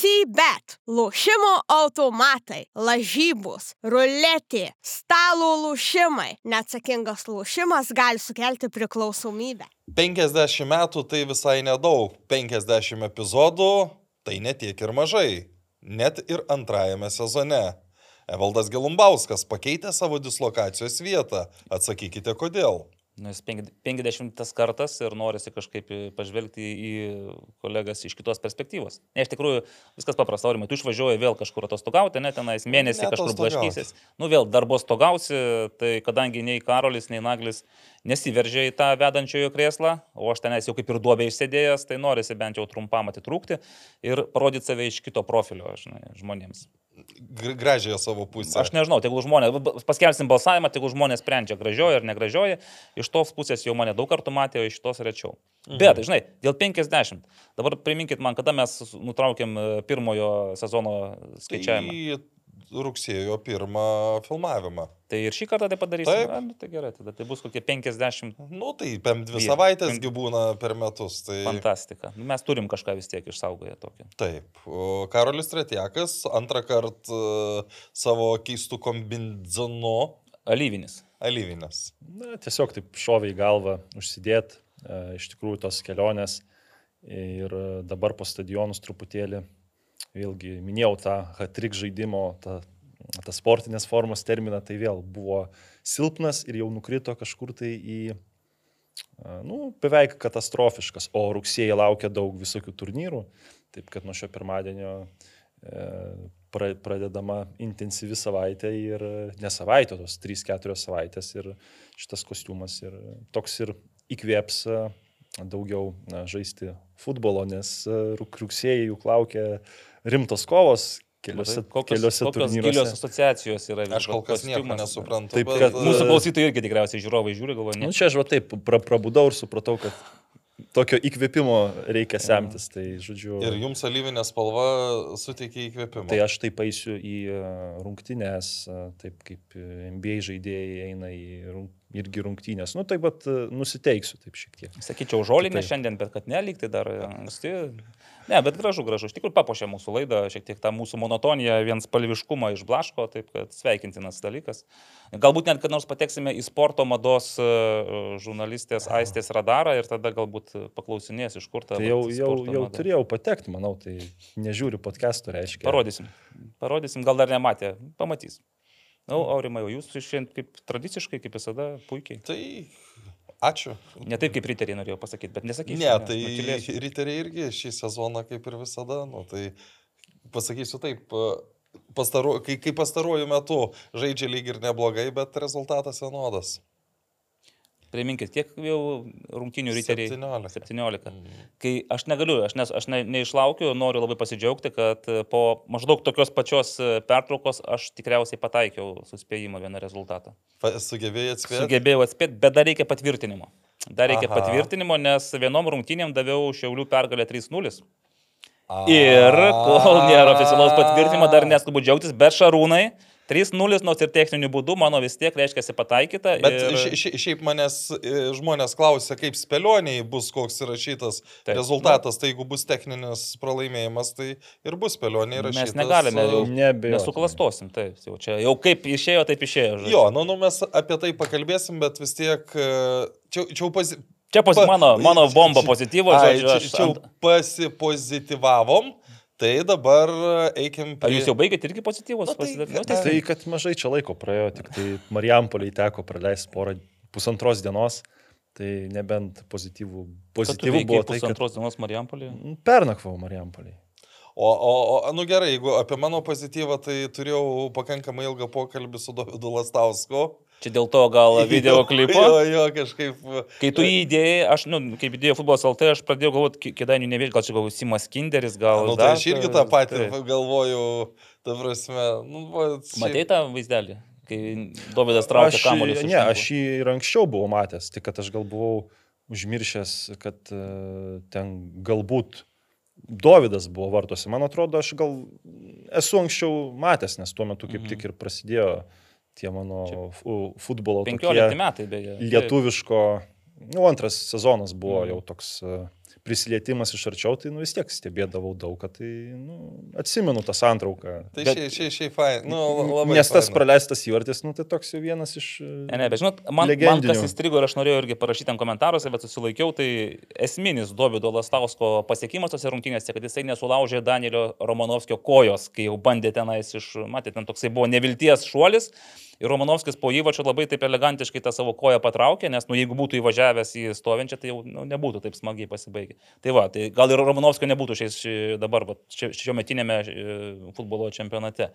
CBET, lošimo automatai, lažybos, ruletė, stalo lošimai. Neatsakingas lošimas gali sukelti priklausomybę. 50 metų tai visai nedaug, 50 epizodų tai netiek ir mažai, net ir antrajame sezone. Evaldas Gelumbauskas pakeitė savo dislokacijos vietą. Atsakykite kodėl. Nes 50 kartas ir norisi kažkaip pažvelgti į kolegas iš kitos perspektyvos. Ne, iš tikrųjų, viskas paprasta, aurimai, tu išvažiuoji vėl kažkur atostogauti, ne tenais mėnesį ne kažkur blaškysis. Nu vėl darbo stogausi, tai kadangi nei Karolis, nei Naglis nesiveržė į tą vedančiojo krėslą, o aš tenais jau kaip ir duobė išsėdėjęs, tai norisi bent jau trumpam atitrūkti ir parodyti save iš kito profilio žinai, žmonėms gražiąją savo pusę. Aš nežinau, tegul žmonės, paskelbsim balsavimą, tegul žmonės sprendžia gražioji ar negražioji. Iš tos pusės jau mane daug kartų matė, iš tos rečiau. Mhm. Bet, žinai, dėl 50. Dabar priminkit man, kada mes nutraukėm e, pirmojo sezono skaičiavimą. Tai rugsėjo pirmą filmavimą. Tai ir šį kartą tai padarysime. Taip, A, nu, tai gerai, tada tai bus kokie 50. Nu, tai per dvi savaitėsgi būna per metus. Tai... Fantastika. Nu, mes turim kažką vis tiek išsaugoję tokį. Taip. O Karolis Tretjakas antrą kartą uh, savo keistų kombinzonu. Alyvinis. Alyvinis. Na, tiesiog taip šoviai galvą užsidėt, e, iš tikrųjų tos kelionės ir dabar po stadionus truputėlį vėlgi minėjau tą hat-trick žaidimo, tą, tą sportinės formos terminą, tai vėl buvo silpnas ir jau nukrito kažkur tai į, nu, beveik katastrofiškas, o rugsėjai laukia daug visokių turnyrų, taip kad nuo šio pirmadienio e, pradedama intensyvi savaitė ir ne savaitė, tos 3-4 savaitės ir šitas kostiumas ir toks ir įkvėps daugiau na, žaisti futbolo, nes rugsėjai juk laukia rimtos kovos, keliose, kokios, keliose kokios gilios asociacijos yra. Aš kol kas nieko nesuprantu. Taip, bet... Mūsų klausytojai irgi tikriausiai žiūrovai žiūri, galvoja. Nu, čia aš va taip pra, prabudau ir supratau, kad tokio įkvėpimo reikia semtis. Tai, žodžiu, ir jums alyvinė spalva suteikia įkvėpimą. Tai aš taip eisiu į e, rungtynės, e, taip kaip NBA žaidėjai eina į rung, irgi rungtynės. Nu, taip pat e, nusiteiksiu taip šiek tiek. Sakyčiau, žolinė šiandien, bet kad nelik, tai dar anksti. Ne, bet gražu, gražu. Iš tikrųjų papuošė mūsų laidą, šiek tiek tą mūsų monotoniją, vien spalviškumą išblaško, taip kad sveikintinas dalykas. Galbūt net kad nors pateksime į sporto mados e, žurnalistės Aistės radarą ir tada galbūt paklausinės, iš kur ta. Tai jau, jau, jau mada. turėjau patekti, manau, tai nežiūriu podcastų, reiškia. Parodysim. Parodysim, gal dar nematė, pamatys. Na, nu, Aurimai, jūs šiandien kaip tradiciškai, kaip visada, puikiai. Tai Ačiū. Ne taip kaip riteriai norėjau pasakyti, bet nesakysiu. Ne, tai ne, riteriai irgi šį sezoną kaip ir visada, nu, tai pasakysiu taip, pastaru, kai, kai pastaruoju metu žaidžia lyg ir neblogai, bet rezultatas vienodas. Priminkit, kiek jau rungtinių riteriai? 17. 17. Mm. Kai aš negaliu, aš, nes, aš ne, neišlaukiu, noriu labai pasidžiaugti, kad po maždaug tokios pačios pertraukos aš tikriausiai pataikiau suspėjimą vieną rezultatą. Sugebėjai atspėti? Sugebėjau atspėti, bet dar reikia patvirtinimo. Dar reikia Aha. patvirtinimo, nes vienom rungtynėm daviau Šiaulių pergalę 3-0. Ir kol nėra oficialaus patvirtinimo, dar neskubu džiaugtis, bet šarūnai 3-0, nors ir techniniu būdu, mano vis tiek reiškia pataikyta. Bet ir... šiaip manęs e, žmonės klausia, kaip spėlioniai bus koks įrašytas Taip. rezultatas, tai jeigu bus techninis pralaimėjimas, tai ir bus spėlioniai įrašytas. Mes negalime, jau nesuklastosim, taip, jau čia jau kaip išėjo, taip išėjo. Žodžiu. Jo, nu, nu mes apie tai pakalbėsim, bet vis tiek e, čia, čia jau pasi... Čia pas, pa, mano, mano bomba pozityvo, žodžiu. Čia, čia jau pasipozityvavom. Tai dabar eikim prie... Ar jūs jau baigėte irgi pozityvus? Na, tai, nu, tai, tai, kad mažai čia laiko praėjo, tik tai Marijampoliai teko praleisti porą pusantros dienos. Tai nebent pozityvų, pozityvų buvo tai, kad... Pusantros dienos Marijampoliai? Pernakvau Marijampoliai. O, o, o, nu gerai, jeigu apie mano pozityvą, tai turėjau pakankamai ilgą pokalbį su Dovydu Lastausku. Čia dėl to gal video klipo. Jo, jo, kažkaip. Kai tu įdėjai, aš, nu, kaip įdėjau futbolas LT, aš pradėjau galvoti, kėdainių nevėžį, gal čia gal Simas Kinderis, gal... Na, nu, tai aš irgi tą patį tai. galvoju, ta prasme. Nu, va, šiaip... Matai tą vaizdelį, kai Dovydas traukė kamuolį? Ne, aš jį ir anksčiau buvau matęs, tik kad aš gal buvau užmiršęs, kad uh, ten galbūt Dovydas buvo vartuose. Man atrodo, aš gal esu anksčiau matęs, nes tuo metu kaip mhm. tik ir prasidėjo uh, tie mano Čia futbolo 15 metai beje. Lietuviško, nu, antras sezonas buvo mhm. jau toks uh, prisilietimas iš arčiau, tai nu, vis tiek stebėdavau daug, kad tai nu, atsimenu tą santrauką. Tai bet, šiaip, šiaip, šiaip, fain. Nu, labai. Nes tas praleistas įvartis, nu, tai toks jau vienas iš... Ne, ne, bet žinot, man, man kas įstrigo ir aš norėjau irgi parašyti ant komentaruose, bet susilaikiau, tai esminis Dovido Lastausko pasiekimas tose rungtynėse, kad jisai nesulaužė Danielio Romanovskio kojos, kai jau bandė tenais iš, matėte, ten toksai buvo nevilties šuolis. Ir Romanovskis po įvačio labai taip elegantiškai tą savo koją patraukė, nes, nu, jeigu būtų įvažiavęs į stovinčią, tai jau nu, nebūtų taip smagiai pasibaigę. Tai va, tai gal ir Romanovskio nebūtų šiais dabar, va, šio metinėme e, futbolo čempionate.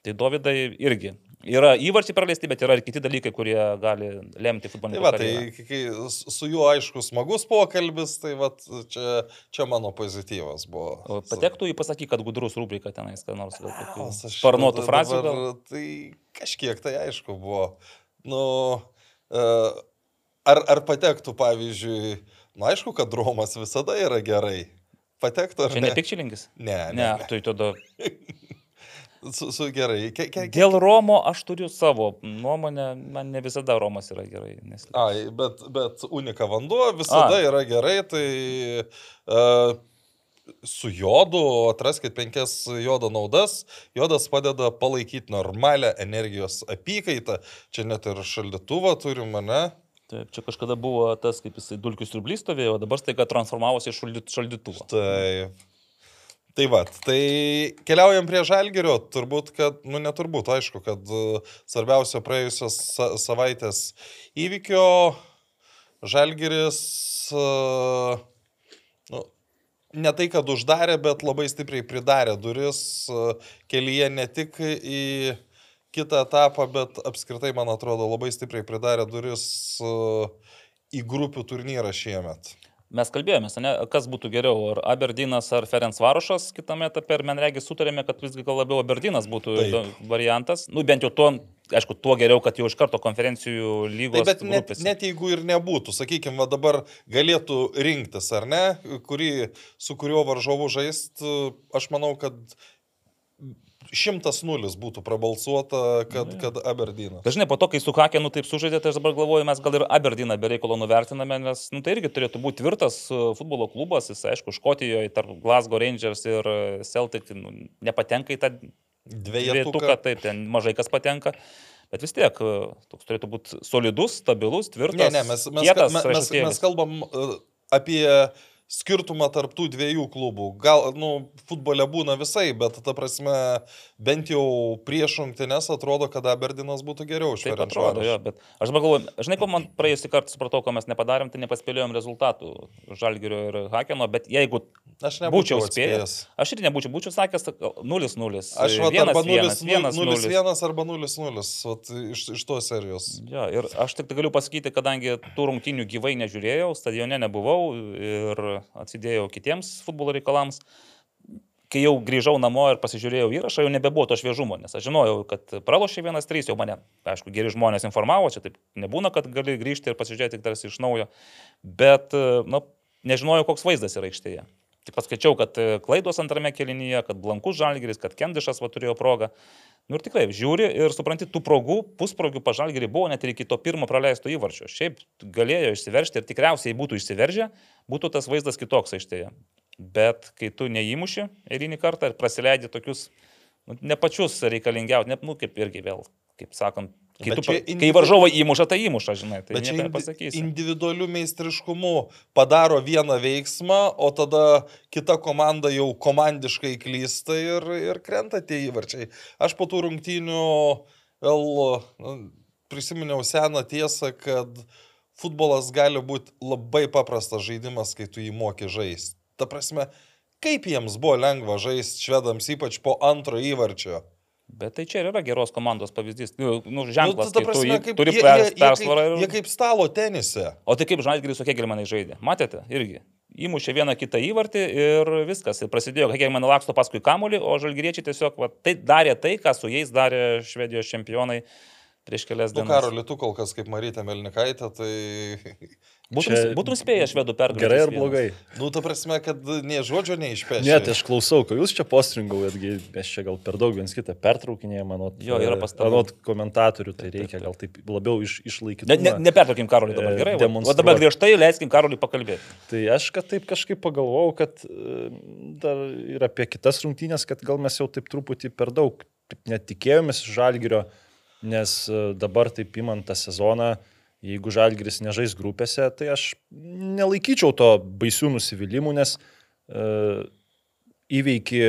Tai Dovydai irgi yra įvarčiai praleisti, bet yra ir kiti dalykai, kurie gali lemti futbolą. Tai, va, tai kai su juo aišku smagus pokalbis, tai va, čia, čia mano pozityvas buvo. O patektų į pasakį, kad gudrus rubrika tenais, ką nors sparnuotų frazių. Tai kažkiek tai aišku buvo. Nu, uh, ar, ar patektų, pavyzdžiui, nu, aišku, kad Romas visada yra gerai. Patektų ar Čia ne? ne tik čilinkis? Ne, ne. Ne, tai tada. su, su gerai. Ke, ke, ke... Dėl Romo aš turiu savo nuomonę, man ne visada Romas yra gerai. Nes... Ai, bet, bet unika vanduo visada A. yra gerai, tai uh, su jodu, atraskite penkias jodo naudas, jodas padeda palaikyti normalią energijos apykaitą, čia net ir šaldytuvą turime, ne? Taip, čia kažkada buvo tas, kaip jisai dulkių striublys stovėjo, o dabar staiga transformavosi į šaldytuvą. Taip. Tai va, tai keliaujam prie žalgerio, turbūt, kad, nu neturbūt, aišku, kad uh, svarbiausio praėjusios sa savaitės įvykio žalgeris, uh, nu, ne tai, kad uždarė, bet labai stipriai pridarė duris uh, kelyje ne tik į kitą etapą, bet apskritai, man atrodo, labai stipriai pridarė duris į grupių turnyrą šiemet. Mes kalbėjomės, ne, kas būtų geriau, ar Aberdinas ar Ferenc Varušas kitame etape, ir man regis sutarėme, kad visgi gal labiau Aberdinas būtų Taip. variantas. Nu, bent jau tuo, aišku, tuo geriau, kad jau iš karto konferencijų lygos. Taip, bet net, net jeigu ir nebūtų, sakykime, dabar galėtų rinktis, ar ne, kurį, su kuriuo varžovu žaist, aš manau, kad šimtas nulis būtų prabalsuota, kad, kad Aberdynas. Dažnai po to, kai su Hakenu taip sužaidė, tai aš dabar galvoju, mes gal ir Aberdyną be reikalo nuvertiname, nes nu, tai irgi turėtų būti tvirtas e, futbolo klubas, jis aišku, Škotijoje tarp Glasgow Rangers ir Celtic nu, nepatenka į tą dviejetuką, taip, ten mažai kas patenka. Bet vis tiek, e, toks turėtų būti solidus, stabilus, tvirtas. Ne, ne, mes, mes, kietas, mes, mes, mes kalbam apie skirtumą tarp tų dviejų klubų. Gal, nu, futbole būna visai, bet, ta prasme, bent jau prieš rungtynes atrodo, kad Aberdinas būtų geriau už atrodo, jo, bet aš dabar galvoju, žinai, ko man praėjusį kartą supratau, ko mes nepadarėm, tai nepaspėliojom rezultatų Žalgirio ir Hakeno, bet jeigu aš būčiau spėjęs, aš ir nebūčiau, būčiau sakęs 0-0. Aš va, arba 0-1 arba 0-0 iš, iš tos serijos. Jo, ir aš tik galiu pasakyti, kadangi tų rungtynių gyvai nežiūrėjau, stadione nebuvau ir atsidėjau kitiems futbolo reikalams. Kai jau grįžau namo ir pasižiūrėjau įrašą, jau nebebuvo to šviežumo, nes aš žinojau, kad pralošė vienas trys, jau mane, aišku, geri žmonės informavo, čia taip nebūna, kad gali grįžti ir pasižiūrėti tarsi iš naujo, bet, na, nežinojau, koks vaizdas yra aikštėje. Tik paskaičiau, kad klaidos antrame kelinyje, kad blankus žalgeris, kad Kendišas va turėjo progą. Nu ir tikrai, žiūri ir supranti, tų progų, pusprogių pažalgerį buvo net ir iki to pirmo praleisto įvarčio. Šiaip galėjo išsiveršti ir tikriausiai būtų išsiveržę, būtų tas vaizdas kitoks aikštėje. Bet kai tu neįmuši eilinį kartą ir praleidži tokius nu, ne pačius reikalingiausius, ne, nu kaip irgi vėl, kaip sakant, Kai, tu, individu... kai varžovai įmuša, tai įmuša, žinai, tai nieko nepasakysi. Individualiu meistriškumu padaro vieną veiksmą, o tada kita komanda jau komandiškai klysta ir, ir krenta tie įvarčiai. Aš po tų rungtynių vėl nu, prisiminiau seną tiesą, kad futbolas gali būti labai paprastas žaidimas, kai tu jį moki žaisti. Ta prasme, kaip jiems buvo lengva žaisti švedams, ypač po antro įvarčio. Bet tai čia ir yra geros komandos pavyzdys. Nu, nu ženklas, nu, tai prasme, tu, kaip, turi jie, pers, jie, persvarą. Ir... Jie kaip stalo tenise. O tai kaip Žalgiris su Hegelmanai žaidė. Matėte? Irgi. Įmušė vieną kitą įvartį ir viskas. Ir prasidėjo, Hegelmanai laksto paskui kamolį, o Žalgiriečiai tiesiog va, tai darė tai, ką su jais darė Švedijos čempionai prieš kelias Nu, dienas. Karoli, tu kol kas kaip Marytė Melnikaitė, tai... Būtum, Čia būtum spėję švedų pergalę. Gerai ar blogai? Nu, ta prasme, kad nie žodžio neišpešė. Ne, tai aš klausau, ko jūs čia postringaujatgi, mes čia gal per daug viens kitą pertraukinėjame, manot, Jo, yra pastabų. manot komentatorių, tai reikia gal taip labiau iš, išlaikyti. Ne, ne, nepertraukim Karolį dabar, E, gerai? O dabar griežtai leiskim Karolį pakalbėti. Tai aš kad taip kažkaip pagalvojau, kad e, dar ir apie kitas rungtynės, kad gal mes jau taip truputį per daug taip net tikėjomės iš žalgerio, nes e, dabar taip imant tą sezoną, jeigu žalgeris nežais grupėse, tai aš nelaikyčiau to baisių nusivylimų, nes e, įveiki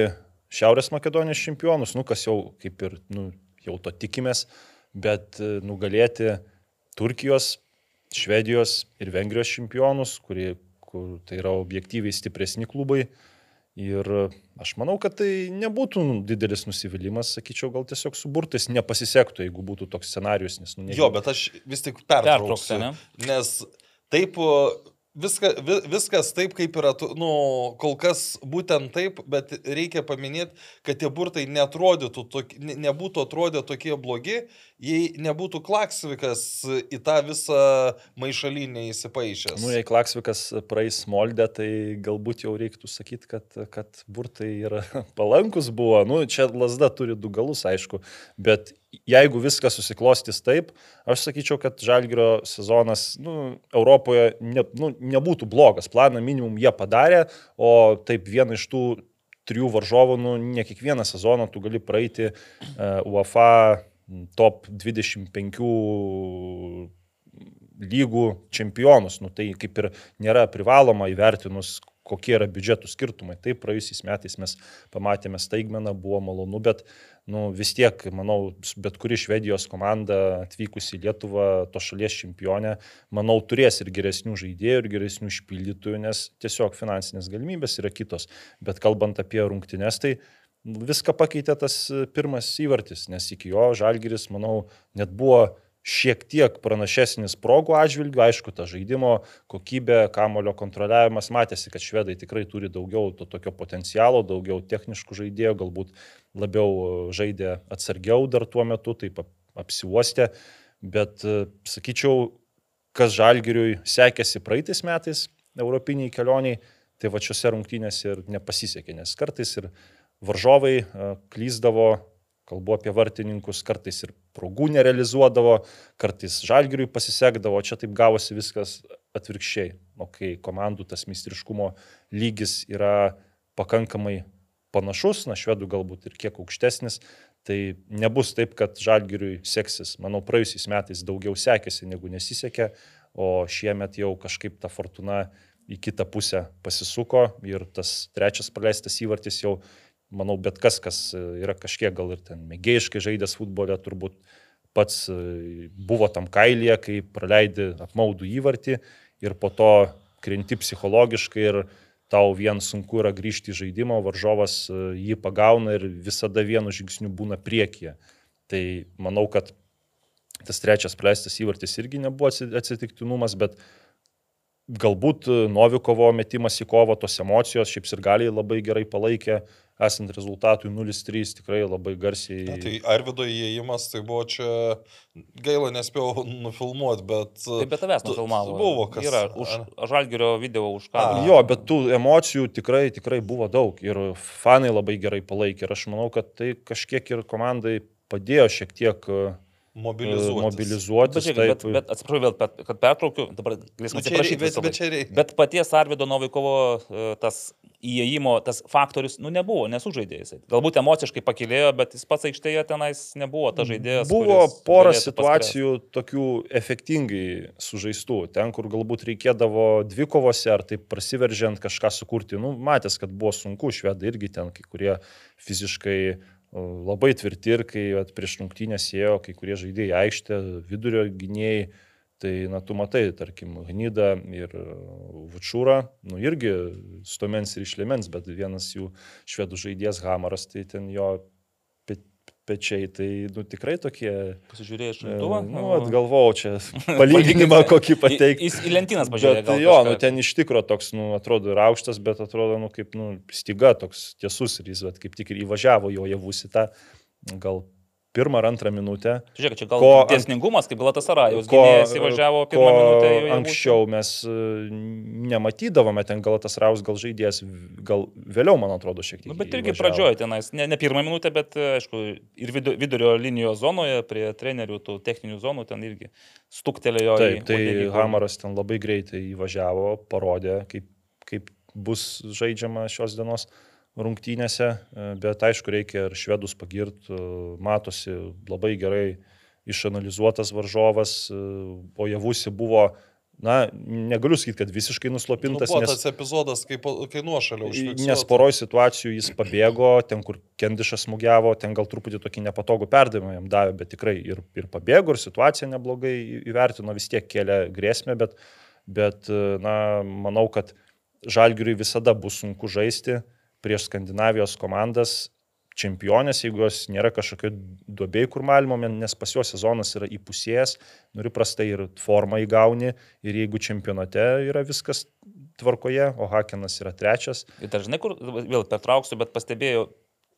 Šiaurės Makedonijos čempionus, nu kas jau kaip ir, nu, jau to tikimės, bet e, nugalėti Turkijos, Švedijos ir Vengrijos čempionus, kurie, kur tai yra objektyviai stipresni klubai. Ir aš manau, kad tai nebūtų nu, didelis nusivylimas, sakyčiau, gal tiesiog su burtais nepasisektų, jeigu būtų toks scenarius, nes, nu, Jo, bet aš vis tik Pertrauksi, pertrauksiu. ne? Nes taip, viska, vi, viskas taip, kaip yra, nu, kol kas būtent taip, bet reikia paminėti, kad tie burtai netrodytų, ne, nebūtų atrodę tokie blogi, jei nebūtų Klaksvikas į tą visą maišalinę įsipaišęs. Nu, jei Klaksvikas praeis Moldę, tai galbūt jau reiktų sakyti, kad, kad burtai yra palankus buvo. Nu, čia lasda turi du galus, aišku, bet jeigu viskas susiklostys taip, aš sakyčiau, kad Žalgirio sezonas nu, Europoje ne, nu, nebūtų blogas. Planą minimum jie padarė, o taip vieną iš tų trijų varžovų, nu, ne kiekvieną sezoną tu gali praeiti uh, UEFA top 25 lygų čempionus. Nu, tai kaip ir nėra privaloma įvertinus, kokie yra biudžetų skirtumai. Taip, praėjusiais metais mes pamatėme staigmeną, buvo malonu, bet nu, vis tiek, manau, bet kuri Švedijos komanda atvykusi į Lietuvą, to šalies čempionė, manau, turės ir geresnių žaidėjų, ir geresnių išpildytojų, nes tiesiog finansinės galimybės yra kitos. Bet kalbant apie rungtynes, tai viską pakeitė tas pirmas įvartis, nes iki jo Žalgiris, manau, net buvo šiek tiek pranašesnis progų atžvilgių, aišku, ta žaidimo kokybė, kamulio kontroliavimas, matėsi, kad švedai tikrai turi daugiau to tokio potencialo, daugiau techniškų žaidėjų, galbūt labiau žaidė atsargiau dar tuo metu, taip ap- apsiuostė, bet e, sakyčiau, kas žalgiriui sekėsi praeitais metais europiniai kelioniai, tai va šiuose rungtynėse ir nepasisekė, nes kartais ir varžovai e, klyzdavo, kalbu apie vartininkus, kartais ir progų nerealizuodavo, kartais žalgiriui pasisekdavo, čia taip gavosi viskas atvirkščiai. O kai komandų tas mistriškumo lygis yra pakankamai panašus, na švedų galbūt ir kiek aukštesnis, tai nebus taip, kad žalgiriui seksis. Manau, praėjusiais metais daugiau sekėsi negu nesisekė, o šiemet jau kažkaip ta fortuna į kitą pusę pasisuko ir tas trečias praleistas įvartis jau manau, bet kas, kas yra kažkiek gal ir ten mėgėjiškai žaidęs futbole, turbūt pats e, buvo tam kailyje, kai praleidi apmaudų įvartį ir po to krenti psichologiškai ir tau vien sunku yra grįžti į žaidimą, varžovas e, jį pagauna ir visada vienu žingsniu būna priekyje. Tai manau, kad tas trečias praleistas įvartis irgi nebuvo atsi- atsitiktinumas, bet galbūt e, Novikovo metimas į kovą, tos emocijos, šiaip ir gali labai gerai palaikė, esant rezultatui 0-3 tikrai labai garsiai. Na, tai Arvido įėjimas, tai buvo čia, gaila nespėjau nufilmuoti, bet... Taip, bet tavęs nufilmavo. Buvo kas. Yra už žalgerio video už. A. Jo, bet tų emocijų tikrai, tikrai buvo daug ir fanai labai gerai palaikė ir aš manau, kad tai kažkiek ir komandai padėjo šiek tiek e, Mobilizuotis. mobilizuotis. Bet, žiūrėk, bet, taip. bet atsiprašau vėl, bet- kad pertraukiu, dabar galėsim Bet čia, rei- atsiprašyti. bet, bet reikia. Bet paties Arvido Novikovo e, tas įėjimo, tas faktorius, nu nebuvo, nesužaidė jisai. Galbūt emociškai pakilėjo, bet jis pats aikštėje tenais nebuvo ta žaidėjas. Buvo pora situacijų tokių efektingai sužaistų. Ten, kur galbūt reikėdavo dvikovose ar taip prasiveržiant kažką sukurti. Nu, matęs, kad buvo sunku, švedai irgi ten kai kurie fiziškai labai tvirti ir kai vat, prieš rungtynės ėjo kai kurie žaidėjai aikštė, vidurio gynėjai. Tai, na, tu matai, tarkim, Gnyda ir e, Vučūra, nu, irgi stomens ir išlemens, bet vienas jų švedų žaidėjas Hamaras, tai ten jo pečiai, tai, nu, tikrai tokie Pasižiūrėjai iš E. Nu, atgalvojau čia palyginimą kokį pateikti. Jis į lentynas pažiūrėjo. Bet jo, nu, ten iš tikro toks, nu, atrodo ir aukštas, bet atrodo, nu, kaip, nu, styga toks tiesus ir jis, vat, kaip tik ir įvažiavo jo javus į tą, gal pirmą ar antrą minutę. Žiūrėk, čia gal Ko tiesningumas, kaip Galatasarajus. Ko, Gynėjas įvažiavo pirmą ko minutę. jau Anksčiau mes e, nematydavome ten Galatas Raus, gal žaidėjas, gal vėliau, man atrodo, šiek tiek. Nu, bet irgi pradžioje tenais, ne, ne pirmą minutę, bet e, aišku, ir vidu- vidurio linijos zonoje, prie trenerių tų techninių zonų ten irgi stuktelėjo. Taip, tai uodegį. Hamaras ten labai greitai įvažiavo, parodė, kaip, kaip bus žaidžiama šios dienos rungtynėse, e, bet aišku, reikia ir švedus pagirti, matosi labai gerai išanalizuotas varžovas, e, o javusi buvo, na, negaliu sakyti, kad visiškai Nu, nuslopintas, buvo nes, tas epizodas, kai, kai nuošalio užfiksuotas. nes poroj situacijų jis pabėgo, ten, kur Kendišas smūgiavo, ten gal truputį tokį nepatogų perdavimą jam davė, bet tikrai ir, ir pabėgo, ir situaciją neblogai įvertino, vis tiek kėlė grėsmę, bet, bet e, na, manau, kad Žalgiriui visada bus sunku žaisti prieš Skandinavijos komandas čempionės, jeigu jos nėra kažkokio duobėjų kurmalimo, nes pas juos sezonas yra įpusėjęs, nori prastai ir formą įgauni ir jeigu čempionate yra viskas tvarkoje, o Hakenas yra trečias, Ir dar žinai, kur vėl pertrauksiu, bet pastebėjau,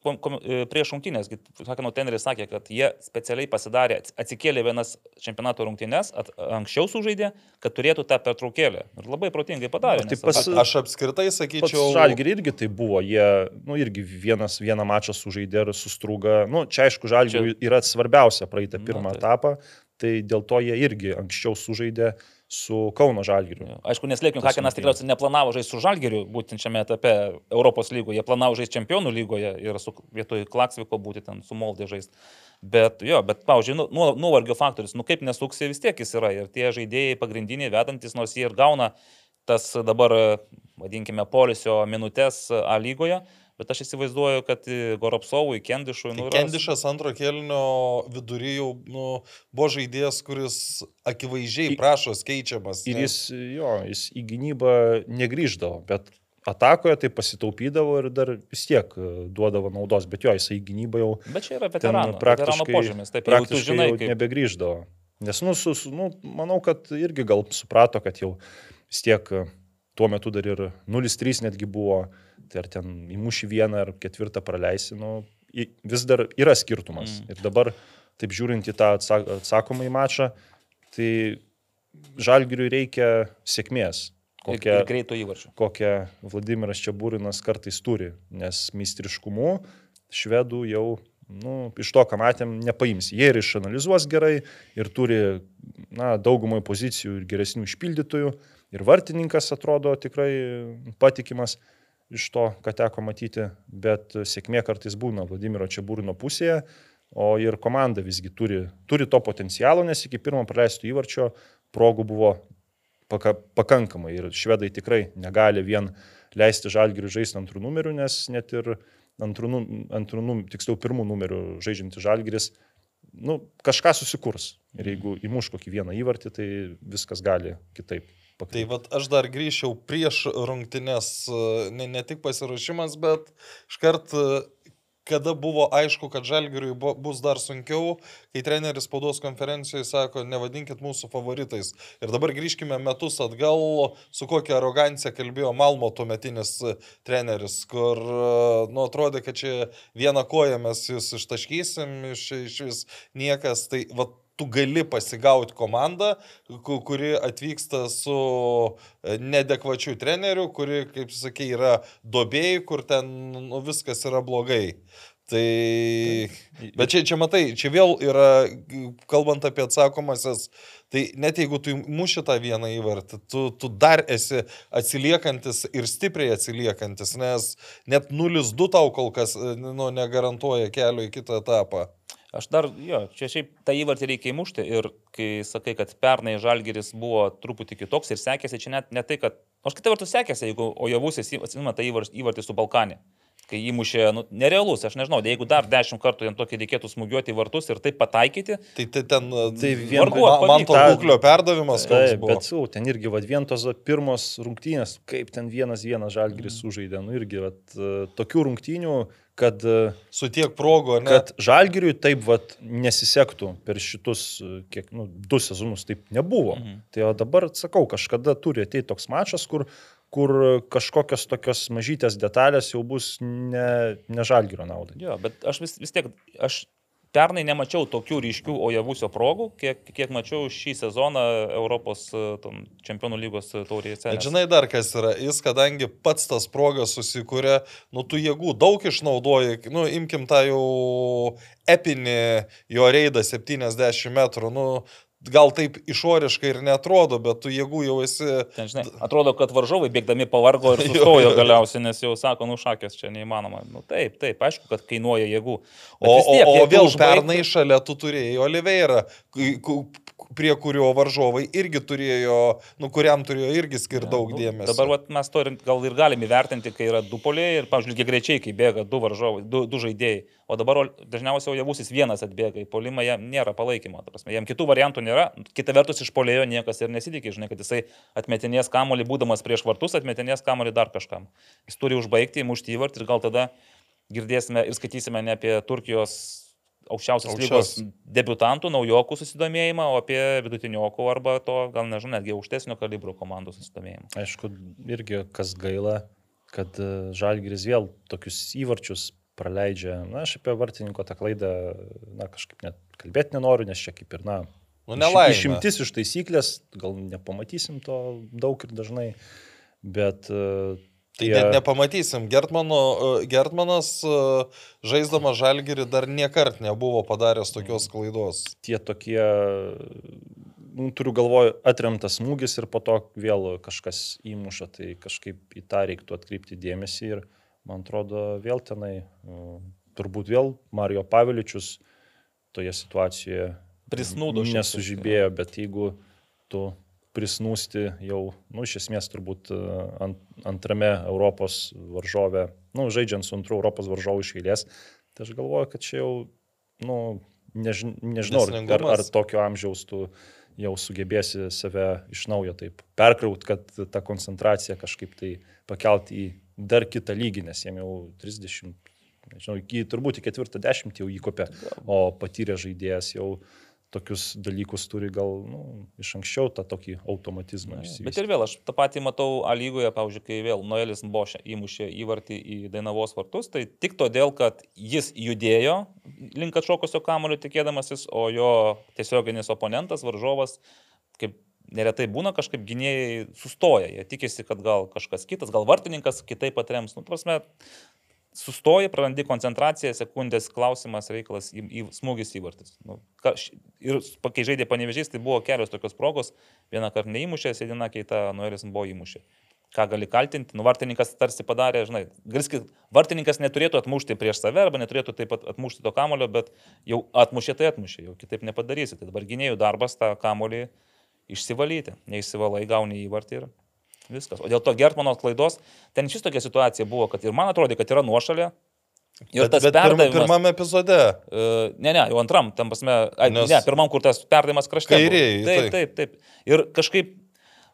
prieš rungtynės, Hakeno treneris sakė, kad jie specialiai pasidarė, ats- atsikėlė vienas čempionato rungtynės, at, anksčiau sužaidė, kad turėtų tą pertraukėlę. Ir labai protingai padarė. Na, nes tai pas- Aš apskritai sakyčiau. Žalgirį irgi tai buvo, jie, nu, irgi vienas, vieną mačą sužaidė ir sustrūga. Nu, čia aišku, Žalgiriui yra svarbiausia praeitą Na, pirmą taip. etapą, tai dėl to jie irgi anksčiau sužaidė su Kauno Žalgiriu. Aišku, neslėpkim, Hakenas tikriausiai neplanavo žaisti su Žalgeriu, būtent šiame etape Europos lygoje. Jie planavo žaisti čempionų lygoje ir su, vietoj Klaksviko būti ten su Moldė žaisti. Bet jo, bet, pavyzdžiui, nu, nuo- nuovargio faktorius, nu kaip nesuksi, vis tiek jis yra. Ir tie žaidėjai pagrindiniai vedantis, nors jie ir gauna tas dabar, vadinkime, polisio minutės A lygoje. Bet aš įsivaizduoju, kad e, Goropsovui, Kendišui, nu, Tai Kendišas antro kelnio vidury jau nu, buvo žaidėjas, kuris akivaizdžiai prašos keičiamas. Ir jis, jo, jis į gynybą negryždavo, bet atakoje tai pasitaupydavo ir dar vis tiek e, duodavo naudos, bet jo, jisai į gynybą jau Bet čia yra veterano, veterano praktiškai, požymis. Taip, praktiškai žinai, jau kaip nebegrįždavo. Nes, nu, su, nu, manau, kad irgi gal suprato, kad jau vis tiek e, tuo metu dar ir 0-3 netgi buvo, tai ar ten įmuši vieną ar ketvirtą praleisi, nu, vis dar yra skirtumas. Mm. Ir dabar, taip žiūrint į tą atsa- atsakomą į mačą, tai žalgiriui reikia sėkmės. Kokią, greito įvarčio. kokią Vladimiras Čiabūrinas kartais turi, nes meistriškumu švedų jau, nu, iš to, ką matėm, nepaims. Jie ir išanalizuos gerai, ir turi, na, daugumai pozicijų ir geresnių išpildytojų, ir vartininkas atrodo tikrai patikimas iš to, ką teko matyti, bet sėkmė kartais būna Vladimiro Čiabūrino pusėje, o ir komanda visgi turi, turi to potencialo, nes iki pirmo praleisto įvarčio progų buvo paka, pakankamai ir švedai tikrai negali vien leisti žalgiriui žaisti antrų numerių, nes net ir antrų, nu- antrų tiksliau pirmų numerių žaidžiantis žalgiris, nu, kažką susikurs. Ir jeigu įmuš kokį vieną įvartį, tai viskas gali kitaip. Tai pakrypti. vat, aš dar grįžčiau prieš rungtynes, e, ne, ne tik pasiruošimas, bet iškart, e, kada buvo aišku, kad Žalgiriui bu- bus dar sunkiau, kai treneris spaudos konferencijoje sako, nevadinkit mūsų favoritais. Ir dabar grįžkime metus atgal, su kokia arogancija kalbėjo Malmo tuometinis e, treneris, kur, nu, atrodė, kad čia vieną koją mes jūs ištaškysim, iš, iš vis niekas. Tai, va, tu gali pasigauti komandą, ku- kuri atvyksta su e, nedekvačiu treneriu, kuri, kaip sakė, yra dobėjai, kur ten nu, viskas yra blogai. Tai, bet čia, čia matai, čia vėl yra, kalbant apie atsakomasias, tai net jeigu tu muši tą vieną įvartį, tu, tu dar esi atsiliekantis ir stipriai atsiliekantis, nes net 0-2 tau kol kas e, nu, negarantuoja kelio į kitą etapą. Aš dar, jo, čia šiaip tą įvartį reikia įmušti ir kai sakai, kad pernai Žalgeris buvo truputį kitoks ir sekėsi, čia net ne tai, kad, nors kitą vertus sekėsi, jeigu Ojavusis atsimena tą įvar- įvartį su Balkanė. Kai įmušė, nu, nerealus, aš nežinau, jeigu dar dešimt kartų jam tokį reikėtų smūgiuoti į vartus ir taip pataikyti, Tai, tai ten Tai tai vien- man, Vargu, man to tą- būklio perdavimas koks Taip, bet jau, ten irgi, va, vien tos pirmos rungtynės, kaip ten vienas vienas žalgris sužaidė, nu irgi, va, tokių rungtynių, kad, e, Su tiek progo, ne? kad žalgiriui taip, va, nesisektų per šitus, e, kiek, nu, du sezonus taip nebuvo. Mhm. Tai dabar, sakau, kažkada turi ateiti toks mačas, kur kur kažkokios tokios mažytės detalės jau bus ne, ne žalgyro naudai. jo, bet aš vis, vis tiek, aš pernai nemačiau tokių ryškių Ojavusio progų, kiek, kiek mačiau šį sezoną Europos e, tam, čempionų lygos taurėse. Bet žinai dar kas yra, jis kadangi pats tas progas susikūrė, nu tų jėgų daug išnaudoja, nu imkim tą jau epinį jo reidą 70 metrų, nu gal taip išoriškai ir netrodo, bet tu jėgų jau esi. Ten, žinai, atrodo, kad varžovai bėgdami pavargo ir sustojo galiausiai, nes jau sako, nu šakės čia neįmanoma. Nu, taip, taip, aišku, kad kainuoja jėgų. Bet o, tiek, o, o vėl užbaigti... pernai šalia tu turėjai Oliveirą, prie kurio varžovai irgi turėjo, nu, kuriam turėjo irgi skirti daug nu, dėmesio. Dabar vat, mes to ir, gal ir galime įvertinti, kai yra du poliai ir, pavyzdžiui, lygiai greičiai, kai bėga du varžovai, du, du žaidėjai. O dabar dažniausiai javusis vienas atbėga į polimą, jam nėra palaikymo. Prasme, jam kitų variantų nėra. Kita vertus, iš polėjo niekas ir nesitikė, žinai, kad jisai atmetinės kamolį, būdamas prieš vartus, atmetinės kamolį dar kažkam. Jis turi užbaigti, mušti įvartį ir gal tada girdėsime ir skaitysime ne apie Turkijos aukščiausios lygos debutantų, naujokų susidomėjimą, o apie vidutiniokų arba to, gal nežinau, netgi aukštesnio kalibro komandų susidomėjimą. Aišku, irgi kas gaila, kad e, Žalgiris vėl tokius įvarčius praleidžia. Na, aš apie vartininko tą klaidą, na, kažkaip net kalbėti nenoriu, nes čia kaip ir, na, nu, nelaimė. išimtis iš taisyklės, gal nepamatysim to daug ir dažnai, bet uh, Tai yeah. net nepamatysim. Gertmano, e, Gertmanas e, žaisdamas žalgerį dar niekart nebuvo padaręs tokios klaidos. Tie tokie, nu, turiu galvoje, atremtas smūgis ir po to vėl kažkas įmuša, tai kažkaip į tą reiktų atkreipti dėmesį ir man atrodo vėl tenai, e, turbūt vėl Mario Paviličius toje situacijoje prisnūdo. Nesužibėjo, bet jeigu tu prisnūsti jau, nu, iš esmės turbūt e, ant, antrame Europos varžovė, nu, žaidžiant su antru Europos varžovu iš eilės, tai aš galvoju, kad čia jau, nu, než, nežinau, ar, ar tokio amžiaus tu jau sugebėsi save iš naujo taip perkraut, kad tą koncentraciją kažkaip tai pakelti į dar kitą lygį, nes jiem jau 30, nežinau, iki turbūt į ketvirtą dešimtį jau įkopė, o patyrė žaidėjas jau tokius dalykus turi gal nu, iš anksčiau tą tokį automatizmą. Ja, bet ir vėl, aš tą patį matau A lygoje, pavyzdžiui, kai vėl Noelis Bošė įmušė įvartį į Dainavos vartus, tai tik todėl, kad jis judėjo link atšokusio kamulio tikėdamasis, o jo tiesioginis oponentas, varžovas, kaip neretai būna kažkaip gynėjai sustoja, jie tikisi, kad gal kažkas kitas, gal vartininkas kitaip atrems. Nu, prasme, sustoji, prarandi koncentraciją, sekundės klausimas, reikalas, į, į smūgis įvartis. Nu, ka, ir kai žaidė panevežys, tai buvo kelios tokios progos, vieną kartą neįmušė, sėdina, kai tą Noelis buvo įmušė. Ką gali kaltinti? Nu, vartininkas tarsi padarė, žinai, galski, vartininkas neturėtų atmušti prieš save arba neturėtų taip pat atmušti to kamulio, bet jau atmušė, tai atmušė, jau kitaip nepadarysi. Tai dabar gynėjų darbas tą kamulį išsivalyti. Neišsivalai, gauni įvartį ir Viskas. O dėl to Gertmano klaidos, ten šis tokia situacija buvo, kad ir man atrodė, kad yra nuošalė. Ir bet, tas bet perdavimas. Pirmame epizode. Uh, ne, ne, jau antram, tam pasme. Nes... Ne, pirmam, kur tas perdavimas krašte. Kairiai. Taip, taip, taip. Ir kažkaip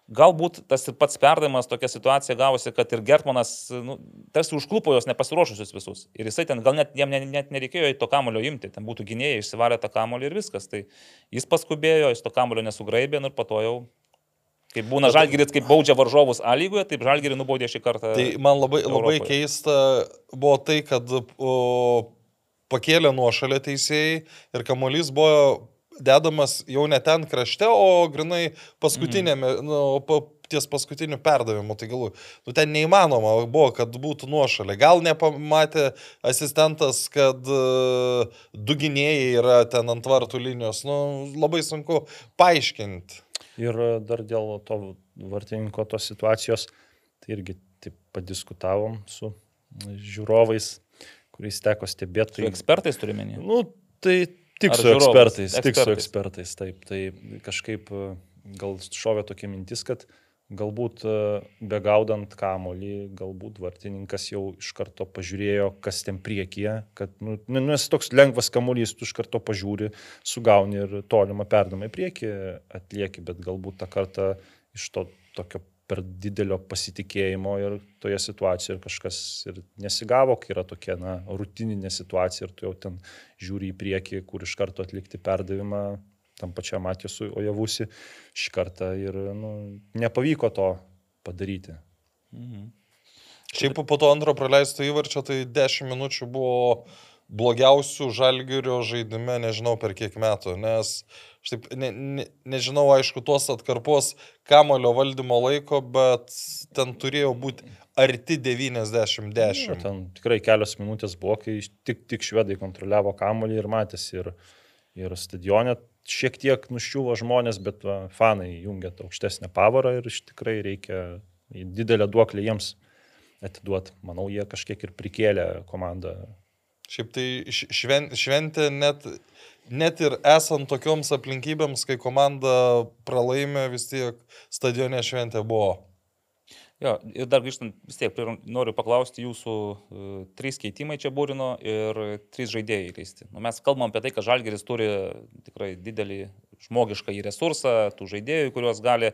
galbūt tas ir pats perdavimas tokia situacija gavosi, kad ir Gertmanas, nu, tarsi užklupo jos nepasiruošusius visus. Ir jisai ten gal net jam net nereikėjo to kamulio imti, ten būtų gynėjai, išsivarė tą kamulį ir viskas. Tai jis paskubėjo, jis to kamulio nesugraibė nu ir po to jau Kaip būna žalgeris, kaip baudžia varžovus A lygoje, taip žalgerį nubaudė šį kartą. Tai man labai, Europoje. labai keista buvo tai, kad o, pakėlė nuošalę teisėjai ir kamuolys buvo dedamas jau ne ten krašte, o grinai paskutinėme, mm. nu, pa, ties paskutiniu perdavimu. Tai galų, nu ten neįmanoma buvo, kad būtų nuošalė. Gal nepamatė asistentas, kad uh, du gynėjai yra ten ant vartų linijos. Nu, labai sunku paaiškinti. Ir dar dėl to vartininko tos situacijos, tai irgi taip padiskutavom su žiūrovais, kuriais teko stebėti. Tai, su ekspertais turime? Nu, tai tik Ar su žiūrovais? ekspertais, ekspertais, tik su ekspertais, taip. Tai kažkaip gal šovė tokia mintis, kad uh, Galbūt e, begaudant kamolį, galbūt vartininkas jau iš karto pažiūrėjo, kas ten priekyje, kad, nu, nes toks lengvas kamolys, tu iš karto pažiūri, sugauni ir tolimą perdamą į priekį atlieki, bet galbūt tą kartą iš to tokio per didelio pasitikėjimo ir toje situacijoje kažkas ir nesigavo, kai yra tokia na, rutininė situacija ir tu jau ten žiūri į priekį, kur iš karto atlikti perdavimą, tam pačiam Matijasui Ojavusi šį kartą ir nu, nepavyko to padaryti. Mhm. Šiaip po to antro praleisto įvarčio tai 10 minučių buvo blogiausių žalgirio žaidime, nežinau per kiek metų, nes aš taip ne, ne, nežinau, aišku, tuos atkarpos kamulio valdymo laiko, bet ten turėjo būti arti 90-10. Nu, ten tikrai kelios minutės buvo, kai tik, tik švedai kontroliavo kamulį ir matėsi. Ir, ir stadione šiek tiek nuščiuvo žmonės, bet va, fanai jungia tą aukštesnę pavarą ir tikrai reikia didelę duoklę jiems atiduoti. Manau, jie kažkiek ir prikėlė komandą Šiaip tai šven, šventė net, net ir esant tokioms aplinkybėms, kai komanda pralaimė, vis tiek stadione šventė buvo. Jo, ir dar grįžtant, vis tiek noriu paklausti jūsų uh, trys keitimai čia būrino ir trys žaidėjai keisti. Nu, mes kalbam apie tai, kad Žalgeris turi tikrai didelį žmogišką į resursą, tų žaidėjų, kuriuos gali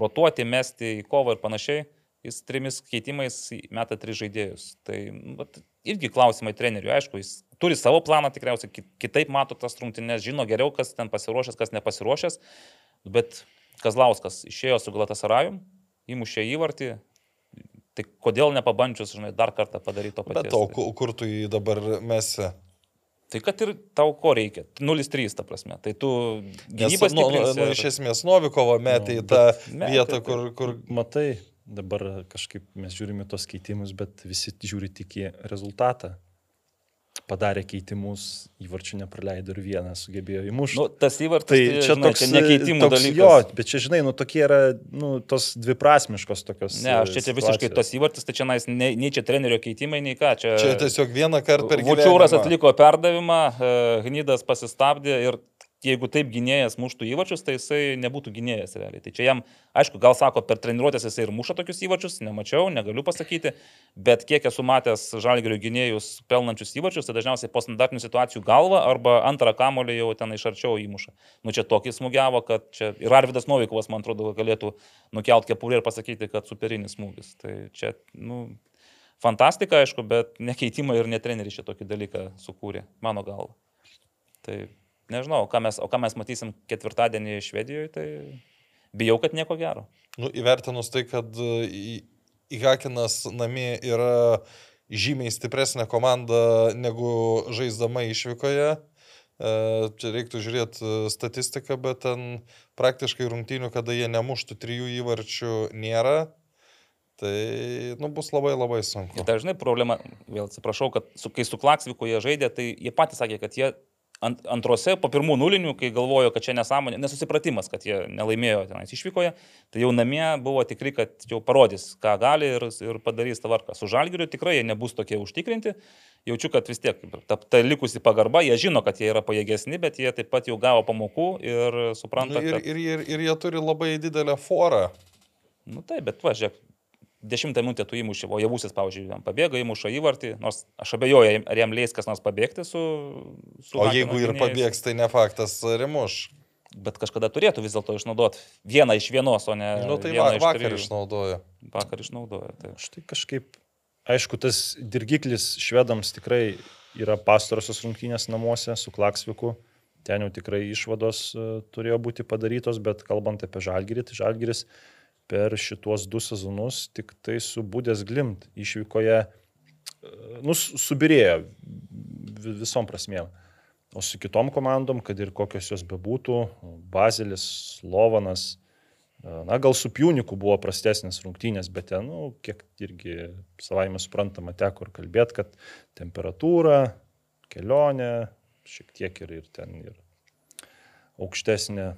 rotuoti, mesti į kovą ir panašiai. Jis trimis keitimais meta tris žaidėjus. Tai vat, irgi klausimai treneriui, aišku, jis turi savo planą tikriausiai, kitaip mato tas rungtynės, žino geriau, kas ten pasiruošęs, kas nepasiruošęs, bet Kazlauskas išėjo su Glatasarajum, įmušė įvartį, tai kodėl nepabandžius, žinai, dar kartą padaryti to paties. Bet o kur tu jį dabar mesi? Tai kad ir tau ko reikia. 0-3, ta prasme. Tai tu gynybos nu, nu, nu, iš esmės Novikovo metė į nu, tą vietą, kur, kur... Matai, dabar kažkaip mes žiūrime tos keitimus, bet visi žiūri tik į rezultatą. Padarė keitimus, įvarčių nepraleido ir vieną sugebėjo įmušti. Nu, tas įvartis, tai čia, žinai, toks, čia nekeitimų toks, dalykas. Jo, bet čia, žinai, nu, tokie yra, nu, tos dviprasmiškos tokios. Ne, aš čia, čia visiškai tos įvartis, tai čia nais, nei, nei čia trenerio keitimai, nei ką. Čia, čia tiesiog vieną kartą per gyvenimą. Vučiūras atliko perdavimą, Gnydas pasistabdė ir jeigu taip gynėjas muštų įvačius, tai jisai nebūtų gynėjas realiai. Tai čia jam, aišku, gal sako, per treniruotės jisai ir muša tokius įvačius, nemačiau, negaliu pasakyti, bet kiek esu matęs žalgerio gynėjus pelnančius įvačius, tai dažniausiai po standartinių situacijų galva arba antrą kamolį jau ten iš arčiau įmuša. Nu čia tokį smūgiavo, kad čia ir Arvidas Novikovas, man atrodo, galėtų nukelt kepurį ir pasakyti, kad superinis smūgis. Tai čia, nu, fantastika, aišku, bet nekeitimai ir netreneriai čia tokį dalyką sukūrė, mano galva. Tai nežinau, ką mes, o ką mes matysim ketvirtadienį Švedijoje, tai bijau, kad nieko gero. Nu, įvertinus tai, kad Ihakinas namie yra žymiai stipresnė komanda negu žaisdama išvykoje. E, čia reiktų žiūrėti statistiką, bet ten praktiškai rungtynių, kada jie nemuštų trijų įvarčių, nėra. Tai nu, bus labai labai sunku. Dažnai problema, vėl atsiprašau, kad su, kai su Klaksviku jie žaidė, tai jie patys sakė, kad jie ant, antrose, po pirmų nulinių, kai galvojo, kad čia nesąmonė, nesusipratimas, kad jie nelaimėjo tenais išvykoje, tai jau namie buvo tikri, kad jau parodys, ką gali ir, ir padarys tą varką. Su žalgiriu tikrai jie nebus tokie užtikrinti. Jaučiu, kad vis tiek ta, ta likusi pagarba, jie žino, kad jie yra pajėgesni, bet jie taip pat jau gavo pamokų ir supranta. Nu, ir, kad... ir, ir, ir jie turi labai didelę forą. Nu taip, bet važiuok, dešimtą minutę tu įmuši, o javusis, pavyzdžiui, jam pabėga, įmuša įvartį, nors aš abejoju, ar jam leis kas nors pabėgti su... su o jeigu ir pabėgs, tai ne faktas, rimuš. Bet kažkada turėtų vis dėlto išnaudoti vieną iš vienos, o ne... Nu, tai va, vakar trijų. išnaudojo. Vakar išnaudojo. Tai. Štai kažkaip, aišku, tas dirgiklis švedams tikrai yra pastarosios rungtynės namuose su Klaksviku. Ten jau tikrai išvados uh, turėjo būti padarytos, bet kalbant apie Žalgirį, tai Žalgiris uh, per šituos du sezonus tik tai su Budės Glimt išvykoje, nu, subirėjo visom prasmėm. O su kitom komandom, kad ir kokios jos bebūtų, Bazelis, Slovanas, na, gal su Pjūniku buvo prastesnės rungtynės, bet ten, nu, kiek irgi savaime suprantama teko ir kalbėti, kad temperatūra, kelionė, šiek tiek ir, ir ten ir aukštesnė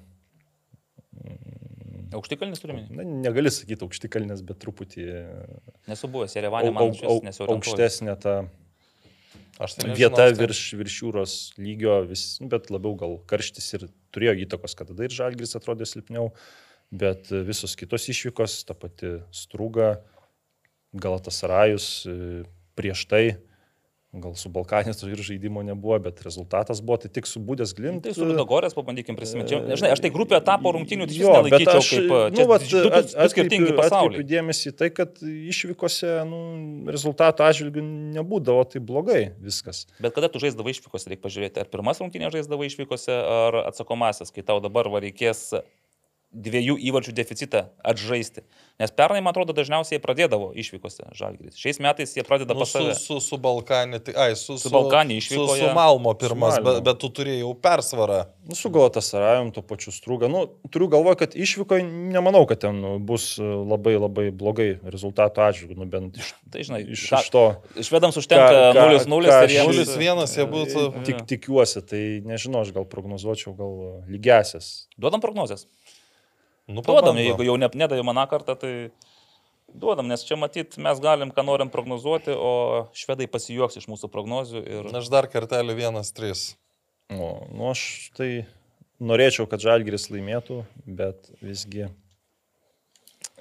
Aukštikalnis turime? Na, negali sakyti aukštikalnis, bet truputį... Nesu buvęs, Jerevanė man au, au, aukštesnė ta tai vieta virš, virš jūros lygio, vis, bet labiau gal karštis ir turėjo įtakos, kad tada ir žalgris atrodė silpniau, bet visos kitos išvykos, ta pati strūga, Galatas Rajus prieš tai Gal su Balkanės ir žaidimo nebuvo, bet rezultatas buvo tai tik su Būdės Glimt. Tai su Ludogorės pabandykim prisiminti. Nežinai, aš tai grupė etapo rungtinių tai nelaikyčiau aš, kaip nu, vat, du, du, du skirtingi pasauliai. Atkreipiu dėmesį į tai, kad išvykose nu, rezultato atžvilgių nebūdavo tai blogai viskas. Bet kada tu žaisdavai išvykose, reikia pažiūrėti, ar pirmas rungtinė žaisdavai išvykose, ar atsakomasis, kai tau dabar reikės dviejų įvarčių deficitą atžaisti. Nes pernai, man atrodo, dažniausiai pradėdavo išvykose žalgris. Šiais metais jie pradeda Nu, pas su, save. su, su Balkanė, tai, ai, su, Su Balkanė Su, išvykoje. su Malmo pirmas, Su Malmo. bet, bet tu turėjai jau persvarą. Nu, su Galatasarajum, to pačiu strūga. Nu, turiu galvoje, kad išvykoje nemanau, kad ten bus e, labai labai blogai rezultatų atžvilgių, nu, bent iš, Tai žinai, iš, ką- iš to. Švedams užtenka Ką- ką- 0-0 ką ir jiems... šis- 0-1 jie būtų. Tik tikiuosi, tai nežinau, aš gal prognozuočiau, gal lygiasias. Duodam prognozes. Nu, Duodam, jeigu jau ne, nedavė maną kartą, tai duodam, nes čia matyt mes galim, ką norim prognozuoti, o švedai pasijuoks iš mūsų prognozių ir... Aš dar kartelį 1-3. O, nu, aš tai norėčiau, kad Žalgiris laimėtų, bet visgi,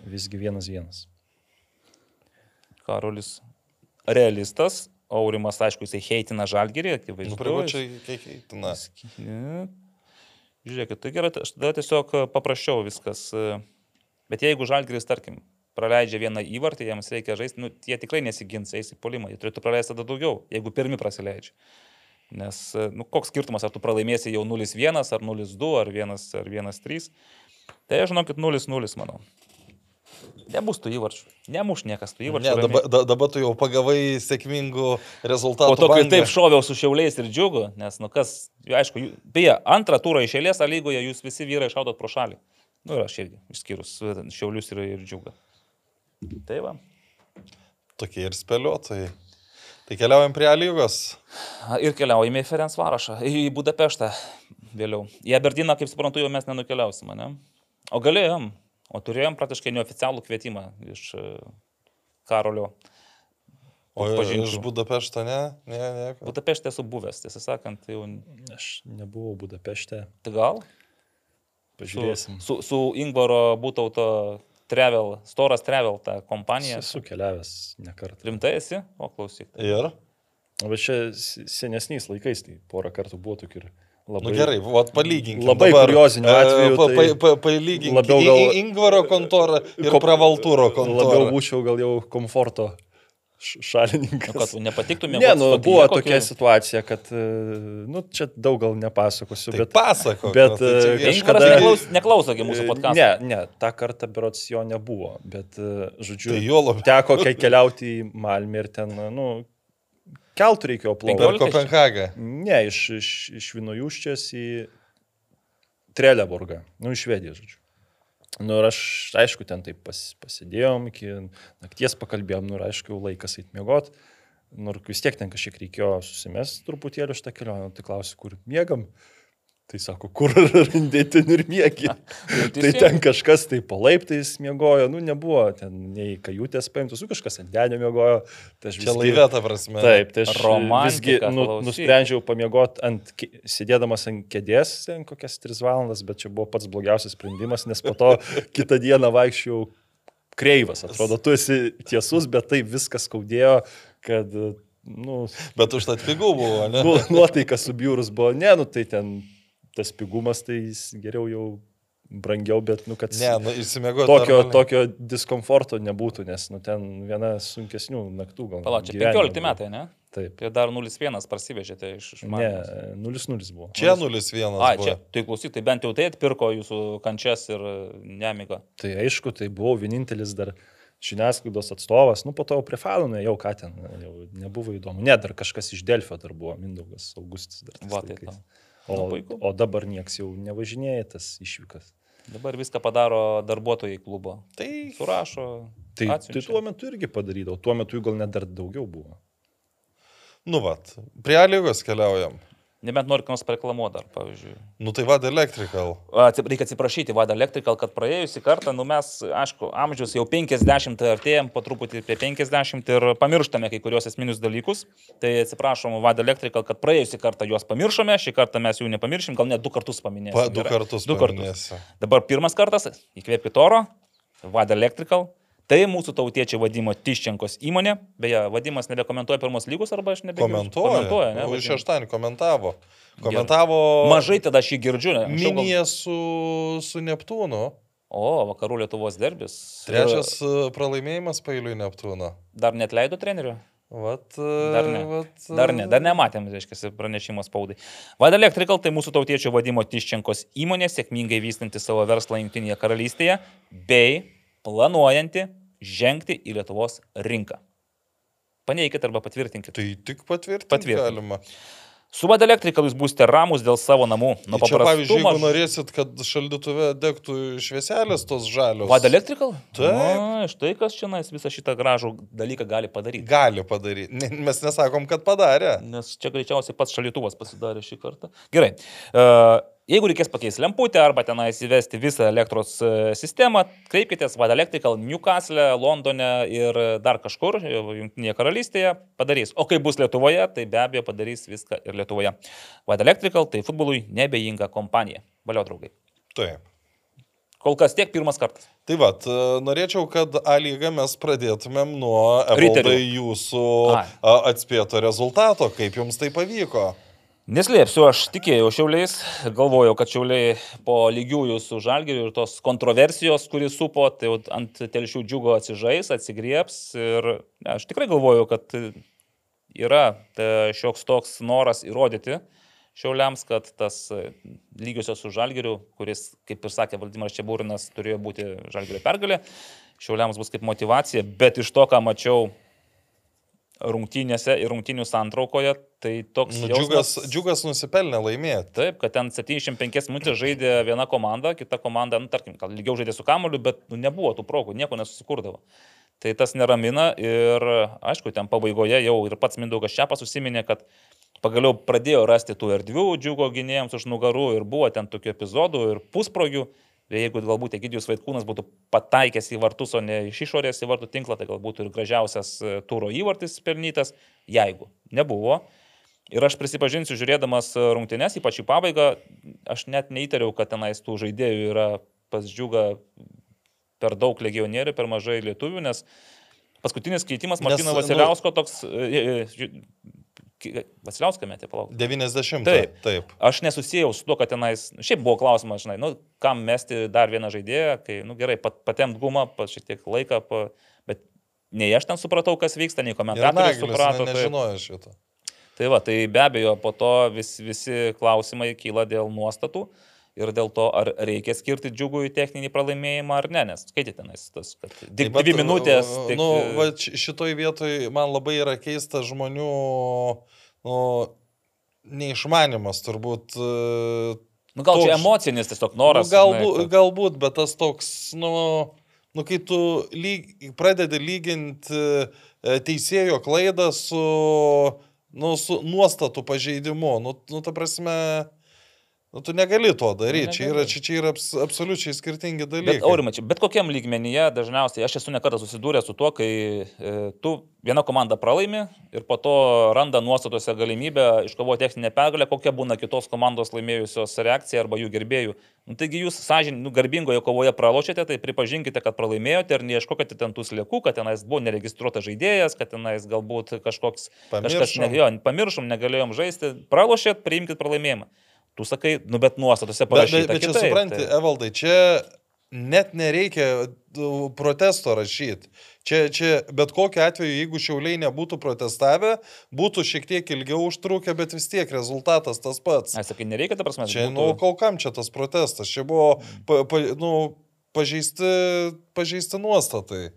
visgi vienas vienas. Karolis realistas, Aurimas, aišku, jisai heitina žalgerį, Nu, akivaizdu. privačiai kiek įtina. Ne. Žiūrėkit, tai gerai, aš tada tiesiog e, paprasčiau viskas. e, Bet jeigu žalgeris, tarkim, praleidžia vieną įvartį, jiems reikia žaisti, nu, jie tikrai nesigins, eis į polimą, jie turėtų praleisti tada daugiau, jeigu pirmi praleidžia. Nes, e, nu, koks skirtumas, ar tu pralaimėsi jau 0-1, ar 0-2, ar 1, ar 1-3. Tai aš žinokit 0-0, manau. Nebus tų įvarčių. Nemuš niekas tų įvarčių. Ne, dabar, da, dabar tu jau pagavai sėkmingų rezultatų. Po to, kai bangą. taip šoviau su šiauliais ir džiugu, nes, nu kas, aišku, jų, beje, antrą turą iš eilės lygoje jūs visi vyrai šaudot pro šalį. Nu ir aš irgi, išskyrus e, šiaulius ir, ir džiugą. Tai va. Tokie ir spėliotojai. Tai keliaujam prie lygos. Ir keliaujame į Ferenc Varašą, į Budapeštą vėliau. Į Aberdiną, kaip suprantu, jau mes nenukeliausime, ne? O galėjom, o turėjom praktiškai neoficialų kvietimą iš e, Karolio. O Pažinčių. iš Budapešto ne? Ne, ne. Budapeštė esu buvęs, tiesą sakant, tai jau... Aš nebuvau Budapešte, Tai gal? pažiūrėsim. Su, su Ingvaro būtauto Travel, Storas Travel, ta kompanija. Esu keliavęs ne kartą. Rimtai esi? O klausyk. Ir? O bet čia senesniais laikais, tai porą kartų buvo tokių ir Na labai... nu, gerai, vat palyginkime. Labai kuriozinių atvejų, Pa, pa, tai pa, palyginkime labiau gal... Ingvaro kontorą ir Ko- pravaltūro kontorą. Labiau būčiau gal jau komforto š- Nu, šalininkas. kad nepatiktų Ne, nu, buvo kokioj? tokia situacija, kad, e, nu, čia daug gal nepasakosiu, Tai bet... pasako. bet, tai čia e, kažkada- neklaus, neklausokė mūsų E, podcast'o. Ne, ne, tą kartą berots jo nebuvo, bet, e, žodžiu, Tai teko keliauti į Malmį ir ten, nu, keltų reikėjo Per plaukti. Kopenhagą. Ne, iš, iš, iš Vinojuščias į Treleborgą, nu, iš Švedijos, žodžiu. Nu ir aš, aišku, ten taip pas, pasidėjom, iki nakties pakalbėjom, nu ir aišku, laikas eit miegot. Nu ir vis tiek ten kažkiek reikėjo susimest truputėlį šitą kelionę, tai klausiu, kur miegam. Tai sako, kur randėti ir mėgi. tai teisingai. ten kažkas tai po laiptais miegojo, nu nebuvo ten nei kajutės paimtos, nu kažkas ant denio miegojo. Tai Čia visgi- laivė, ta prasme. Taip, tai aš Romantika, visgi nu, nusprendžiau pamiegoti ant, sėdėdamas ant kėdės, ten kokias 3 valandas, bet čia buvo pats blogiausias sprendimas, nes po to kitą dieną vaikščiau kreivas. Atrodo, tu esi tiesus, bet tai viskas skaudėjo, kad, nu, Bet užtat pigų buvo, ne? nu nuotaika subjūrus buvo, ne, nu tai ten tas pigumas, tai jis geriau jau brangiau, bet, nu, kad Ne, nu tokio, tokio diskomforto nebūtų, nes, nu, ten viena sunkesnių naktų gal. Palauk, čia gyvenime 15 buvo. metai, ne? Taip. Ir dar 0-1 parsivežėte iš, iš Ne, Malmės. 0-0 buvo. Čia 0-1. Ai, buvo. čia, tai klausyk, tai bent jau tai atpirko jūsų kančias ir e, nemigą. Tai aišku, tai buvau vienintelis dar žiniasklaidos atstovas, nu po to prie Falūno jau ką ten, jau nebuvo įdomu. Ne, dar kažkas iš Delfio dar buvo, Mindaugas Augustis dar. Va, tai laikais. tau. O, Nu, puiku. o dabar nieks jau nevažinėja tas išvykas. Dabar viską padaro darbuotojai klubo. Tai Surašo. Tai, tai atsiunčia. tuo metu irgi padarydavau, tuo metu jų gal net dar daugiau buvo. Nu, vat. Prie lygos keliaujam. Nebent nori ką nors reklamuoti dar, pavyzdžiui. Nu, tai vad Electrical. Atsip- Reikia atsiprašyti Vada Electrical, kad praėjusį kartą, nu mes, aišku, amžius jau 50 artėjom, po truputį apie 50 ir pamirštame kai kurios esminius dalykus. Tai atsiprašom Vada Electrical, kad praėjusį kartą juos pamiršome, šį kartą mes jų nepamiršim, gal net du kartus paminėsime. Pa, du kartus. Du kartus. paminėsiu. Dabar pirmas kartas, įkvėpkite oro, Vada Electrical. Tai mūsų tautiečiai vadimo Tiščenkos įmonė. Beje, vadimas nebekomentuoja pirmos lygus arba aš nebe. Komentuoja. Komentuoja, ne? Už šeštąjį komentavo. Komentavo. Mažai tada aš jį girdžiu. ne? Anksčiau gal- Minija su, su Neptūnu. O, vakarų Lietuvos derbis. Trečias e, pralaimėjimas pailiui Neptūno. Dar net leido treneriu? Vat, Dar ne. Vat, Dar ne, dar nematėm, reiškia, pranešimo spaudai. Vada Electrical tai mūsų tautiečio vadimo Tiščenkos įmonė, sėkmingai vystanti savo verslą Junktinėje karalystėje, bei planuojanti žengti į Lietuvos rinką. Paneikit arba patvirtinkit. Tai tik patvirtinti Patvirtint. galima. Su Vada Electrical jūs būsite ramus dėl savo namų. Nuo Čia, pavyzdžiui, jeigu norėsit, kad šaldytuve degtų švieselės tos žalios. Vada Electrical? Taip. Na, štai kas čia nais visą šitą gražų dalyką gali padaryti. Gali padaryti. Mes nesakom, kad padarė. Nes čia greičiausiai pats šalituvas pasidarė šį kartą. Gerai. Uh, jeigu reikės pakeisti lemputę arba tenais įvesti visą elektros e, sistemą, kreipkitės Vada Electrical Newcastle, Londone ir dar kažkur, e, Junktinėje karalystėje padarys. O kai bus Lietuvoje, tai be abejo padarys viską ir Lietuvoje. Vada Electrical tai futbolui nebejinga kompanija. Valio draugai. Taip. Kol kas tiek pirmas kartas. Tai vad, norėčiau, kad A lygą mes pradėtumėm nuo. Evaldai jūsų Ai. atspėto rezultato, kaip jums tai pavyko. Neslėpsiu, aš tikėjau šiauliais, galvojau, kad šiauliai po lygiųjų su žalgiriu ir tos kontroversijos, kuris supo, tai ant telšių džiugo atsižais, atsigriebs ir ne, aš tikrai galvojau, kad yra šioks toks noras įrodyti šiauliams, kad tas lygiosios su žalgiriu, kuris, kaip ir sakė Valdimiras Čiabūrinas, turėjo būti žalgirio pergalė, šiauliams bus kaip motivacija, bet iš to, ką mačiau rungtynėse ir rungtynių santraukoje, tai toks Nu, jausmas- džiugas, džiugas nusipelnė laimėti. Taip, kad ten 75 minutės žaidė viena komanda, kita komanda, nu, tarkim, gal lygiau žaidė su kamoliu, bet nu, nebuvo tų progų, nieko nesusikurdavo. Tai tas neramina ir, aišku, ten pabaigoje jau ir pats Mindaugas Čiapas užsiminė, kad pagaliau pradėjo rasti tų erdvių džiugo gynėjams už nugarų ir buvo ten tokių epizodų ir pusprogių. Jeigu galbūt Egidijus Vaitkūnas būtų pataikęs į vartus, o ne iš išorės į vartų tinklą, tai galbūt ir gražiausias e, turo įvartis pelnytas, jeigu nebuvo. Ir aš prisipažinsiu, žiūrėdamas rungtynes, ypač į pabaigą, aš net neįtariau, kad tenais tų žaidėjų yra pas džiugą per daug legionierių, per mažai lietuvių, nes paskutinis keitimas Martino nu- Vasiliausko toks... Vasiliauską metė, palauk. 90. Taip. Taip. Aš nesusijau su to, kad tenais, nu, šiaip buvo klausimas, žinai, nu, kam mesti dar vieną žaidėją, kai, nu gerai, pat, patemt gumą, pa šiek tiek laiką, pa, bet nei aš ten supratau, kas vyksta, nei Nagilis suprato. ne, tai- nežinojo šito. Tai va, tai be abejo, po to vis, visi klausimai kyla dėl nuostatų ir dėl to, ar reikia skirti džiugui techninį pralaimėjimą ar ne, nes skaitėte, nes tas, kad tik dvi minutės. uh, Tik, Nu, va, č- šitoj vietoj man labai yra keista žmonių nu, neišmanimas turbūt. uh, nu, gal čia toks- emocinis tiesiog noras. nu, galbūt, kad- galbūt, bet tas toks, nu, nu kai tu lyg, pradedi lyginti e, teisėjo klaidą su, nu, su nuostatų pažeidimu, nu, nu ta prasme, nu, tu negali to daryti. Čia yra, čia, čia yra abs, absoliučiai skirtingi dalykai. Bet aurimai, bet kokiam lygmenyje dažniausiai aš esu nekartą susidūręs su tuo, kai e, tu viena komanda pralaimi ir po to randa nuostatuose galimybę iškovoti techninę pergalę, kokia būna kitos komandos laimėjusios reakcija arba jų gerbėjų. Nu, taigi jūs sąžin, nu, garbingoje kovoje pralošėte, tai pripažinkite, kad pralaimėjote ir neieškokite ten tų sliekų, kad tenais buvo neregistruotas žaidėjas, kad tenais galbūt kažkoks... Kažkas, ne, Pamiršom. jo, pamiršom, negalėjom žaisti, pralošėt, priimkite pralaimėjimą. Tu sakai, nu bet nuostatose parašyta. Bet, bet, bet kitaip, čia supranti, tai... Evaldai, čia net nereikia uh, protesto rašyti. Čia, čia bet kokiu atveju, jeigu šiauliai nebūtų protestavę, būtų šiek tiek ilgiau užtrukę, bet vis tiek rezultatas tas pats. Aš sakai, nereikia, ta prasme, čia. Būtų... Nu, kol kam čia tas protestas? Čia buvo pa, pa, nu, pažeisti, pažeisti nuostatai.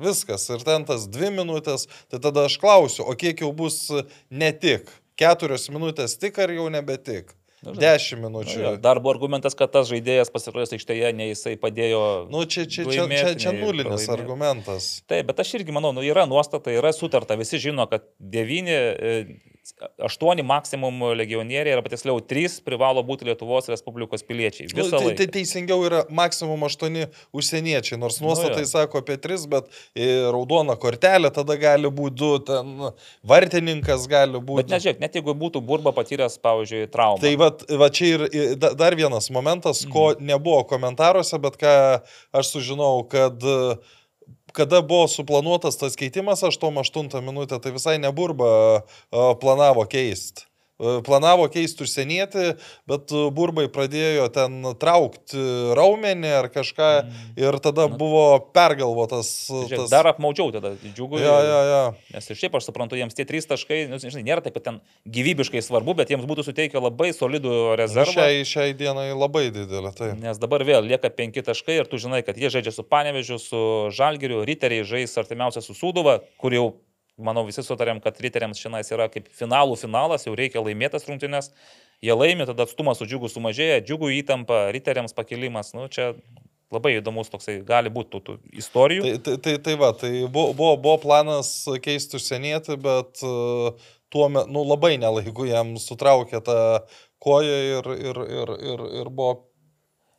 Viskas. Ir ten tas dvi minutės. Tai tada aš klausiu, o kiek jau bus uh, ne tik? Keturios minutės tik ar jau nebetik? 10 minučių. Na, ja, dar buvo argumentas, kad tas žaidėjas pasirodęs aikštėje, ne jisai padėjo. Nu, čia, čia, laimėt, čia, čia, čia nulinis pralaimėt. argumentas. Taip, bet aš irgi manau, nu, yra nuostata, yra sutarta, visi žino, kad 9 8 maksimum legionieriai, arba tiksliau 3 privalo būti Lietuvos Respublikos piliečiai. Nu, tai, tai teisingiau yra maksimum 8 užsieniečiai, nors Nu, nuostatai jo. sako apie 3, bet e, raudona kortelė tada gali būti 2, ten vartininkas gali Bet būti. nežiūrėk, net jeigu būtų burba patyręs, pavyzdžiui, traumą. Tai va, va čia ir dar vienas momentas, ko Mhm. nebuvo komentaruose, bet ką aš sužinau, kad e, kada buvo suplanuotas tas keitimas 8-8 minutę, tai visai neburba planavo keisti. E, planavo keisti užsienietį, bet e, burbai pradėjo ten traukti raumenį ar kažką mm. ir tada nu. buvo pergalvotas. Tas... Dar apmaudžiau tada džiugu. Ja, ja, ja. Nes ir šiaip aš suprantu, jiems tie trys taškai, nu, žinai, nėra taip, kad ten gyvybiškai svarbu, bet jiems būtų suteikę labai solidų rezervą. Šiai, šiai dienai labai didelė. Tai. Nes dabar vėl lieka penki taškai ir tu žinai, kad jie žaidžia su Panevežiu, su Žalgiriu, Riteriai žais artimiausia su Sūduva, kur jau Manau, visi sutarėm, kad riteriams šiandien yra kaip finalų finalas, jau reikia laimėtas rungtynės. Jie laimi, tada atstumas su džiugu sumažėja, džiugu įtampa, riteriams pakilimas. Nu, čia labai įdomus toksai gali būti tų, tų istorijų. Tai, tai, tai, tai va, tai buvo, buvo, buvo planas keisti užsienietį, bet uh, tuo metu nu, labai nelaiku jam sutraukė tą koją ir, ir, ir, ir, ir buvo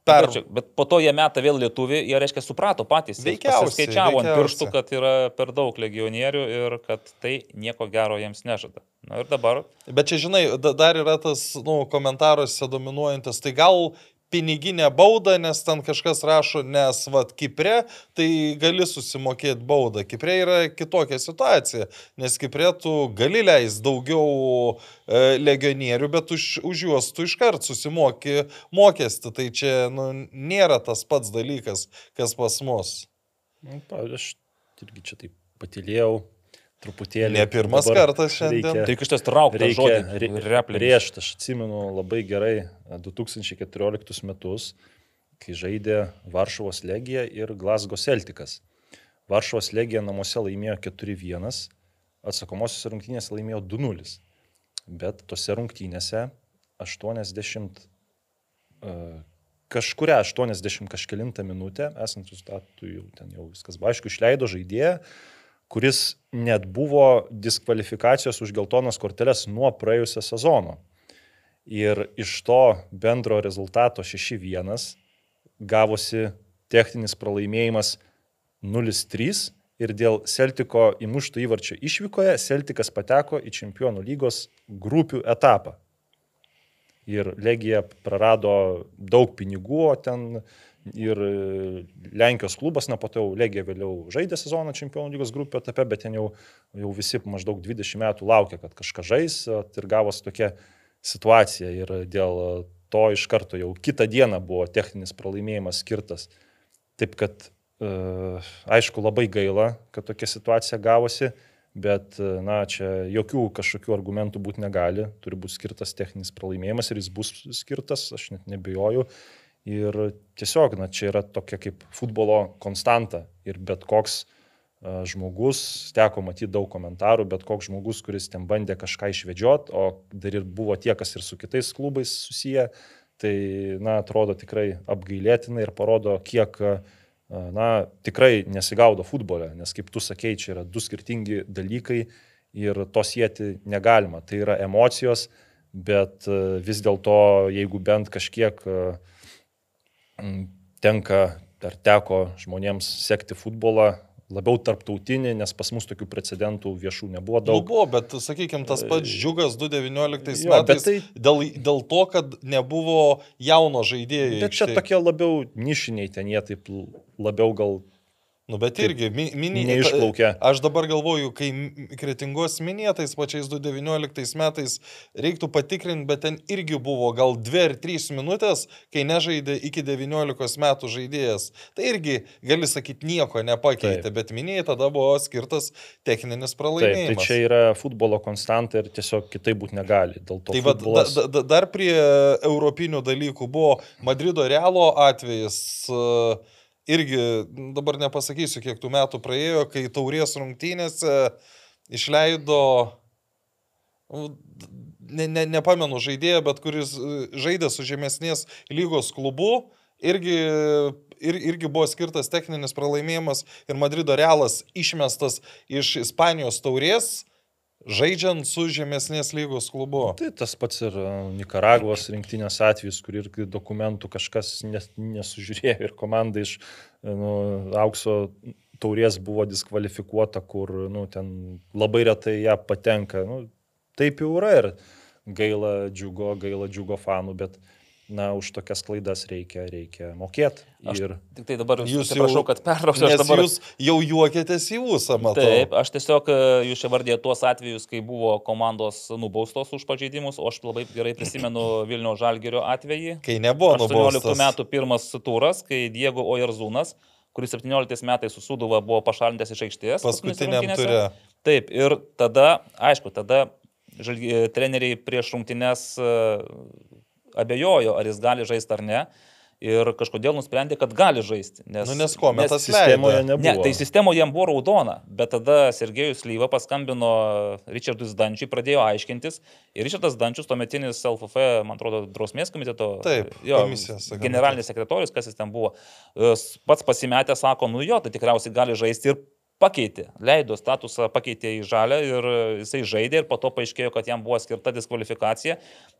Per... Bet po to jie meta vėl lietuvį, jie reiškia suprato patys. Skaičiavo ant pirštų, kad yra per daug legionierių ir kad tai nieko gero jiems nežada. Na ir dabar. Bet čia, žinai, dar yra tas nu, komentaruose dominuojantis, tai gal piniginę baudą, nes ten kažkas rašo, nes vad Kipre, tai gali susimokėti baudą. Kipre yra kitokia situacija, nes Kipre tu gali leisti daugiau e, legionierių, bet už, už juos tu iškart susimoki mokestį. Tai čia nu, nėra tas pats dalykas, kas pas mus. Nu, aš irgi čia taip patilėjau, truputėlį. Ne pirmas kartas šiandien. Reikia, tai šitas trauktas reikia repliką. Prieš, aš atsimenu labai gerai 2014 metus, kai žaidė Varšuvos legija ir Glasgow Celticas. Varšuvos legija namuose laimėjo 4-1, atsakomosios rungtynėse laimėjo 2-0. Bet tose rungtynėse 80, uh, kažkuria 80 kažkelintą minutę, esant rezultatui jau ten jau viskas buvo aišku, išleido žaidėją, kuris net buvo diskvalifikacijos už geltonas korteles nuo praėjusio sezono. Ir iš to bendro rezultato 6-1 gavosi techninis pralaimėjimas 0-3 ir dėl Celtiko įmušto įvarčio išvykoje Celtikas pateko į Čempionų lygos grupių etapą. Ir Legija prarado daug pinigų, o ten ir e, Lenkijos klubas, na, po to jau Legija vėliau žaidė sezoną Čempionų lygos grupė etape, bet ten jau, jau visi maždaug 20 metų laukia, kad kažką žais ir gavosi tokia situacija ir dėl to iš karto jau kitą dieną buvo techninis pralaimėjimas skirtas. Taip kad, e, aišku, labai gaila, kad tokia situacija gavosi, bet, e, na, čia jokių kažkokių argumentų būti negali, turi būti skirtas techninis pralaimėjimas ir jis bus skirtas, aš net nebejoju. Ir tiesiog, na, čia yra tokia kaip futbolo konstanta. Ir bet koks uh, žmogus, teko matyti daug komentarų, bet koks žmogus, kuris ten bandė kažką išvedžiot, o dar ir buvo tie, kas ir su kitais klubais susiję, tai, na, atrodo tikrai apgailėtina ir parodo, kiek, uh, na, tikrai nesigaudo futbole. Nes, kaip tu sakei, čia yra du skirtingi dalykai ir to sieti negalima. Tai yra emocijos, bet uh, vis dėlto, jeigu bent kažkiek uh, tenka ar teko žmonėms sekti futbolą labiau tarptautinį, nes pas mus tokių precedentų viešų nebuvo daug. Nu, buvo, bet, sakykime, tas pats Džiugas 2019 jo, metais tai... dėl, dėl to, kad nebuvo jauno žaidėjo. Bet čia tokie labiau nišiniai ten, jie taip labiau gal Nu, bet irgi, mini... Neišplaukia. Aš dabar galvoju, kai kretingos minėtais pačiais 2019 metais reiktų patikrinti, bet ten irgi buvo gal 2 ar 3 minutės, kai nežaidė iki 19 metų žaidėjas. Tai irgi, gali sakyti, nieko nepakeitė, Taip. bet minėjai tada buvo skirtas techninis pralaimėjimas. Taip, tai čia yra futbolo konstanta ir tiesiog kitaip būti negali. Tai futbolas... va, da, da, dar prie europinių dalykų buvo Madrido Realo atvejis. Uh, irgi dabar nepasakysiu, kiek tų metų praėjo, kai taurės rungtynėse išleido, nu, ne, ne, nepamenu žaidėją, bet kuris e, žaidė su žemesnės lygos klubu, irgi, ir, irgi buvo skirtas techninis pralaimėjimas ir Madrido Realas išmestas iš Ispanijos taurės žaidžiant su žemesnės lygos klubu. Tai tas pats ir e, Nikaragvos rinktinės atvejis, kur irgi dokumentų kažkas nes, nesužiūrėjo ir komanda iš e, nu, aukso taurės buvo diskvalifikuota, kur nu, ten labai retai ją patenka. Nu, taip jau yra ir gaila džiugo, gaila džiugo fanų, bet na, už tokias klaidas reikia, reikia mokėti. Aš Ir tik tai dabar Jūs prašau, kad pertrauksiu. Aš Nes dabar... jūs jau juokėtės į ūsą, matau. Taip, aš tiesiog, e, jūs čia vardėte tuos atvejus, kai buvo komandos nubaustos už pažeidimus, o aš labai gerai prisimenu Vilnių Žalgerio atvejį. Kai nebuvo 18 nubaustas. metų pirmas turas, kai Diego Ojarzūnas, kuris 17 metais su Suduva buvo pašalintas iš aikštės. Paskutiniam turė. Taip, ir tada, aišku, tada treneriai prieš rungtynes e, abejojo, ar jis gali žaisti ar ne. Ir kažkodėl nusprendė, kad gali žaisti. Nes, Nu, nes ko, metas sistemoje leido. nebuvo. Ne, tai sistemoje jam buvo raudona, bet tada Sergejus Lyva paskambino Richardui Zdančiui, pradėjo aiškintis. Ir Richardas Zdančius, tuometinis LFF, man atrodo, drausmės komiteto Taip, jo, komisijos generalinis sekretorius, kas jis ten buvo, e, pats pasimetė, sako, nu jo, tai tikriausiai gali žaisti ir pakeitė, leido statusą, pakeitė į žalę ir e, jisai žaidė ir po to paaiškėjo, kad jam buvo skirta diskvalifikacija.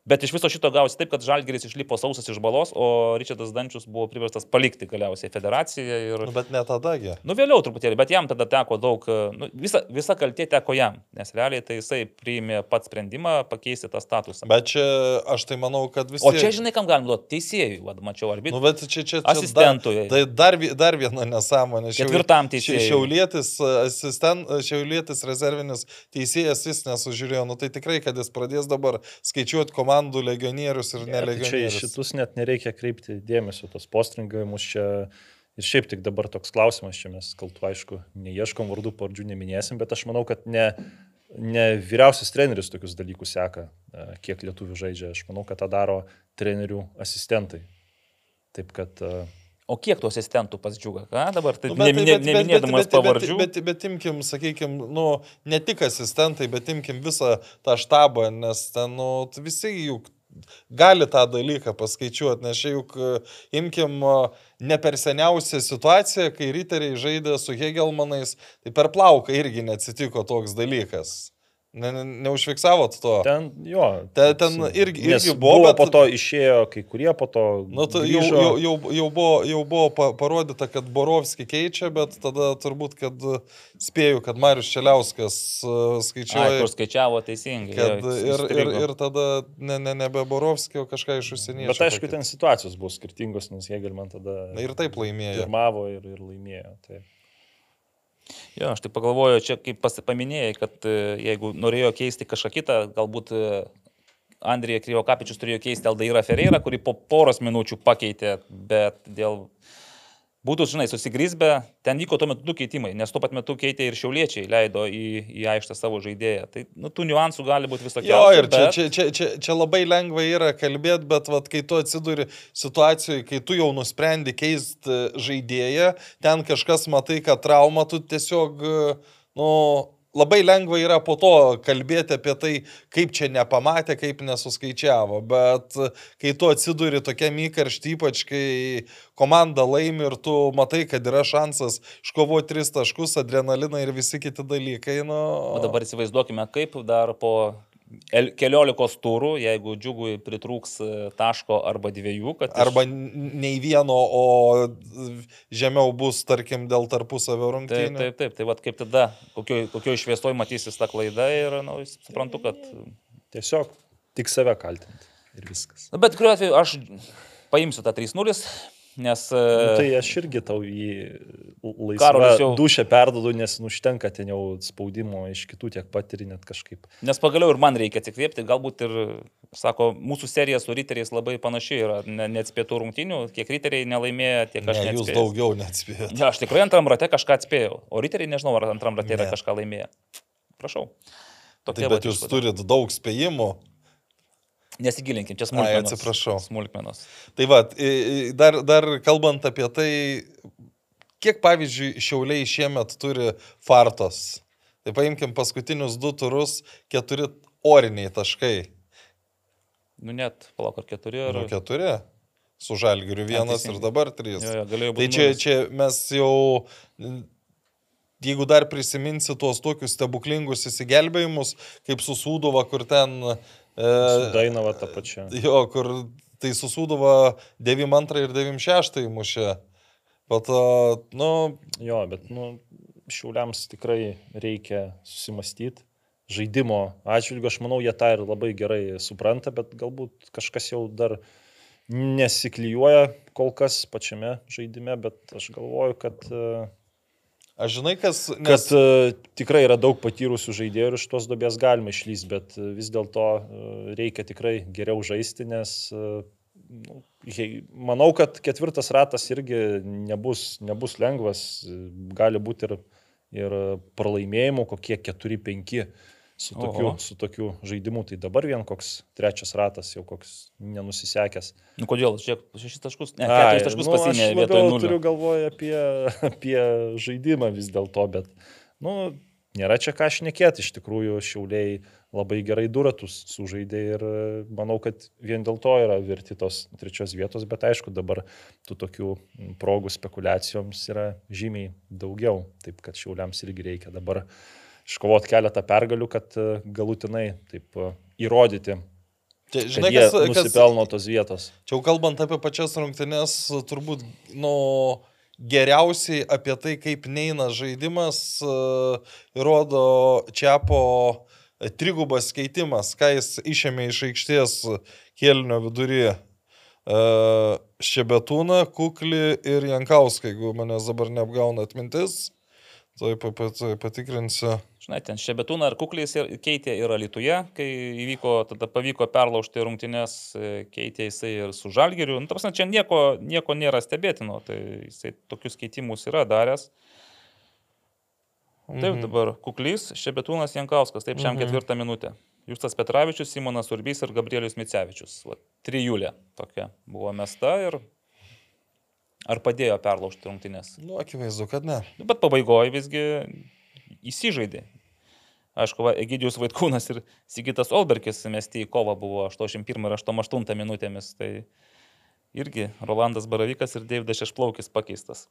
Bet iš viso šito gausi taip, kad Žalgeris išlipo sausas iš balos, o Richardas Dančius buvo priverstas palikti galiausiai federaciją. Ir... Nu, bet ne tadagi. Nu vėliau truputėlį, bet jam tada teko daug, e, nu, visa, visa kaltė teko jam, nes realiai tai jisai priėmė pat sprendimą pakeisti tą statusą. Bet čia aš tai manau, kad visi. O čia žinai, kam galim duoti teisėjui, vad mačiau, Nu, arbitrai. bet čia, čia, čia Asistentui. Dar, tai dar, dar viena nesąmonė. Ketvirtam teisėjui. Šiaulietis, asistent, šiaulietis rezervinis teisėjas jis nesužiūrėjo. Nu tai tikrai, kad jis pradės dabar skaičiuoti komandų legionierius ir Ne, tai čia nelegionierius. šitus net nereikia kreipti dėmesio, tos postringavimus čia. Ir šiaip tik dabar toks klausimas, čia mes kaltų aišku, neieškom vardų, pavardžių neminėsim, bet aš manau, kad ne, ne vyriausias treneris tokius dalykus seka, kiek lietuvių žaidžia. Aš manau, kad tą daro trenerių asistentai. Taip kad e, O kiek tų asistentų pas džiugą? Ką dabar? Tai Nu, bet- neminė, bet- bet- neminėdamas bet- bet- pavardžių. Bet, bet, bet imkim, sakykim, nu, ne tik asistentai, bet imkim visą tą štabą, nes ten, nu, visi juk gali tą dalyką paskaičiuoti, nes čia juk e, imkim e, ne per seniausią situaciją, kai riteriai žaidė su Hegelmanais, tai per plauką irgi neatsitiko toks dalykas. Ne, ne, neužfiksavot to? ten, jo. Ten- ten irgi- irgi buvo, buvo, bet- po to išėjo kai kurie, po to... Nu, tai jau, jau, jau, jau, buvo, jau buvo pa- parodyta, kad Borovski keičia, bet tada turbūt, kad e, spėju, kad Marius Čeliauskas e, Ai, skaičiuoja, kur skaičiavo teisingai. kad jo, ir, ir, ir tada ne, ne, nebe Borovski, o kažką iš užsieniečių. Bet aišku, pakeitė. ten situacijos buvo skirtingos, nes Hegelman tada Na, Ir taip laimėjo. pirmavo ir, ir laimėjo. Tai. Jo, aš tai pagalvoju, čia kaip pas- paminėjai, kad e, jeigu norėjo keisti kažką kitą, galbūt e, Andrija Krivokapičius turėjo keisti Aldairą Ferreirą, kurį po poros minučių pakeitė, bet dėl... Būtų, žinai, susigrizbę, ten vyko tuo metu du keitimai, nes tuo pat metu keitė ir šiauliečiai, leido į, į aikštę savo žaidėją. Tai nu, tų niuansų gali būti visokių. Jo, ir čia, čia, čia, čia, čia labai lengva yra kalbėti, bet vat, kai tu atsiduri situacijoje, kai tu jau nusprendi keisti žaidėją, ten kažkas matai, kad trauma, tu tiesiog, e, nu, labai lengva yra po to kalbėti apie tai, kaip čia nepamatė, kaip nesuskaičiavo, bet e, kai tu atsiduri tokiam įkarštį, ypač kai komanda laimi ir tu matai, kad yra šansas iškovoti tris taškus, adrenaliną ir visi kiti dalykai, nu... O dabar įsivaizduokime, kaip dar po keliolikos turų, jeigu džiugui pritrūks e, taško arba dviejų, kad... iš- Arba nei vieno, o žemiau bus, tarkim, dėl tarpusavio Taip, rungtynių. taip, taip. Tai vad kaip tada, kokioj, kokioj šviesoj matysis ta klaida ir, na, nu, suprantu, kad... Tiesiog tik save kaltinti ir viskas. Na, bet kuriuo atveju aš paimsiu tą 3-0, nes... Nu, Tai... tai aš irgi tau į Karolis laisvą jau- dušę perdodu, nes nu, užtenka ten jau spaudimo iš kitų tiek patiri net kažkaip. Nes pagaliau ir man reikia atsikvėpti, galbūt ir, sako, mūsų serija su riteriais labai panaši yra, ne, neatspėtų rungtynių, kiek riteriai nelaimėjo, tiek aš Ne, jūs neatspėjau. daugiau neatspėjote. Ja, aš tikrai antram rate kažką atspėjau, o riteriai nežinau, ar antram rate yra Ne. kažką laimėję. Prašau. Taip, Tokia bet vat jūs turit daug spėjimų. Nesigilinkim, čia Ai, smulkmenos. atsiprašau. Smulkmenos. Tai va, dar, dar kalbant apie tai, kiek pavyzdžiui šiauliai šiemet turi fartos. Tai paimkim paskutinius du turus, keturi oriniai taškai. Nu net, palauk, ar keturi, ar... Nu, keturi. Su žalgiriu vienas ir dabar trys. Jo, jo, Tai čia, čia mes jau, jeigu dar prisiminsi tuos tokius stebuklingus įsigelbėjimus, kaip susūduva, kur ten... Dainava tą pačią. jo, kur tai susūduva 92 ir 96 mušė. Bet, a, nu, Jo, bet nu, šiauliams tikrai reikia susimastyti. Žaidimo atžvilgiu, aš manau, jie tą ir labai gerai supranta, bet galbūt kažkas jau dar nesiklyjuoja kol kas pačiame žaidime, bet aš galvoju, kad, e, Aš žinai, kas... nes... kad e, tikrai yra daug patyrusių žaidėjų ir iš tos dobės galima išlysti, bet e, vis dėlto reikia tikrai geriau žaisti, nes nu, manau, kad ketvirtas ratas irgi nebus, nebus lengvas, gali būti ir, ir pralaimėjimų kokie 4-5 su tokiu, Oho. su tokiu žaidimu. Tai dabar vien koks trečias ratas, jau koks nenusisekęs. Nu, kodėl? Šiek šešis taškus, ne, keturis taškus nu, pasimė vietoj nulio. Turiu galvoje apie, apie žaidimą vis dėlto, bet, nu, nėra čia ką šnekėti. Iš tikrųjų, šiauliai labai gerai duratus sužaidė ir manau, kad vien dėl to yra verti tos trečios vietos, bet aišku, dabar tų tokių progų spekulacijoms yra žymiai daugiau, taip kad šiauliams irgi reikia dabar iškovoti keletą pergalių, kad e, galutinai taip e, įrodyti. Čia, žinai, kas, nusipelno tos vietos. Čia jau kalbant apie pačias rungtynes, turbūt, nu, geriausiai apie tai, kaip neina žaidimas, įrodo Čiapo trigubas keitimas, ką jis išėmė iš aikštės kėlinio viduryje. Šebetūną, Kuklį ir Jankauską, jeigu manęs dabar neapgauna atmintis. Tai patikrinsiu. Žinai, ten Šebetūna ir Kuklis keitė ir Alituje, kai įvyko, tada pavyko perlaužti rungtynės, e, keitė jisai ir su Žalgiriu. Nu, tarsi, čia nieko, nieko nėra stebėtino, tai jisai tokius keitimus yra daręs. Taip, mhm. dabar Kuklys, Šebetūnas Jankauskas, taip, šiam mhm. ketvirtą minutę. Justas Petravičius, Simonas Urbys ir Gabrielius Micevičius. Va, trijulė tokia buvo mesta ir Ar padėjo perlaužti rungtynės? Nu, akivaizdu, kad ne. Nu, bet pabaigoje visgi įsižaidė. Aišku, va, Egidijus Vaitkūnas ir Sigitas Olberkis mesti į kovą buvo 81 ir 88 minutėmis. Tai irgi Rolandas Baravykas ir Deividas Šešplaukis pakeistas.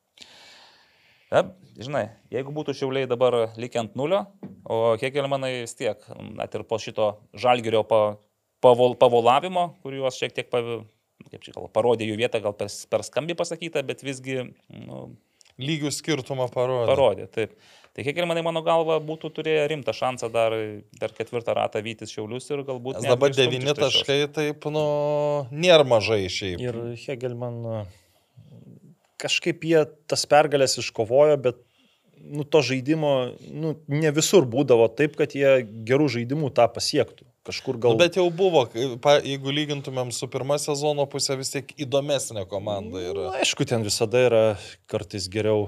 Ja, žinai, jeigu būtų šiauliai dabar likę ant nulio, o Hegelmanai vis tiek, net ir po šito žalgerio pa, pavol, pavolavimo, kuriuos šiek tiek kaip čia gal parodė jų vietą, gal per, per skambiai pasakyta, bet visgi... Nu, Lygių skirtumą parodė. Parodė, taip. Tai kiek ir manai, mano galva, būtų turėję rimtą šansą dar, dar ketvirtą ratą vytis šiaulius ir galbūt... Nes dabar devyni taškai, taip, nu, nėra mažai šiaip. Ir Hegelman kažkaip jie tas pergalės iškovojo, bet nu, to žaidimo nu, ne visur būdavo taip, kad jie gerų žaidimų tą pasiektų. Kažkur gal. Nu, bet jau buvo, jeigu lygintumėm su pirmą sezono pusė, vis tiek įdomesnė komanda yra. Na, aišku, ten visada yra kartais geriau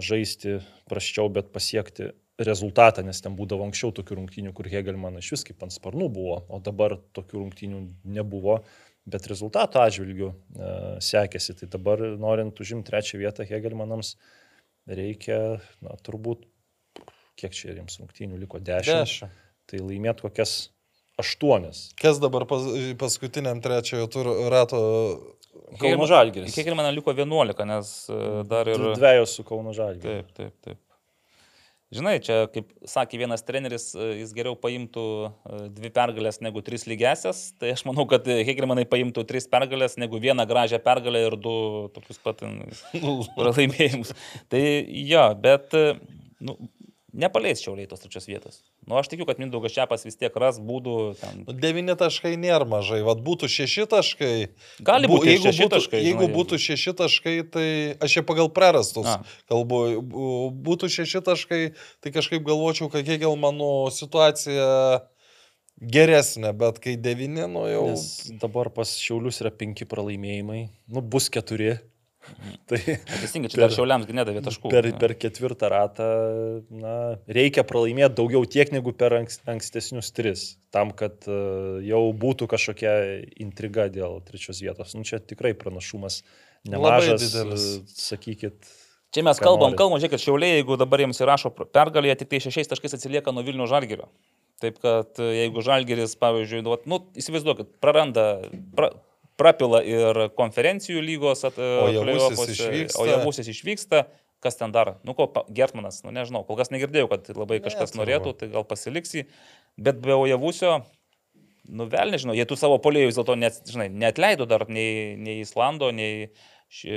žaisti praščiau, bet pasiekti rezultatą, nes ten būdavo anksčiau tokių rungtynių, kur Hegelman iš vis kaip ant sparnų buvo, o dabar tokių rungtynių nebuvo, bet rezultato atžvilgių e, sekėsi. Tai dabar, norint užimti trečią vietą Hegelmanams, reikia, na, turbūt, kiek čia jiems rungtynių liko, dešimt. Dešimt. Tai laimėt kokias aštuonis. Kas dabar pas, paskutiniam trečiojo turo rato Kauno Žalgiris. Kiek ir man liko 11, nes e, dar ir... Dviejos su Kauno Žalgiriu. Taip, taip, taip. Žinai, čia, kaip sakė vienas treneris, e, jis geriau paimtų e, dvi pergalės negu tris lygesias. Tai aš manau, kad Hegelmanai paimtų tris pergalės negu vieną gražią pergalę ir du tokius pat pralaimėjimus. tai jo, bet nu, nepaleis šiauliai tos trečios vietos. Nu, aš tikiu, kad Mindaugas Čiapas vis tiek ras būdų. Ten... Nu, devyni taškai nėra mažai, vad būtų šeši taškai. Gali būti jeigu šeši būtų, taškai. Jeigu žinai, būtų šeši taškai, tai aš čia pagal prarastus A. kalbu. Būtų šeši taškai, tai kažkaip galvočiau, kad Hegel mano situacija geresnė, bet kai devyni, nu jau. Nes dabar pas Šiaulius yra penki pralaimėjimai, nu bus keturi. Tai teisingai, čia dar šiauliams nedavė taškų. Per, per ketvirtą ratą na, reikia pralaimėti daugiau tiek negu per ankstesnius tris, tam, kad uh, jau būtų kažkokia intriga dėl trečios vietos. Nu, čia tikrai pranašumas nemažas, sakykit. Čia mes kalbam, kalbam, žiūrėkit, šiauliai, jeigu dabar jiems įrašo pergalę, tik tai šešiais taškais atsilieka nuo Vilnių Žalgirio. Taip kad jeigu Žalgiris, pavyzdžiui, nu, įsivaizduokit, praranda, pra, prapila ir konferencijų lygos, at, o javusis išvyksta. Kas ten dar? Nu, ko, Gertmanas, nu nežinau, kol kas negirdėjau, kad labai kažkas ne, norėtų, tai gal pasiliksi. Bet be Ojavusio, nu vėl nežinau, jie tų savo polėjų vis dėlto net, žinai, netleido dar nei, nei Islando, nei ši,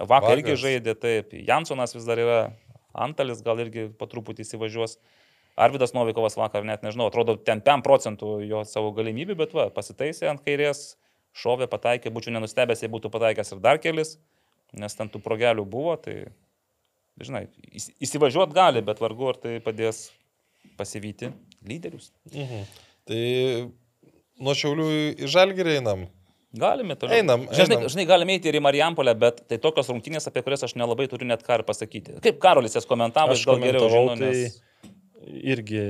vakar Vakas. irgi žaidė, taip, Jansonas vis dar yra, Antalis gal irgi po truputį įsivažiuos. Arvidas Novikovas vakar net nežinau, atrodo, ten 5 procentų jo savo galimybių, bet va, pasitaisė ant kairės šovė, pataikė, būčiau nenustebęs, jei būtų pataikęs ir dar kelis, nes ten tų progelių buvo, tai, žinai, įs- įsivažiuot gali, bet vargu ar tai padės pasivyti lyderius. Mhm. Tai nuo Šiaulių į Žalgirį einam. Galime toliau. Einam, Žinai, einam. žinai, galime eiti ir į Marijampolę, bet tai tokios rungtynės, apie kurias aš nelabai turiu net ką ir pasakyti. Kaip Karolis jas komentavo, Aš gal geriau komentavau, tai- nes... Irgi,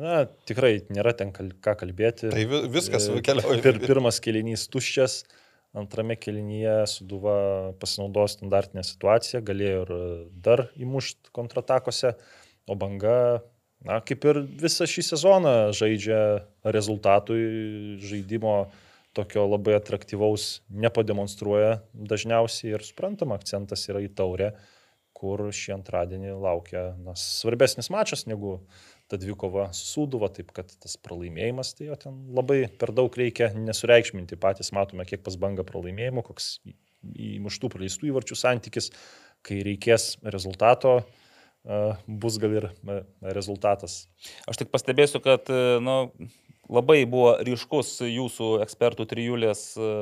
na, tikrai nėra ten ką kalbėti. Tai vi- viskas keliauja. Pir, pirmas kelinys tuščias, antrame kelinyje Suduva pasinaudojo standartinę situaciją, galėjo ir dar įmušti kontratakose, o banga, na, kaip ir visą šį sezoną žaidžia rezultatui žaidimo tokio labai atraktyvaus nepademonstruoja dažniausiai ir suprantama, akcentas yra į taurę, kur šį antradienį laukia na, svarbesnis mačas negu ta dvikova su Sūduva, taip kad tas pralaimėjimas, tai jo ten labai per daug reikia nesureikšminti. Patys matome, kiek pas banga pralaimėjimų, koks įmuštų praleistų įvarčių santykis, kai reikės rezultato, bus gal ir rezultatas. Aš tik pastebėsiu, kad nu, labai buvo ryškus jūsų ekspertų trijulės e,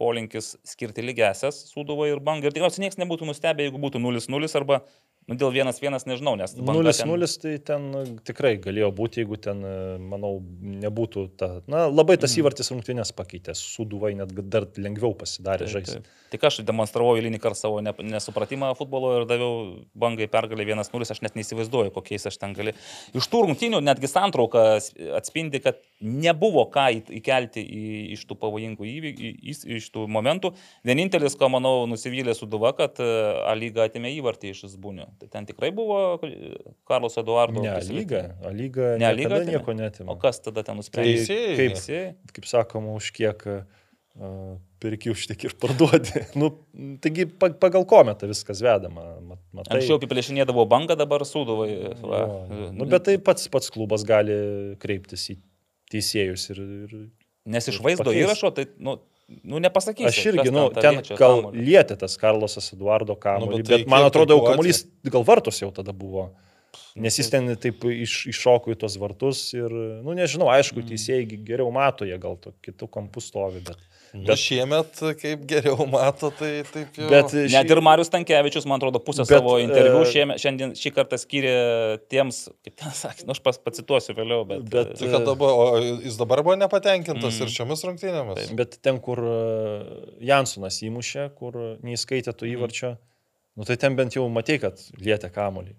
polinkis skirti lygesias Sūduvą ir Bangą. Ir tikriausiai niekas nebūtų nustebę, jeigu būtų 0-0 arba nu, dėl 1-1, nežinau, nes Banga ten- 0-0 tai ten nu, tikrai galėjo būti, jeigu ten, e, manau, nebūtų ta... Na, labai tas Mhm. įvartis rungtynės pakeitė. Suduvai net dar lengviau pasidarė Taip, žaisti. taip. Tik aš demonstravau eilinį kartą savo ne, nesupratimą futbolo ir daviau bangai pergalę 1-0, aš net neįsivaizduoju, kokiais aš ten gali. Iš tų rungtynių netgi santrauka atspindi, kad nebuvo ką įkelti į, iš tų pavojingų įvykių, iš tų momentų. Vienintelis, ko manau, nusivylė Suduva, kad e, A lyga atėmė įvartį iš Zbūnio. Tai ten tikrai buvo e, Karlos Eduardo. Ne, prisilietimas. lyga. A lyga Ne, ne, lyga nieko netima. O kas tada ten nusprendė? Teisėjai. kaip- Teisėjai? Kaip sakoma, už kiek uh, pirki už tiek ir parduodi. nu, taigi pa- pagal kometą viskas vedama. mat- Matai, Anksčiau apiplėšinėdavo bangą, dabar Suduvai. va. Jo, nu, bet tai pats, pats klubas gali kreiptis į teisėjus ir, ir Nes iš vaizdo Pakeis. įrašo, tai, nu, nu nepasakysiu. Aš irgi, nu, ten liečia gal lietė tas Karlosas Eduardo kamuolį, Nu, nu, bet tai bet man atrodo, jau kamuolys gal vartus jau tada buvo. Nes jis ten taip iš, iššoko į tos vartus ir, nu nežinau, aišku, Mm. teisėjai geriau mato, jie gal to kitų kampų stovi, bet... Bet šiemet, kaip geriau mato, tai taip jau. bet Net ir Marius Tankievičius, man atrodo, pusę Bet, savo interviu e, šiandien, šiandien šį kartą skyrė tiems, kaip ten sakė, nu aš pas, pacituosiu vėliau, bet... Bet- e, Tai kad dabar, o jis dabar buvo nepatenkintas Mm. mm. ir šiomis rungtynėmis. Bet ten, kur e, Jansonas įmušė, kur neįskaitė to Mhm. įvarčio, nu tai ten bent jau matei, kad lietė kamuolį.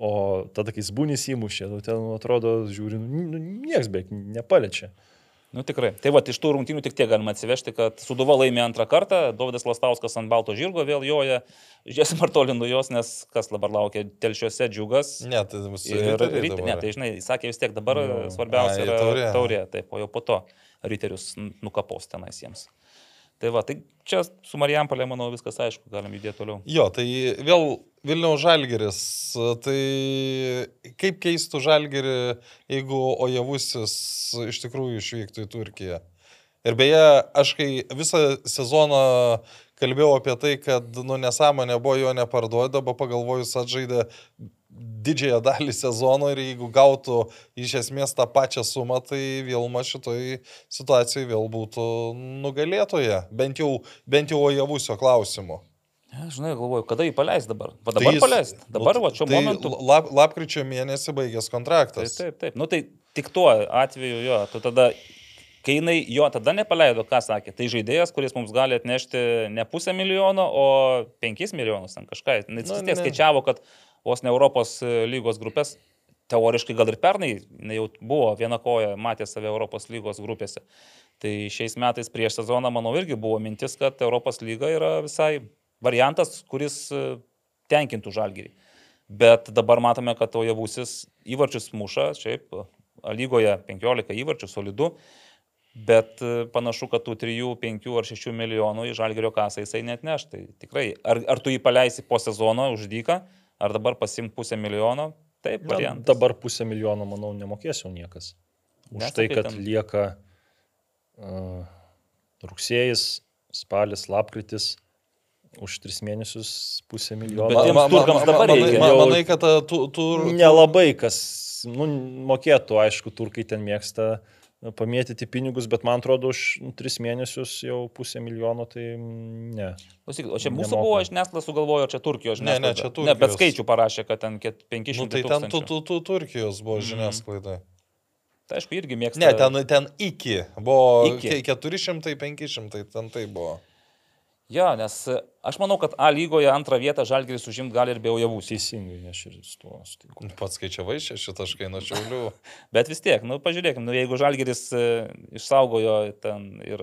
O tada, kai Zbūnis įmušė, nu, ten atrodo, žiūri, nu, niekas beveik nepaliečia. Nu tikrai. Tai va, iš tų rungtynių tik tiek galima atsivežti, kad Suduva laimė antrą kartą, Dovydas Lastauskas ant Balto žirgo vėl joja, žiūrėsim ar toli nuo jos, nes kas dabar laukia, telšiuose džiugas. Ne, tai vis Ir ryte, ne, tai žinai, sakė vis tiek dabar Jo. svarbiausia Ai, yra taurė. taip, o jau po to riterius n- nukapos tenais jiems. Tai va, tai čia su Marijampolė, manau, viskas aišku, galim judėti toliau. Jo, tai vėl Vilniaus žalgeris. Tai kaip keistų žalgerį, jeigu Ojavusis iš tikrųjų išvyktų į Turkiją. Ir beje, aš kai visą sezoną kalbėjau apie tai, kad nu, nesąmonė buvo jo neparduoti, dabar pagalvojus atžaidė didžiąją dalį sezono ir jeigu gautų iš esmės tą pačią sumą, tai Vilma šitoj situacijai vėl būtų nugalėtoje. Bent jau, bent jau Ojavusio klausimu. Žinai, galvoju, kada jį paleis dabar? Va Tai dabar jis- paleis. Dabar, nu, va, šiuo tai momentu. Lap, lapkričio mėnesį baigės Taip, kontraktas. taip, taip. Nu tai tik tuo atveju jo, tu tada, kai jinai jo tada nepaleido, ką sakė, tai žaidėjas, kuris mums gali atnešti ne pusę milijono, o penkis milijonus ten kažką. Jis Nu, tiek skaičiavo, kad vos ne Europos e, lygos grupės, teoriškai gal ir pernai, jau buvo viena koja, matė save Europos lygos grupėse. Tai šiais metais prieš sezoną, manau, irgi buvo mintis, kad Europos lyga yra visai variantas, kuris e, tenkintų žalgyrį. Bet dabar matome, kad Ojavusis įvarčius muša, šiaip lygoje 15 įvarčių, solidu, bet e, panašu, kad tų 3, 5 ar 6 milijonų į žalgerio kasą jisai net neš. Tai tikrai, ar, ar tu jį paleisi po sezono už dyką, ar dabar pasimk pusę milijono, taip, Na, variantas. dabar pusę milijono, manau, nemokės jau niekas. Už Nesakai tai, kad ten. lieka uh, rugsėjas, spalis, lapkritis, už tris mėnesius pusę milijono. Bet tiems turkams dabar reikia. ma- Jau- Manai, kad a, tu, tu, Nelabai kas, nu, mokėtų, aišku, turkai ten mėgsta pamėtyti pinigus, bet man atrodo, už nu, tris mėnesius jau pusę milijono, tai mm, ne. Klausyk, O čia mūsų Nemoka. buvo žiniasklaida sugalvojo, čia Turkijos Ne, ne, žiniasklaida. čia Ne, bet Turkijos. skaičių parašė, kad ten ket- 500 Nu, tai ten tu, tu, tu Turkijos buvo Mhm. žiniasklaida. Tai aišku, irgi mėgsta. Ne, ten, ten iki. Buvo Iki. ke- 400, 500, ten tai buvo. Ja, nes e, aš manau, kad A lygoje antrą vietą Žalgiris užimti gali ir be Ojavus. Teisingai, aš ir su tuo sutinku. Pats skaičiavai šeši taškai nuo šiaulių. Bet vis tiek, nu pažiūrėkime, nu, jeigu Žalgiris e, išsaugojo ten ir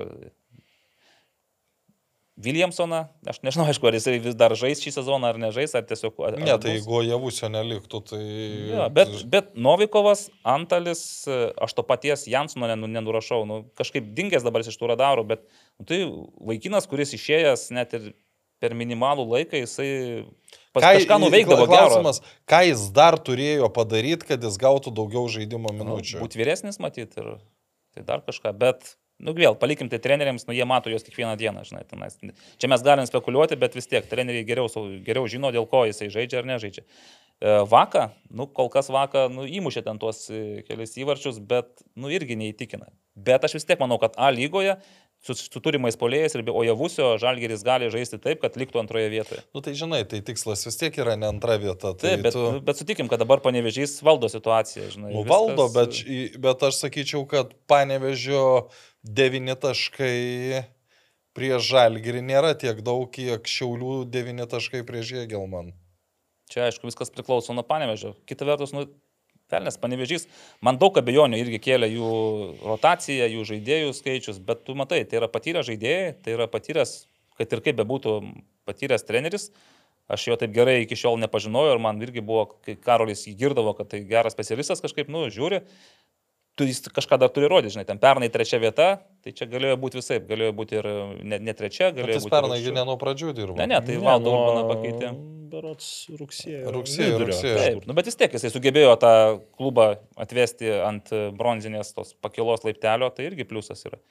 Williamsoną, aš nežinau, aišku, ar jisai vis dar žais šį sezoną ar nežais, ar tiesiog... Ar, Ne, tai jeigu javusio neliktų, tai... Ja, bet, bet Novikovas, Antalis, aš to paties Jansono nenu- nenurašau, nu, kažkaip dingęs dabar jis iš tų radarų, bet nu, tai vaikinas, kuris išėjęs net ir per minimalų laiką, jisai pas, Ką- kažką nuveikdavo kla- gero. Klausimas, ką jis dar turėjo padaryti, kad jis gautų daugiau žaidimo minučių? Būti vyresnis matyti ir tai dar kažką, bet, nu vėl, palikim tai treneriams, nu jie mato juos kiekvieną dieną, žinai, tenais. Čia mes galim spekuliuoti, bet vis tiek treneriai geriau, geriau žino, dėl ko jisai žaidžia ar nežaidžia. E, Vaka, nu kol kas Vaka, nu įmušė ten tuos e, kelis įvarčius, bet, nu irgi neįtikina. Bet aš vis tiek manau, kad A lygoje su, su turimais polėjais ir be Ojavusio Žalgeris gali žaisti taip, kad liktų antroje vietoje. Nu tai žinai, tai tikslas vis tiek yra ne antra vieta. Tai Taip, bet, tu... bet sutikim, kad dabar panevežys valdo situaciją, žinai. Nu, viskas- valdo, bet, š- bet aš sakyčiau, kad panevežio devyni taškai prieš žalgirį nėra tiek daug, kiek šiaulių devyni taškai prieš jėgelman. Čia, aišku, viskas priklauso nuo panevežio. Kita vertus, nu, Pelnės panevežys, man daug abejonių irgi kėlė jų rotacija, jų žaidėjų skaičius, bet tu matai, tai yra patyrę žaidėjai, tai yra patyręs, kad ir kaip bebūtų patyręs treneris. Aš jo taip gerai iki šiol nepažinojau ir man irgi buvo, kai Karolis jį girdavo, kad tai geras specialistas kažkaip, nu, žiūri, tu jis kažką dar turi rodyti, žinai, ten pernai trečia vieta, tai čia galėjo būti visai, galėjo būti ir ne, ne trečia, galėjo jis būti. pernai ir gi aukščiau. ne nuo pradžių dirbo. Ne, ne, tai valdo Urbaną pakeitė. Berots rugsėjo. Rugsėjo, rugsėjo. Taip, nu, bet vis tiek jisai sugebėjo tą klubą atvesti ant e, bronzinės tos pakilos laiptelio, tai irgi pliusas yra.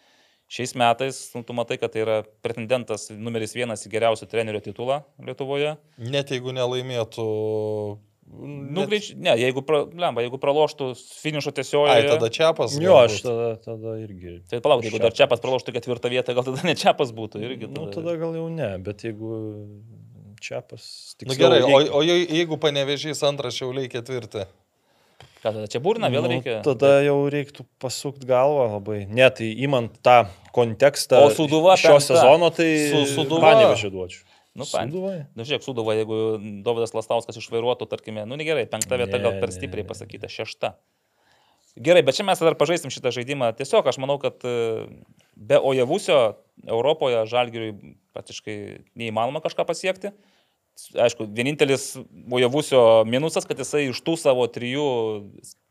Šiais metais, nu, tu matai, kad tai yra pretendentas numeris vienas į geriausią trenerio titulą Lietuvoje. Net jeigu nelaimėtų. Nu, net- greič, ne, jeigu, pra, lemba, jeigu praloštų finišo tiesiojoje. Ai, tada čiapas. Jo, aš tada, tada irgi. Tai palauk, jeigu dar Čiapas. Praloštų ketvirtą vietą, gal tada ne Čiapas būtų irgi. Nu, tada gal jau ne, bet jeigu Čiapas. Na nu, gerai, o, o jei- jeigu panevežys antras šiauliai ketvirtį. Ką tada čia burna, vėl nu, reikia. Tada jau reiktų pasukti galvą labai. Ne, tai įmant tą kontekstą O Sūduva šio penkta. sezono, tai Su Sūduva- Panevežį duočiau. Nu, Sūduvai? Na, žiūrėk, Sudova, jeigu Dovydas Lastauskas išvairuotų, tarkime, nu negerai, penkta vieta Ne, gal per stipriai ne. pasakyta, šešta. Gerai, bet čia mes dar pažaisim šitą žaidimą. Tiesiog aš manau, kad e, be Ojavusio Europoje Žalgiriui praktiškai neįmanoma kažką pasiekti. Aišku, vienintelis Ojavusio minusas, kad jisai iš tų savo trijų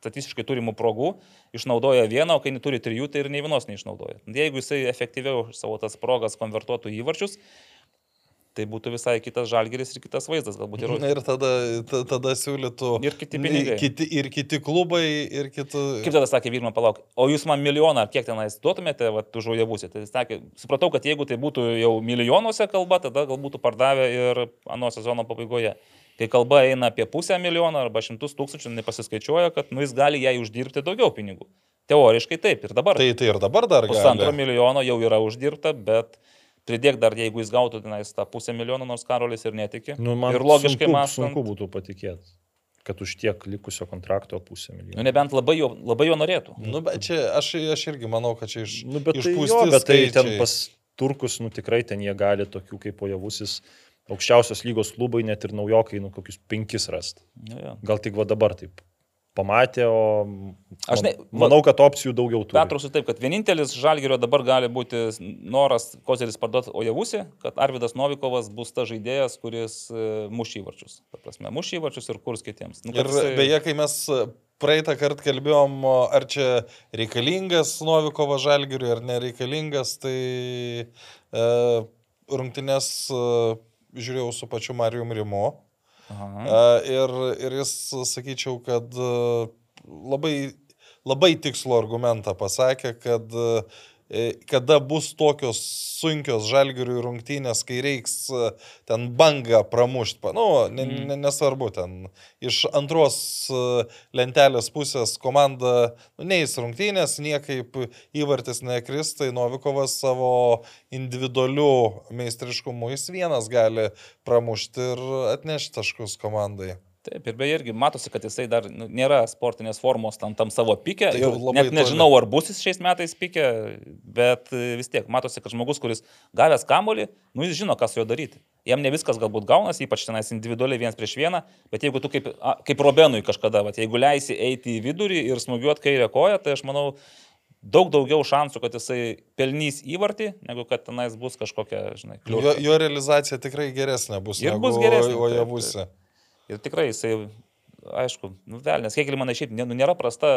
statistiškai turimų progų išnaudoja vieną, o kai neturi trijų, tai ir nei vienos neišnaudoja. Jeigu jisai efektyviau savo tas progas konvertuotų į įvarčius, tai būtų visai kitas žalgeris ir kitas vaizdas, galbūt ir Na ir tada, ta- tada siūlytų. Ir kiti pinigai. Kiti, ir kiti klubai, ir kiti. Kaip tada sakė Vilma, palauk, o jūs man milijoną ar kiek tenais duotumėte, va, už žojavusį. Tai jis sakė, supratau, kad jeigu tai būtų jau milijonuose kalba, tada gal būtų pardavę ir ano sezono pabaigoje. Kai kalba eina apie pusę milijono arba šimtus tūkstančių, nepasiskaičiuoja, kad nu, jis gali jai uždirbti daugiau pinigų. Teoriškai taip ir dabar. Tai, tai ir dabar dar pusantro milijono jau yra uždirbta, bet pridėk dar, jeigu jis gautų tenais tą pusę milijono, nors Karolis ir netiki. Nu, man ir logiškai mąstant. sunku būtų patikėti, kad už tiek likusio kontrakto pusę Nu, milijono. nebent labai jo, labai jo norėtų. Nu, bet čia aš, aš irgi manau, kad čia iš, Nu, bet tai, išpūsti jo, bet tai ten pas turkus, nu tikrai ten jie gali tokių kaip pojavusis aukščiausios lygos klubai, net ir naujokai, nu kokius penkis rast. Nu, jo. Gal tik va dabar taip pamatė, o Aš ne- manau, kad opcijų daugiau turi. Pertrauksiu taip, kad vienintelis Žalgirio dabar gali būti noras Kozeris parduoti Ojavusi, kad Arvidas Novikovas bus ta žaidėjas, kuris e, muš įvarčius. Ta prasme, muš įvarčius ir kurs kitiems. Nu, Ir kad jisai- beje, kai mes praeitą kartą kalbėjom, ar čia reikalingas Novikovo žalgiriui ar nereikalingas, tai e, rungtynės e, žiūrėjau su pačiu Marijum Rimu. Aha. E, ir, ir jis, sakyčiau, kad e, labai, labai tikslų argumentą pasakė, kad e, kada bus tokios sunkios žalgirių rungtynės, kai reiks e, ten bangą pramušti. Nu, ne, Mhm. ne, nesvarbu, ten iš antros e, lentelės pusės komanda nu, neįs rungtynės, niekaip įvartis nekris, tai Novikovas savo individualiu meistriškumu jis vienas gali pramušti ir atnešti taškus komandai. Taip, ir beje, irgi matosi, kad jisai dar nu, nėra sportinės formos tam, tam savo pikė. Tai net nežinau, ar bus jis šiais metais pikė, bet e, vis tiek matosi, kad žmogus, kuris gavęs kamolį, nu jis žino, ką su juo daryti. Jam ne viskas galbūt gaunasi, ypač tenais individualiai vienas prieš vieną, bet jeigu tu kaip, kaip Robenui kažkada, vat, jeigu leisi eiti į vidurį ir smūgiuoti kairę koją, tai aš manau, daug daugiau šansų, kad jisai pelnys įvartį, negu kad tenais bus kažkokia, žinai, Jo, kliūtis. jo realizacija tikrai geresnė bus. Ir bus geresnė, O taip, jie taip. būsi. Ir tikrai jisai, aišku, nu, vėl, nes kiek man šiaip nu, nėra prasta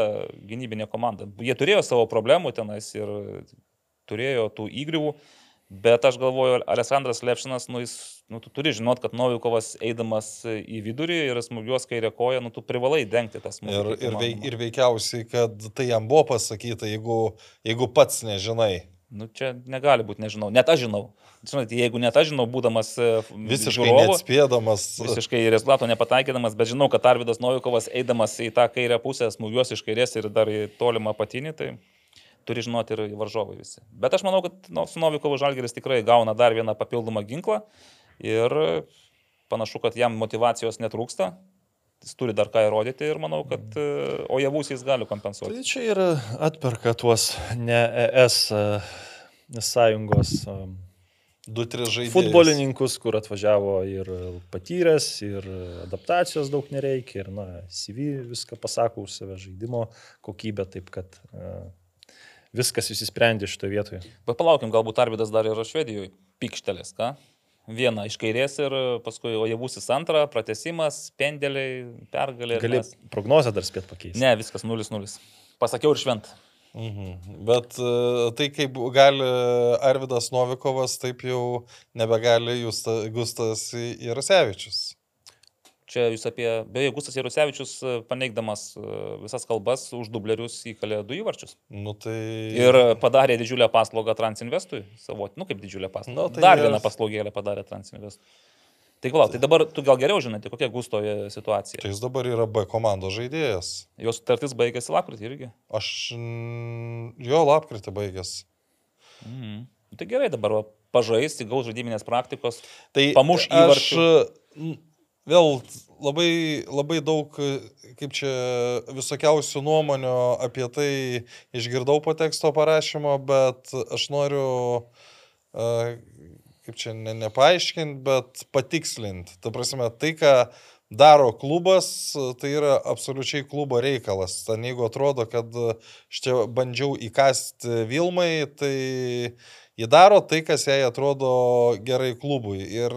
gynybinė komanda. Jie turėjo savo problemų tenais ir turėjo tų įgriuvų, bet aš galvoju, Alessandras Lepšinas, nu, jis, nu, tu turi žinot, kad Novikovas eidamas į vidurį ir smūgiuos kairę koją, nu, tu privalai dengti tas smūgius. Ir, ir, veik, ir veikiausiai, kad tai jam buvo pasakyta, jeigu, jeigu pats nežinai. Nu, čia negali būti, nežinau. Net aš žinau. Žinote, jeigu net aš žinau, būdamas e, Visiškai žiūrovu, neatspėdamas. Visiškai rezultato nepataikydamas, bet žinau, kad Arvidas Novikovas eidamas į tą kairę pusę smūgiuos iš kairės ir dar į tolimą patinį, tai turi žinoti ir varžovai visi. Bet aš manau, kad nu, su Novikovu Žalgeris tikrai gauna dar vieną papildomą ginklą ir panašu, kad jam motivacijos netrūksta. Jis turi dar ką įrodyti ir manau, kad e, o javus jis gali kompensuoti. Tai čia ir atperka tuos ne ES e, sąjungos e, Du, tris žaidėjus. futbolininkus, kur atvažiavo ir patyręs, ir adaptacijos daug nereikia, ir, na, CV viską pasako už save žaidimo kokybę, taip kad uh, viskas įsisprendė šitoje vietoje. Bet palaukim, galbūt Arvidas dar yra Švedijoje pikštelės, ką? Vieną iš kairės ir paskui o javusis antrą, pratesimas, pendeliai, pergalė. Gali mes- prognozę dar spėt pakeisti. Ne, viskas 0-0. Pasakiau ir švent. Mhm. Bet e, tai kaip gali Arvidas Novikovas, taip jau nebegali Justa, Gustas Jarusevičius. Čia jūs apie, beje, Gustas Jarusevičius e, paneigdamas e, visas kalbas už dublerius įkalė du įvarčius. Nu, tai... Ir padarė didžiulę paslaugą Transinvestui. Savo, nu kaip didžiulę paslaugą. Nu, tai Dar vieną paslaugėlę padarė Transinvestui. Tai palauk, tai dabar tu gal geriau žinai, tai kokia Gustoje situacija. Tai jis dabar yra B komandos žaidėjas. Jos sutartis baigėsi lapkritį irgi. Aš jo lapkritį baigęs. Mhm. Nu, Tai gerai, dabar pažaisti, gaus žaidiminės praktikos. Tai Pamuš aš įvarčių. mm, vėl labai, labai daug, kaip čia, visokiausių nuomonių apie tai išgirdau po teksto parašymo, bet aš noriu, kaip čia, ne, nepaaiškinti, bet patikslinti. Ta prasme, tai, ką daro klubas, tai yra absoliučiai klubo reikalas. Ten jeigu atrodo, kad aš čia bandžiau įkasti Vilmai, tai Ji daro tai, kas jai atrodo gerai klubui. Ir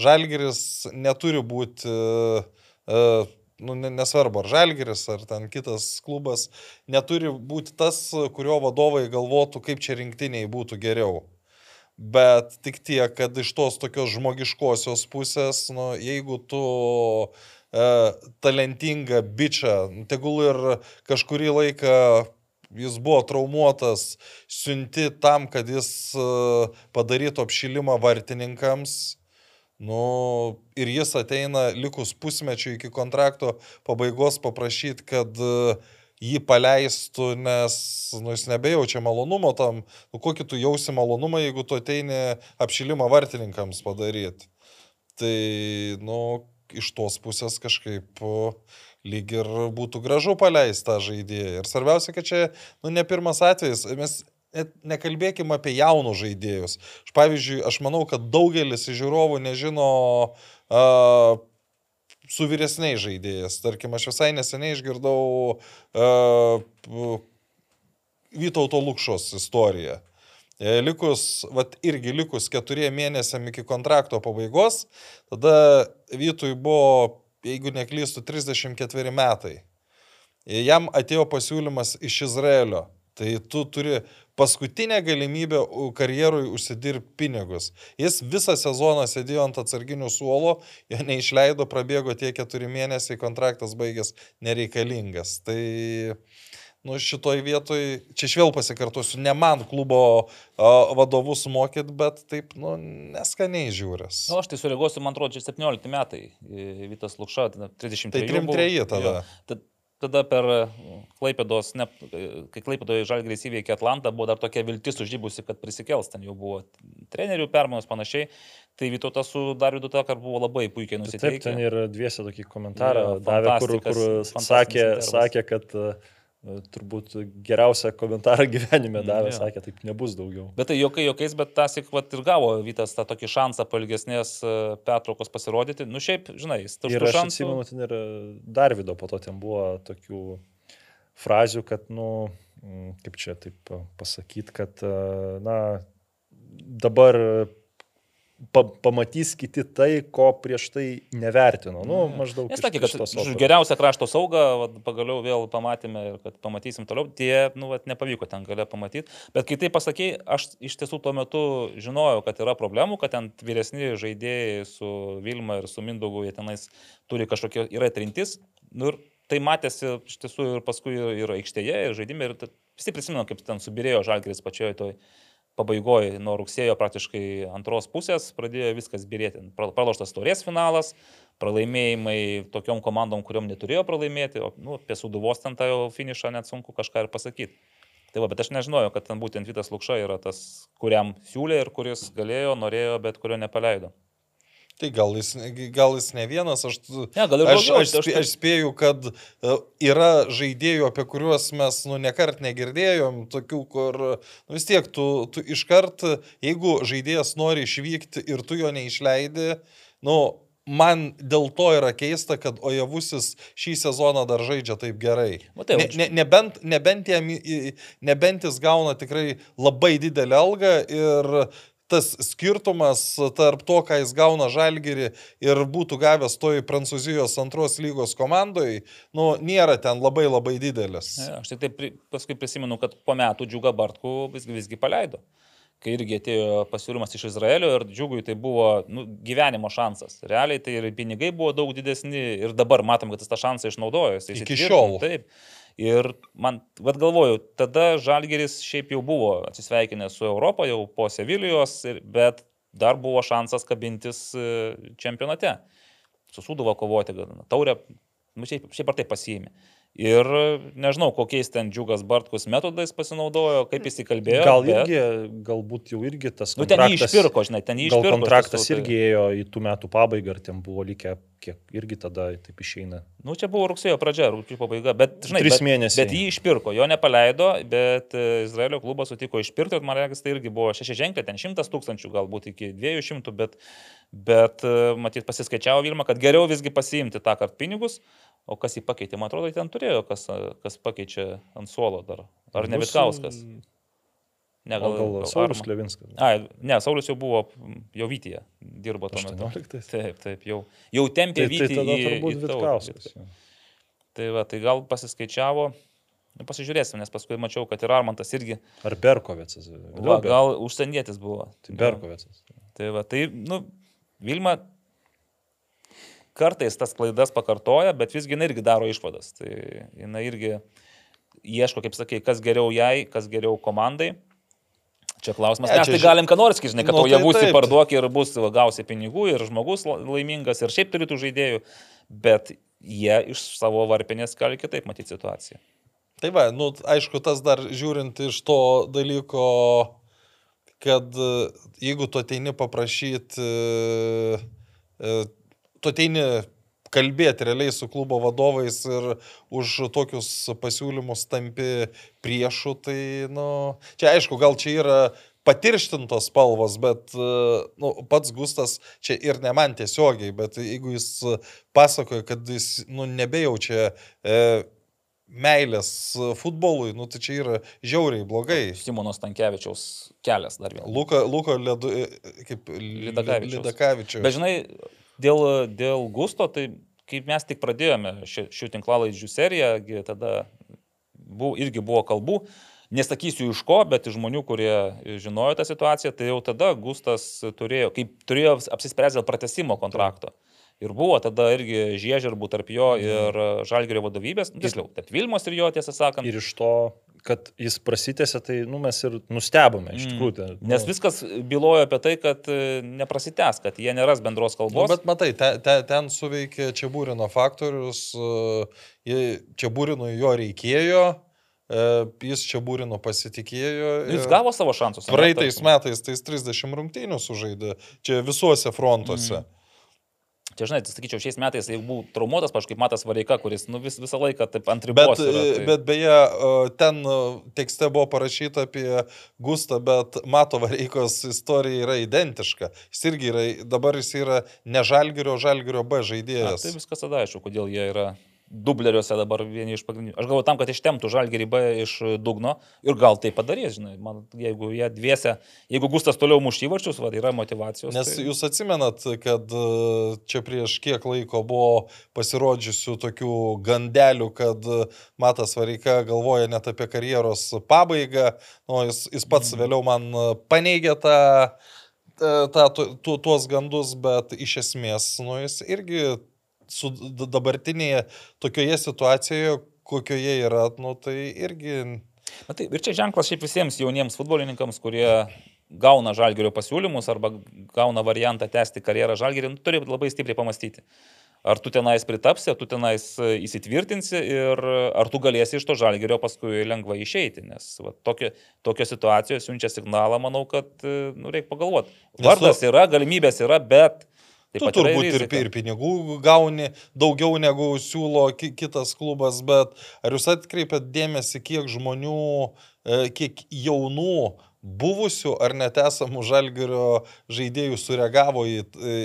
Žalgeris neturi būti, uh, nu, ne- nesvarbu, ar Žalgeris, ar ten kitas klubas, neturi būti tas, kurio vadovai galvotų, kaip čia rinktiniai būtų geriau. Bet tik tiek, kad iš tos tokios žmogiškosios pusės, nu, jeigu tu e, talentingą bičią, nu, tegul ir kažkurį laiką jis buvo traumuotas, siunti tam, kad jis e, padarytų apšilimą vartininkams. Nu, ir jis ateina likus pusmečiu iki kontrakto pabaigos paprašyti, kad e, jį paleistų, nes nu, jis nebejaučia malonumo tam. Nu, kokį tu jausi malonumą, jeigu tu ateini apšilimą vartininkams padaryti. Tai, nu, iš tos pusės kažkaip lyg ir būtų gražu paleistą žaidėją. Ir svarbiausia, kad čia, nu, ne pirmas atvejis. Mes net nekalbėkime apie jaunus žaidėjus. Aš, pavyzdžiui, aš manau, kad daugelis žiūrovų nežino uh, su vyresniais žaidėjais. Tarkim, aš visai neseniai išgirdau uh, Vytauto Lukšos istoriją. E, Likus, vat irgi likus keturiem mėnesiam iki kontrakto pabaigos, tada Vytui buvo, jeigu neklystu, 34 metai. Jam atėjo pasiūlymas iš Izraelio. Tai tu turi paskutinę galimybę karjerui užsidirbti pinigus. Jis visą sezoną sėdėjo ant atsarginių suolo, jo neišleido, prabėgo tie keturi mėnesiai, kontraktas baigęs nereikalingas. Tai, nu, šitoj vietoj, čia aš vėl pasikartosiu, ne man klubo a, vadovus mokyt, bet taip, nu, neskaniai žiūrės. Na, nu, aš tai sureaguosiu, man atrodo, čia 17 metai. Vytas Lukša, 33. Tai 33 tada. Jo, tada per Klaipėdos, ne, kai Klaipėdoje Žalgrės įveikė Atlantą, buvo dar tokia viltis užžybusi, kad prisikels, ten jau buvo trenerių permainos panašiai. Tai Vytautas su Dariu Takar buvo labai puikiai nusiteikę. Taip, ten ir dviese tokį komentarą jo, davė, kur, kur sakė, sakė, kad uh, turbūt geriausią komentarą gyvenime mm, davė, ja. sakė, taip nebus daugiau. Bet tai jokai jokiais, bet tas ir gavo Vytas tą tokį šansą po ilgesnės e, pertraukos pasirodyti. Nu šiaip, žinai, jis turi šansų. Aš atsimenu, ten ir Darvido po to ten buvo tokių frazių, kad, nu, kaip čia taip pasakyti, kad, e, na, dabar pa, pamatys kiti tai, ko prieš tai nevertino. Nu, maždaug. Jis sakė, kad geriausią krašto saugą vat, pagaliau vėl pamatėme ir kad pamatysim toliau. Tie, nu, vat, nepavyko ten galę pamatyti. Bet kai tai pasakė, aš iš tiesų tuo metu žinojau, kad yra problemų, kad ten vyresni žaidėjai su Vilma ir su Mindaugu, jie tenais turi kažkokie, yra trintis. Nu, ir tai matėsi iš tiesų ir paskui ir aikštėje, ir žaidime. Ir visi prisimenu, kaip ten subirėjo žalgeris pačioje toj pabaigoje, nuo rugsėjo praktiškai antros pusės pradėjo viskas birėti. Praloštas taurės finalas, pralaimėjimai tokiom komandom, kuriuom neturėjo pralaimėti, o nu, apie suduvos ten tą finišą net sunku kažką ir pasakyti. Tai va, bet aš nežinojau, kad ten būtent Vitas Lukša yra tas, kuriam siūlė ir kuris galėjo, norėjo, bet kurio nepaleido. Tai gal jis, gal jis ne vienas, aš, ne, gal aš, aš, aš, spė, aš spėju, kad e, yra žaidėjų, apie kuriuos mes nu, nekart negirdėjom, tokių, kur nu, vis tiek tu, tu iškart, jeigu žaidėjas nori išvykti ir tu jo neišleidi, nu, man dėl to yra keista, kad Ojavusis šį sezoną dar žaidžia taip gerai. Matai, ne, ne, nebent, nebent, jam, nebent jis gauna tikrai labai didelę algą ir tas skirtumas tarp to, ką jis gauna žalgerį ir būtų gavęs toj Prancūzijos antros lygos komandai, nu, nėra ten labai labai didelis. Ja, aš tik tai paskui prisimenu, kad po metų Džiuga Bartkų visgi, visgi paleido. Kai irgi atėjo pasiūlymas iš Izraelio ir džiugui tai buvo nu, gyvenimo šansas. Realiai tai ir pinigai buvo daug didesni ir dabar matom, kad jis tą šansą išnaudojo. Iki šiol. Taip. Ir man, vad galvoju, tada Žalgeris šiaip jau buvo atsisveikinęs su Europą, jau po Sevilijos, bet dar buvo šansas kabintis e, čempionate. Susūduvo kovoti, taurę, nu, šiaip, šiaip ar tai pasiėmė. Ir nežinau, kokiais ten džiugas Bartkus metodais pasinaudojo, kaip jis įkalbėjo. Gal bet... irgi, galbūt jau irgi tas kontraktas. Nu, ten jį išpirko, žinai, ten jį išpirko. Gal kontraktas tiesų, irgi ėjo į tų metų pabaigą, ar ten buvo likę, kiek irgi tada taip išeina. Nu, čia buvo rugsėjo pradžia, rūpiučio pabaiga, bet, žinai, Tris mėnesiai. Bet, bet jį išpirko, jo nepaleido, bet e, Izraelio klubas sutiko išpirkti, man reikia, tai irgi buvo šeši ženklė, ten šimtas tūkstančių, galbūt iki dviejų šimtų, bet, bet e, matyt, pasiskaičiavo Vilma, kad geriau visgi pasiimti tą kartą pinigus. O kas jį pakeitė, man atrodo, ten turėjo, kas, kas pakeičia ant suolo dar. Ar ne Vitkauskas? Ne, gal, gal, gal Saulis Klevinskas. A, ne, Saulis jau buvo, jau Vytyje dirbo tuo metu. Taip, taip, jau, jau tempė tai, Vytyje. Tai tada turbūt Vitkauskas. Tai va, tai gal pasiskaičiavo, nu, pasižiūrėsim, nes paskui mačiau, kad ir Armantas irgi. Ar Berkovicas? Va, gal užsienietis buvo. Tai Berkovicas. Tai va, tai, nu, Vilma kartais tas klaidas pakartoja, bet visgi jinai irgi daro išvadas. Tai jinai irgi ieško, kaip sakai, kas geriau jai, kas geriau komandai. Čia klausimas. Ne, Mes tai galim ką nors, žinai, kad nu, tau būsi parduok ir bus gausi pinigų ir žmogus laimingas ir šiaip turi tų žaidėjų, bet jie iš savo varpinės gali kitaip matyti situaciją. Tai va, nu, aišku, tas dar žiūrint iš to dalyko, kad jeigu tu ateini paprašyti tu ateini kalbėti realiai su klubo vadovais ir už tokius pasiūlymus tampi priešų, tai, nu, čia aišku, gal čia yra patirštintos spalvos, bet nu, pats Gustas čia ir ne man tiesiogiai, bet jeigu jis pasakoja, kad jis nu, nebejaučia e, meilės futbolui, nu, tai čia yra žiauriai blogai. Simono Stankievičiaus kelias dar vienas. Luka, Luka Ledu, kaip Lidakavičius. Lidakavičius. Bet žinai, Dėl, dėl gusto, tai kaip mes tik pradėjome ši, šių tinklalaidžių seriją, tada buvo, irgi buvo kalbų, nesakysiu iš ko, bet iš žmonių, kurie žinojo tą situaciją, tai jau tada Gustas turėjo, kaip turėjo apsispręsti dėl pratesimo kontrakto. Ir buvo tada irgi žiežirbų tarp jo ir Žalgerio vadovybės, nu, tiksliau, tarp Vilmos ir jo, tiesą sakant. Ir iš to, kad jis prasitėsi, tai nu, mes ir nustebome iš tikrųjų. Tai, nu, Nes viskas bylojo apie tai, kad e, neprasitęs, kad jie neras bendros Nu, kalbos. bet matai, ten, ten, ten suveikė čia būrino faktorius, čia būrino jo reikėjo, e, jis čia būrino pasitikėjo. Jis gavo savo šansus. Praeitais metais tais 30 rungtynių sužaidė, čia visuose frontuose. Mm. Čia, žinai, tai sakyčiau, šiais metais, jeigu buvo traumuotas, kažkaip Matas Vareika, kuris nu, vis, visą laiką taip ant ribos. Bet, yra, tai... bet beje, ten tekste buvo parašyta apie Gustą, bet Mato Vareikos istorija yra identiška. Jis irgi yra, dabar jis yra ne Žalgirio, Žalgirio B žaidėjas. tai viskas tada aišku, kodėl jie yra dubleriuose dabar vieni iš pagrindinių. Aš galvoju tam, kad ištemtų žalgerį B iš dugno ir gal tai padarys, žinai, man, jeigu jie dviese, jeigu Gustas toliau mušyvačius, va, yra motivacijos. Nes tai... jūs atsimenat, kad e, čia prieš kiek laiko buvo pasirodžiusių tokių gandelių, kad e, Matas Vareika galvoja net apie karjeros pabaigą, nu, jis, jis pats mm. vėliau man e, paneigė tą, tą, tu, tu, tuos gandus, bet iš esmės, nu, jis irgi su dabartinėje tokioje situacijoje, kokioje yra, nu, tai irgi Na, tai, ir čia ženklas šiaip visiems jauniems futbolininkams, kurie gauna žalgerio pasiūlymus arba gauna variantą tęsti karjerą žalgerį, nu, turi labai stipriai pamastyti. Ar tu tenais pritapsi, ar tu tenais įsitvirtinsi ir ar tu galėsi iš to žalgerio paskui lengvai išeiti. Nes va, tokio, tokio situacijos siunčia signalą, manau, kad nu, reikia pagalvoti. Vardas yra, galimybės yra, bet... taip Tu turbūt ir, ir pinigų gauni daugiau negu siūlo ki- kitas klubas, bet ar jūs atkreipėt dėmesį, kiek žmonių, e, kiek jaunų buvusių ar net esamų žalgerio žaidėjų sureagavo į,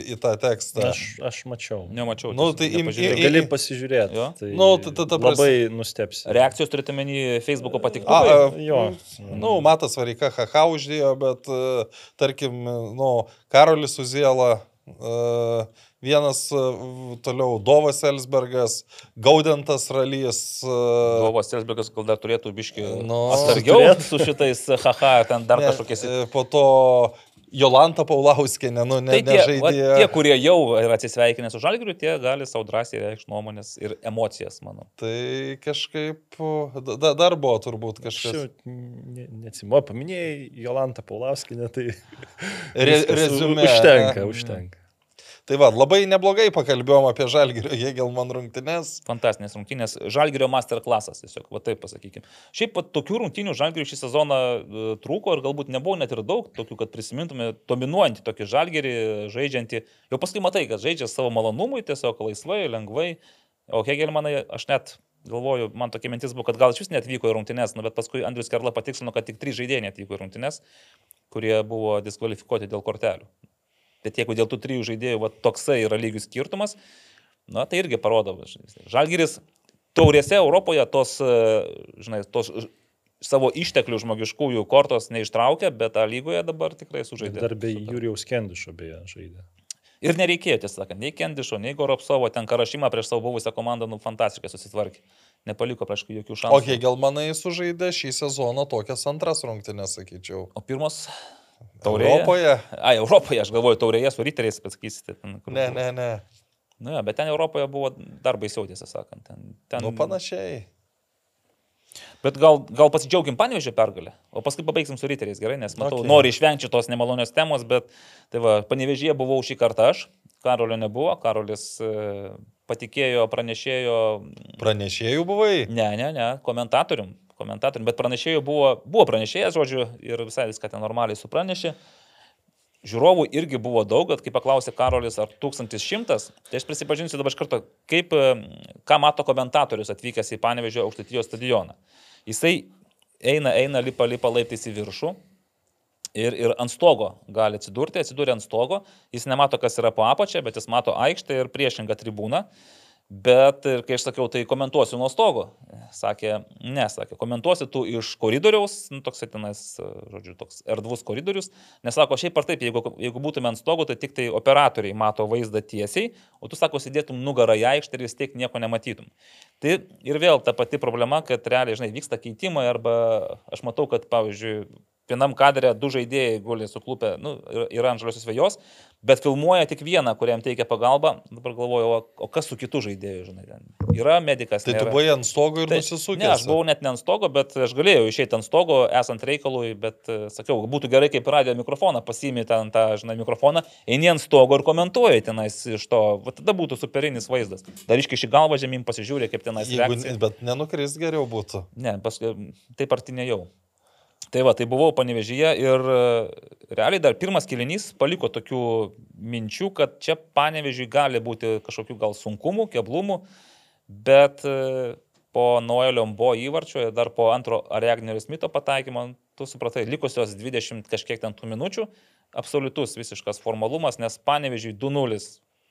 į tą tekstą? Aš, aš mačiau. Nemačiau. Nu, tai im- nepažiūrėjau. i- Gali pasižiūrėti. Jo. Tai Nu, ta- ta- ta pras- labai nustepsi. Reakcijos turite menį Facebook'o A, patiktukai. a, Jo. Nu, Matas Vareika haha uždėjo, bet, e, tarkim, nu, Karolis Uziela, e, vienas e, toliau Dovas Elsbergas, Gaudentas Ralys. e, Dovas Elsbergas gal dar turėtų biški Nu, atsargiau turėtų. su šitais haha, ten dar ne, e, Po to Jolanta Paulauskinė, nu, ne, Tai tie, va, nežaidė. tie, kurie jau yra atsisveikinę su žalgiriu, tie gali savo drąsiai reikšti nuomonės ir emocijas, manau. Tai kažkaip da, da- dar buvo turbūt Aš kažkas. jau ne- neatsimuoju, paminėjai Jolantą Paulauskinę, tai Re, rezume. Užtenka, užtenka. Tai va, labai neblogai pakalbėjom apie Žalgirio Jėgelman rungtynes. Fantastinės rungtynės. Žalgirio masterclassas, tiesiog, va taip pasakykime. Šiaip pat tokių rungtynių žalgirių šį sezoną e, trūko ir galbūt nebuvo net ir daug tokių, kad prisimintume dominuojantį tokį žalgirį, žaidžiantį. Jau paskui matai, kad žaidžia savo malonumui, tiesiog laisvai, lengvai. O Hegelmanai, aš net galvoju, man tokia mintis buvo, kad gal iš vis netvyko į rungtynes, nu, bet paskui Andrius Kerla patikslino, kad tik trys žaidėjai netvyko į rungtynes, kurie buvo diskvalifikuoti dėl kortelių. Bet jeigu dėl tų trijų žaidėjų va, toksai yra lygių skirtumas, na tai irgi parodo. Žalgiris taurėse Europoje tos, e, žinai, tos savo išteklių žmogiškųjų kortos neištraukia, bet tą lygoje dabar tikrai sužaidė. Dar bei Super. Jūrijaus Kendišo beje žaidė. Ir nereikėjo, tiesą sakant, nei Kendišo, nei Goropsovo, ten Karašymą prieš savo buvusią komandą, nu, fantastiškai susitvarkė. Nepaliko prieš jokių šansų. O Hegelmanai sužaidė šį sezoną tokias antras rungtynės, sakyčiau. O pirmos taurėje. Europoje? Ai, Europoje, aš galvoju, taurėje su ryteriais, pasakysite. Ten, kur Ne, ne, ne. Nu, jo, bet ten Europoje buvo dar baisiau, tiesą sakant. Ten, ten... Nu, panašiai. Bet gal, gal pasidžiaugim panevežė pergalę, o paskui pabaigsim su ryteriais, gerai, nes matau, Okay. nori išvengti tos nemalonios temos, bet tai va, panevežėje buvau šį kartą aš, Karolio nebuvo, Karolis e, patikėjo, pranešėjo, Pranešėjų buvai? ne, ne, ne, komentatorium, komentatorium, bet pranešėjo buvo, buvo pranešėjas, žodžiu, ir visai viską ten normaliai supranešė. Žiūrovų irgi buvo daug, bet kai paklausė Karolis, ar 1100, tai aš prisipažinsiu dabar iš karto, kaip, e, ką mato komentatorius atvykęs į Panevežio aukštatijos stadioną. Jisai eina, eina, lipa, lipa laiptais į viršų ir, ir ant stogo gali atsidurti, atsidūrė ant stogo, jis nemato, kas yra po apačia, bet jis mato aikštę ir priešingą tribūną. Bet ir kai aš sakiau, tai komentuosiu nuo stogo. Sakė, ne, sakė, komentuosi tu iš koridoriaus, nu, toks tenais, žodžiu, toks erdvus koridorius. Nesako, šiaip ar taip, jeigu, jeigu būtume ant stogo, tai tik tai operatoriai mato vaizdą tiesiai, o tu sako, sėdėtum nugarą į aikštę ir vis tiek nieko nematytum. Tai ir vėl ta pati problema, kad realiai, žinai, vyksta keitimai arba aš matau, kad, pavyzdžiui, vienam kadre du žaidėjai guli suklupę, nu, yra ant žaliosios vėjos, bet filmuoja tik vieną, kuriam teikia pagalbą. Dabar galvoju, o, o kas su kitu žaidėju, žinai, ten. Yra medicas. Tai nėra. tu buvai ant stogo ir Tai- nusisukęs. Ne, aš buvau net ne ant stogo, bet aš galėjau išeiti ant stogo, esant reikalui, bet e, sakiau, būtų gerai, kaip radio mikrofoną, pasiimi ten tą, žinai, mikrofoną, eini ant stogo ir komentuoji tenais iš to, va tada būtų superinis vaizdas. Dar iškiši galvą žemyn, pasižiūrė, kaip tenais Jeigu, reakcija. bet nenukrist geriau būtų. Ne, paskui taip arti nejau. Tai va, tai buvau panevežyje ir e, realiai dar pirmas kilinys paliko tokių minčių, kad čia panevežiui gali būti kažkokių gal sunkumų, keblumų, bet e, po Noelio buvo įvarčio ir dar po antro Aregnerio Smito pataikymo, tu supratai, likusios 20 kažkiek ten tų minučių, absoliutus visiškas formalumas, nes panevežiui 2-0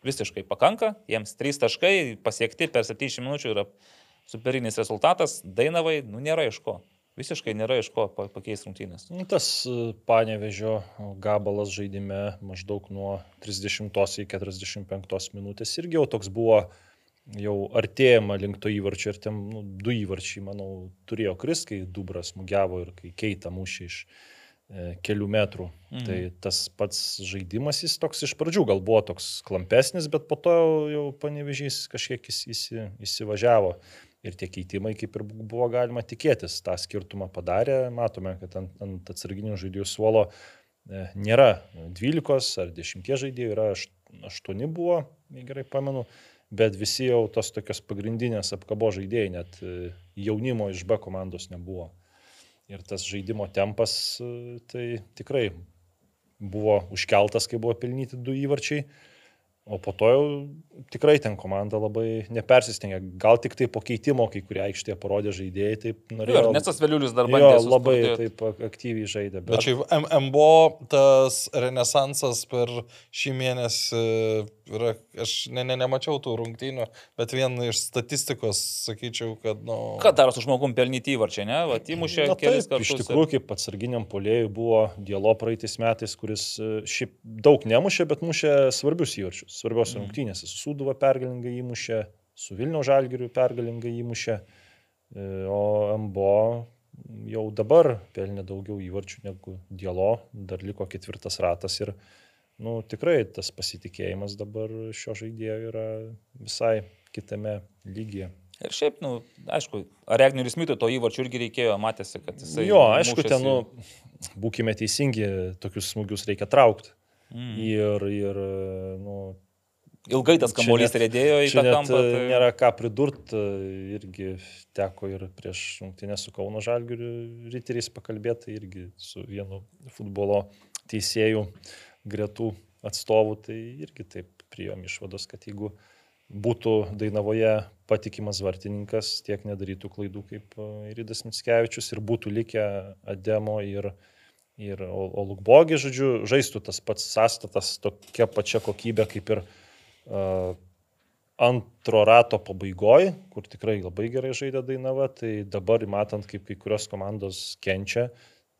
visiškai pakanka, jiems 3 taškai pasiekti per 70 minučių yra superinis rezultatas, Dainavai, nu nėra iš ko. Visiškai nėra iš ko pa- pakeisti rungtynės. Nu, Tas e, panevežio gabalas žaidime maždaug nuo 30 iki 45 minutės irgi jau toks buvo, jau artėjama link to įvarčio ir ten nu, du įvarčiai, manau, turėjo kris, kai Dubras mugiavo ir kai keita mušė iš e, kelių metrų. Mhm. Tai tas pats žaidimas jis toks iš pradžių gal buvo toks klampesnis, bet po to jau, panevežys kažkiek įsi, įsi, įsivažiavo. Ir tie keitimai, kaip ir buvo galima tikėtis, tą skirtumą padarė. Matome, kad ant, ant atsarginių žaidėjų suolo e, nėra 12 ar 10 žaidėjų, yra 8 buvo, gerai pamenu, bet visi jau tos tokios pagrindinės apkabo žaidėjai, net e, jaunimo iš B komandos nebuvo. Ir tas žaidimo tempas e, tai tikrai buvo užkeltas, kai buvo pelnyti du įvarčiai. O po to jau tikrai ten komanda labai nepersistengė. Gal tik tai po keitimo, kai kurie aikštėje parodė žaidėjai, taip norėjo. Ir Nesas Vėliulis dar jo, bandė. labai suspurdėt. taip ak- aktyviai žaidė. Bet šiaip M- MBO tas renesansas per šį mėnesį yra, aš ne, ne, nemačiau tų rungtynių, bet vien iš statistikos sakyčiau, kad, nu... Ką daro su žmogum pelnyti įvarčiai, ne? Va, įmušė Na, kelis taip, kartus. iš tikrųjų, kaip atsarginiam polėjui buvo dialo praeitais metais, kuris e, šiaip daug nemušė, bet mušė svarbius įvarčius, svarbios Mhm. rungtynės. Su Sūduva pergalingai įmušė, su Vilnių Žalgiriu pergalingai įmušė, e, o MBO jau dabar pelnė daugiau įvarčių negu dialo, dar liko ketvirtas ratas ir nu, tikrai tas pasitikėjimas dabar šio žaidėjo yra visai kitame lygyje. Ir šiaip, nu, aišku, Aregniui Smitui to įvarčių irgi reikėjo, matėsi, kad jisai... Jo, aišku, mušėsi. ten, nu, būkime teisingi, tokius smūgius reikia traukti. Mm. Ir, ir, nu, Ilgai tas kamuolys rėdėjo į tą kampą. tai... Tai... nėra ką pridurti, irgi teko ir prieš rungtynę su Kauno Žalgiriu riteriais pakalbėti, tai irgi su vienu futbolo teisėjų gretų atstovų, tai irgi taip priėm išvados, kad jeigu būtų Dainavoje patikimas vartininkas, tiek nedarytų klaidų kaip e, Iridas Mitskevičius ir būtų likę Ademo ir, ir Olukbogė, žodžiu, žaistų tas pats sąstatas tokia pačia kokybė kaip ir uh, antro rato pabaigoje, kur tikrai labai gerai žaidė Dainava, tai dabar matant, kaip kai kurios komandos kenčia,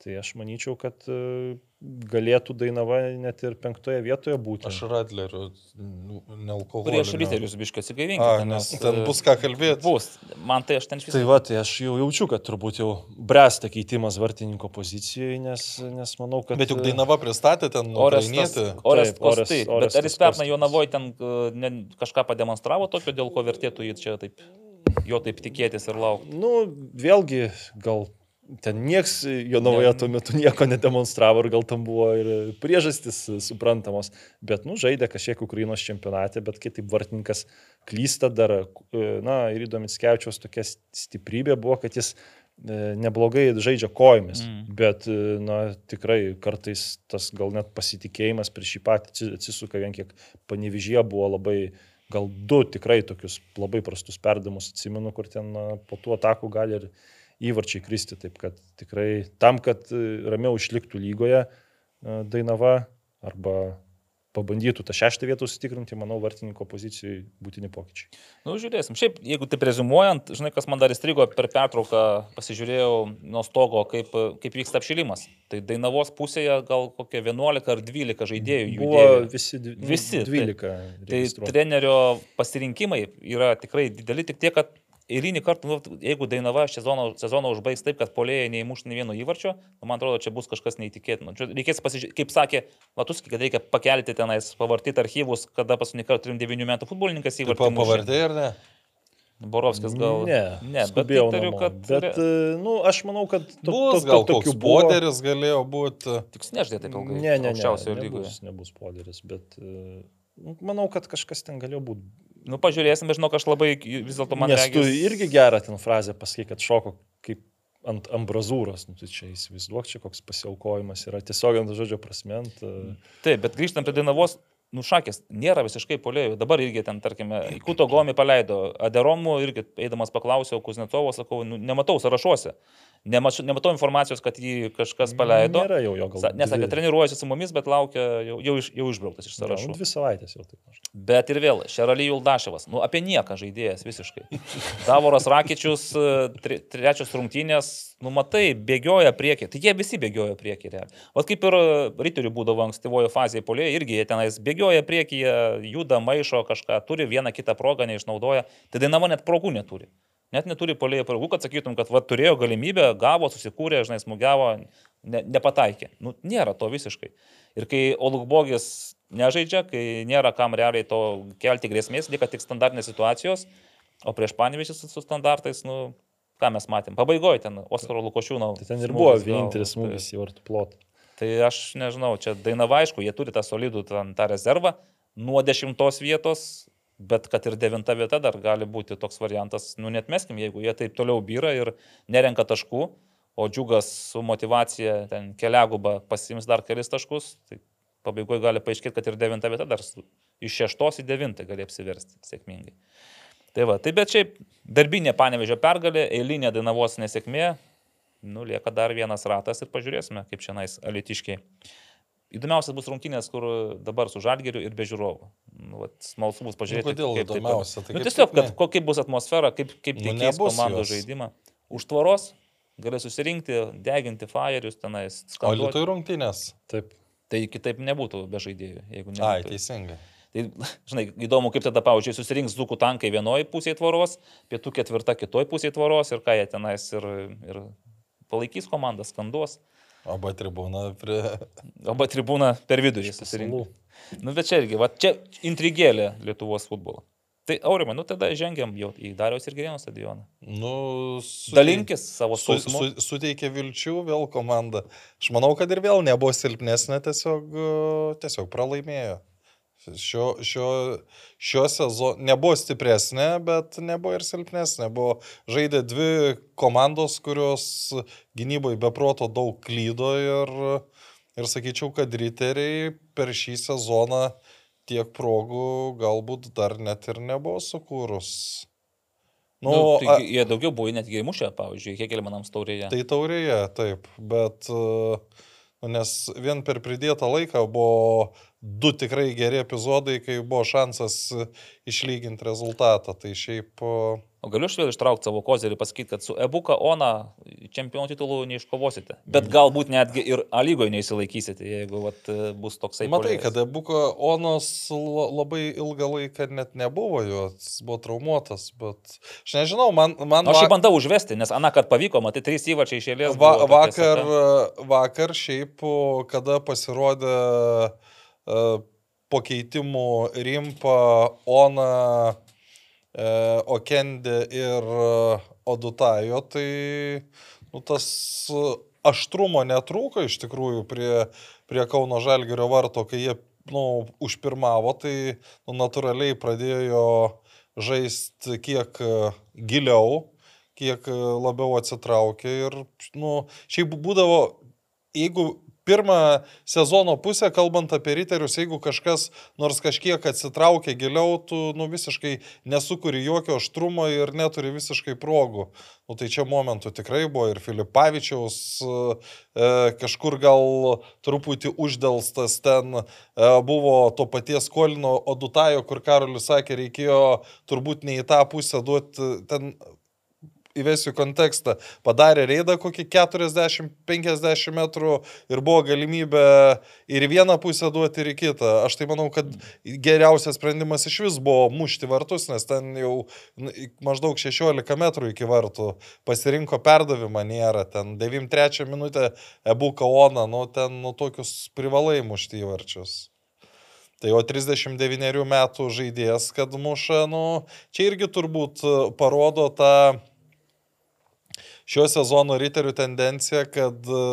tai aš manyčiau, kad uh, galėtų Dainava net ir penktoje vietoje būti. Aš Radleriu, nealkoholiu. Prieš ryterius biškai A, atsigaivinkite. nes ten bus ką kalbėti. Bus. Man tai aš ten iš Tai va, tai aš jau jaučiu, kad turbūt jau bręsta keitimas vartininko pozicijoje, nes, nes manau, kad... Bet juk Dainava pristatė ten Taip, Orestas- Kostai. Bet ar jis pernai. Jonavoje ten ne, kažką pademonstravo tokio, dėl ko vertėtų jį čia taip, jo taip tikėtis ir laukti? Nu, vėlgi, gal ten nieks Jonavoje tuo metu nieko nedemonstravo ir gal tam buvo ir priežastis suprantamos. Bet, nu, žaidė kažkiek Ukrainos čempionate, bet kai taip vartininkas klysta dar, e, na, ir įdomis Kevičiaus tokia stiprybė buvo, kad jis e, neblogai žaidžia kojomis, Mm. bet, e, na, tikrai kartais tas gal net pasitikėjimas prieš šį patį atsi- atsisuka vien kiek panevižyje buvo labai, gal du tikrai tokius labai prastus perdamus atsimenu, kur ten po tų atakų gali ir įvarčiai kristi, taip kad tikrai tam, kad e, ramiau išliktų lygoje e, Dainava arba pabandytų tą šeštą vietą užsitikrinti, manau, vartininko pozicijai būtini pokyčiai. Nu, žiūrėsim. Šiaip, jeigu taip rezumuojant, žinai, kas man dar įstrigo per pertrauką, pasižiūrėjau nuo stogo, kaip, kaip vyksta apšilimas. Tai Dainavos pusėje gal kokie 11 ar 12 žaidėjų jų Buvo dėvi. visi, Visi, taip. 12. Tai registruoti. trenerio pasirinkimai yra tikrai dideli, tik tiek, kad eilinį kartą, nu, jeigu Dainava sezoną, sezoną užbaigs taip, kad polėjai neįmuš nei vieno įvarčio, nu, man atrodo, čia bus kažkas neįtikėtino. Čia reikės pasižiūrėti, kaip sakė Latuski, kad reikia pakelti tenais, pavartyti archyvus, kada paskutinį kartą turim 9 metų futbolininkas įvartį. Pavardė ar ne? Borovskis gal. Ne, ne bet skubėjau įtariu, namo. kad... Bet, e, nu, aš manau, kad to, Bus to, gal tokių buvo. poderis galėjo būti. Tik sneždė taip ilgai. Ne, ne, ne. Aukščiausioje lygoje. Nebus, nebus poderis, bet e, nu, manau, kad kažkas ten galėjo būti. Nu, pažiūrėsim, bet žinau, aš labai vis dėlto man Nes tu regis- irgi gerą ten frazę pasakai, kad šoko kaip ant ambrazūros. Nu, tai čia įsivaizduok, čia koks pasiaukojimas yra tiesiog ant žodžio prasment. e, Taip, bet grįžtant prie Dainavos, nušakės, nėra visiškai polėjų. Dabar irgi ten, tarkime, į Kuto Gomį paleido. Aderomų irgi eidamas paklausiau Kuznetovo, sakau, nu, nematau sąrašuose. Nemačiau, nematau informacijos, kad jį kažkas paleido. Nėra jau jo gal. Sa- Nesakė, treniruojasi su mumis, bet laukia, jau, jau, iš, jau išbrauktas iš gal sąrašų. Dvi savaitės jau taip. Bet ir vėl, Šeraly Juldaševas, nu apie nieką žaidėjas visiškai. Davoras Rakičius, e, tre, trečios rungtynės, nu matai, bėgioja priekį. Tai jie visi bėgioja priekį. Vat kaip ir ryterių būdavo ankstyvojo fazėje polėje, irgi jie tenais bėgioja priekį, juda, maišo kažką, turi vieną kitą progą, neišnaudoja. Tai Dainava net progų neturi. Net neturi polėjo progų, kad sakytum, kad va, turėjo galimybę, gavo, susikūrė, žinai, smūgiavo, ne, nepataikė. Nu, nėra to visiškai. Ir kai Olukbogis nežaidžia, kai nėra kam realiai to kelti grėsmės, lieka tik standartinės situacijos, o prieš Panevišį su, standartais, nu, ką mes matėm. Pabaigoje ten Oskaro Lukošiūno. Tai ten ir buvo vienintelis tai- smūgis į vartų plotą. Tai aš nežinau, čia Dainava aišku, jie turi tą solidų ten, tą rezervą nuo dešimtos vietos, bet kad ir devinta vieta dar gali būti toks variantas, nu net meskim, jeigu jie taip toliau vyra ir nerenka taškų, o džiugas su motivacija ten keliaguba pasims dar kelis taškus, tai pabaigoje gali paaiškėti, kad ir devinta vieta dar iš šeštos į devintą gali apsiversti sėkmingai. Tai va, tai bet šiaip darbinė panevežio pergalė, eilinė Dainavos nesėkmė, nu lieka dar vienas ratas ir pažiūrėsime, kaip šiandien alitiškiai. Įdomiausias bus rungtynės, kur dabar su žalgeriu ir be žiūrovų. Nu, vat, smalsu bus pažiūrėti. Nu, kodėl kaip tai įdomiausia? Tai nu, tiesiog, kad kokia bus atmosfera, kaip, kaip Nu, nebus komandos jos. žaidimą. Už tvoros gali susirinkti, deginti fajerius tenais. O skanduoti. Lietuvai rungtynės. Taip. Tai kitaip nebūtų be žaidėjų, jeigu ne. Ai, teisingai. Tai, žinai, įdomu, kaip tada, pavyzdžiui, susirinks dzukų tankai vienoje pusėje tvoros, pietų ketvirta kitoje pusėje tvoros ir ką jie tenais ir, ir palaikys komandą, skanduos. Arba tribūna prie... Arba tribūna per vidurį susirinks. Salų. Nu, bet čia irgi, va, čia intrigėlė Lietuvos futbolo. Tai aurimai, nu tada žengiam jau į Dariaus ir Gerėno stadioną. Nu, su... Dalinkis savo Su, skausmu. su, suteikė vilčių vėl komanda. Aš manau, kad ir vėl nebuvo silpnesnė, tiesiog, tiesiog pralaimėjo. Šio, šio, šio sezono nebuvo stipresnė, bet nebuvo ir silpnesnė. Buvo žaidė dvi komandos, kurios gynybai beproto daug klydo ir, ir sakyčiau, kad riteriai per šį sezoną tiek progų galbūt dar net ir nebuvo sukūrus. Nu, Nu, tai a- jie daugiau buvo netgi mušę, pavyzdžiui, kiek manams taurėje. Tai taurėje, taip, bet, e, nu, nes vien per pridėtą laiką buvo du tikrai geri epizodai, kai buvo šansas e, išlyginti rezultatą. Tai šiaip, e, O galiu aš vėl ištraukti savo kozerį ir pasakyti, kad su Ebuka Ona čempionų titulų neiškovosite. Bet galbūt netgi ir A lygoje neįsilaikysite, jeigu vat, bus toksai. matai, puolėjas. kad Buko Onos la- labai ilgą laiką net nebuvo, jo, jis buvo traumuotas, bet aš nežinau, man... man Aš jį va- bandau užvesti, nes aną kartą pavyko, matai, trys įvačiai išėlės. Va, buvo tokia vakar, seka. vakar šiaip, kada pasirodė uh, po keitimų Rimpa, Ona, uh, Okendė ir uh, Odutajo, tai nu, tas aštrumo netrūko iš tikrųjų prie, prie Kauno Žalgirio varto, kai jie nu, užpirmavo, tai nu, natūraliai pradėjo žaisti kiek giliau kiek e, labiau atsitraukė ir, nu, šiaip būdavo, jeigu pirmą sezono pusę, kalbant apie riterius, jeigu kažkas nors kažkiek atsitraukia giliau, tu, nu, visiškai nesukuri jokio aštrumo ir neturi visiškai progų. Nu, tai čia momentų tikrai buvo ir Filipavičiaus e, kažkur gal truputį uždelstas ten e, buvo to paties Kolino Odutajo, kur Karolis sakė, reikėjo turbūt ne į tą pusę duoti ten įvesiu kontekstą, padarė reidą kokį 40-50 metrų ir buvo galimybė ir vieną pusę duoti, ir kitą. Aš tai manau, kad geriausias sprendimas iš vis buvo mušti vartus, nes ten jau nu, maždaug 16 metrų iki vartų pasirinko perdavimą, nėra ten 93 minutę Ebu Kaona, nu ten nu tokius privalai mušti į varčius. Tai o 39 metų žaidėjas, kad muša, nu, čia irgi turbūt parodo tą šio sezono riterių tendencija, kad e,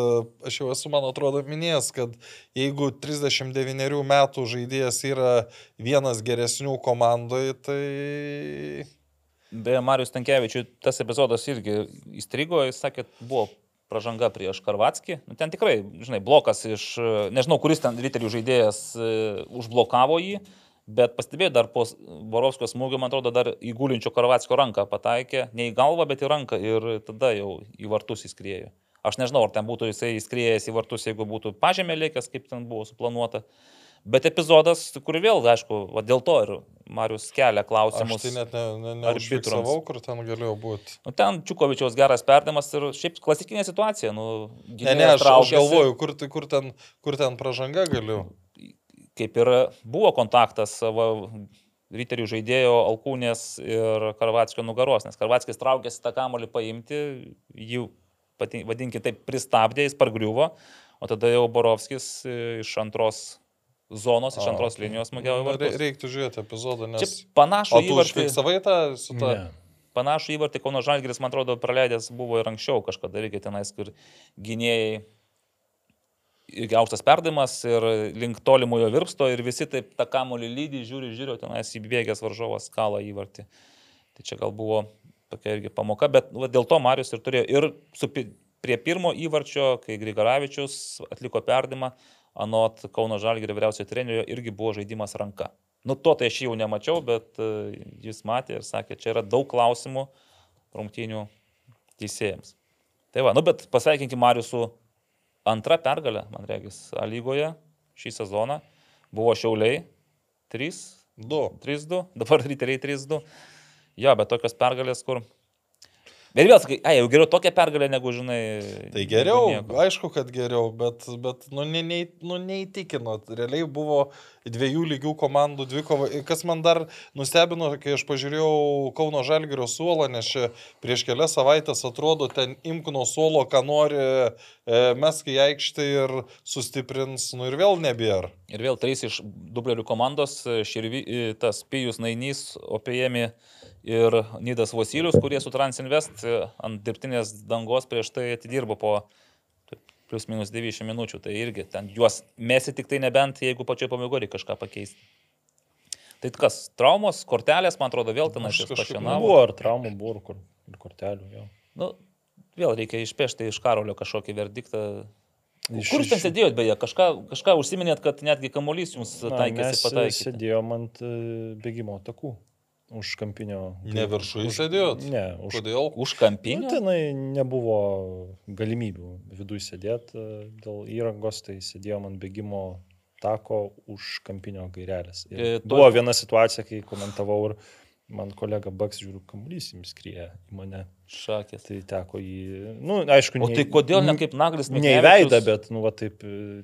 aš jau esu, man atrodo, minėjęs, kad jeigu 39 metų žaidėjas yra vienas geresnių komandoje, tai... Beje, Marius Tankievičius tas epizodas irgi įstrigo, jis sakė, buvo pažanga prieš Karvatskį. Nu, ten tikrai, žinai, blokas iš, nežinau, kuris ten riterių žaidėjas e, užblokavo jį, Bet pastebėjau, dar po Borovskio smūgio, man atrodo, dar įgulinčio Karvatskio ranką pataikė, ne į galvą, bet į ranką ir tada jau į vartus įskriejo. Aš nežinau, ar ten būtų jisai įskriejęs į vartus, jeigu būtų pažemė lėkęs, kaip ten buvo suplanuota. Bet epizodas, kur vėl, aišku, va, dėl to ir Marius kelia klausimus. Aš tai net ne, ne, neužfiksavau, kur ten galėjo būti. Nu, ten Čiukovičiaus geras perdamas ir šiaip klasikinė situacija. Nu, ne, ne, aš, aš galvoju, kur, kur, ten, kur ten pažanga galiu kaip ir buvo kontaktas savo ryterių žaidėjo Alkūnės ir Karvatskio nugaros, nes Karvatskis traukėsi tą kamolį paimti, jį, vadinkime taip, pristabdė, jis pargriuvo, o tada jau Borovskis iš antros zonos, iš antros o, linijos smūgiavo į vartus. Reiktų žiūrėti epizodą, nes... Čia panašu į įvartį. Fiksavai tą su tą... Ne. Panašu įvartį Kauno Žalgiris, man atrodo, praleidęs buvo ir anksčiau kažkada, reikia tenais, kur gynėjai irgi aukštas perdavimas ir link tolimojo virpsto ir visi taip tą kamolį lydį, žiūri, žiūri, tenais įbėgęs varžovas kalą įvartį. Tai čia gal buvo tokia irgi pamoka, bet va, dėl to Marius ir turėjo. Ir su, prie pirmo įvarčio, kai Grigaravičius atliko perdimą, anot Kauno Žalgirio vyriausiojo trenerio irgi buvo žaidimas ranka. Nu to tai aš jau nemačiau, bet uh, jis matė ir sakė, čia yra daug klausimų rungtynių teisėjams. Tai va, nu bet pasveikinkime Marius su Antra pergalė, man regis, A lygoje šį sezoną buvo Šiauliai 3-2. 3-2, dabar ryteriai 3-2. Jo, bet tokios pergalės, kur Ir vėl sakai, ai, jau geriau tokia pergalė negu, žinai. Tai geriau, aišku, kad geriau, bet, bet nu, ne, ne, nu, neįtikino. Realiai buvo dviejų lygių komandų dvikova. Kas man dar nustebino, kai aš pažiūrėjau Kauno Žalgirio suolą, nes čia prieš kelias savaitės atrodo, ten imk nuo suolo, ką nori, e, mes kai aikštė ir sustiprins, nu ir vėl nebėra. Ir vėl trys iš dublerių komandos, širvi, tas Pijus Nainys, Opėjami ir Nidas Vasilius, kurie su Transinvest ant dirbtinės dangos prieš tai atidirbo po plus minus 90 minučių. Tai irgi ten juos mesi tik tai nebent, jeigu pačioje pabaigoje kažką pakeisti. Tai kas, traumos, kortelės, man atrodo, vėl ten aš pašienau. Buvo ar traumų, buvo ir, kur, ir kortelių. Jau. Nu, vėl reikia išpešti iš karolio kažkokį verdiktą. Iš, Kur jūs ten sėdėjot, beje, kažką, kažką užsiminėt, kad netgi kamuolys jums taikėsi pataikyti. Sėdėjom ant e, bėgimo takų už kampinio. Ne viršuje sėdėjot? Ne, už, Kodėl? Už kampinio? Nu, tenai nebuvo galimybių viduje sėdėti e, dėl įrangos, tai sėdėjom ant bėgimo tako už kampinio gairelės. Ir e, to... Buvo viena situacija, kai komentavau ir man kolega Baks žiūriu, kamuolys jums skrieja į mane. Šakės. Tai teko jį, nu, aišku, o tai kodėl ne kaip naglis, ne į veidą, bet, nu, va, taip,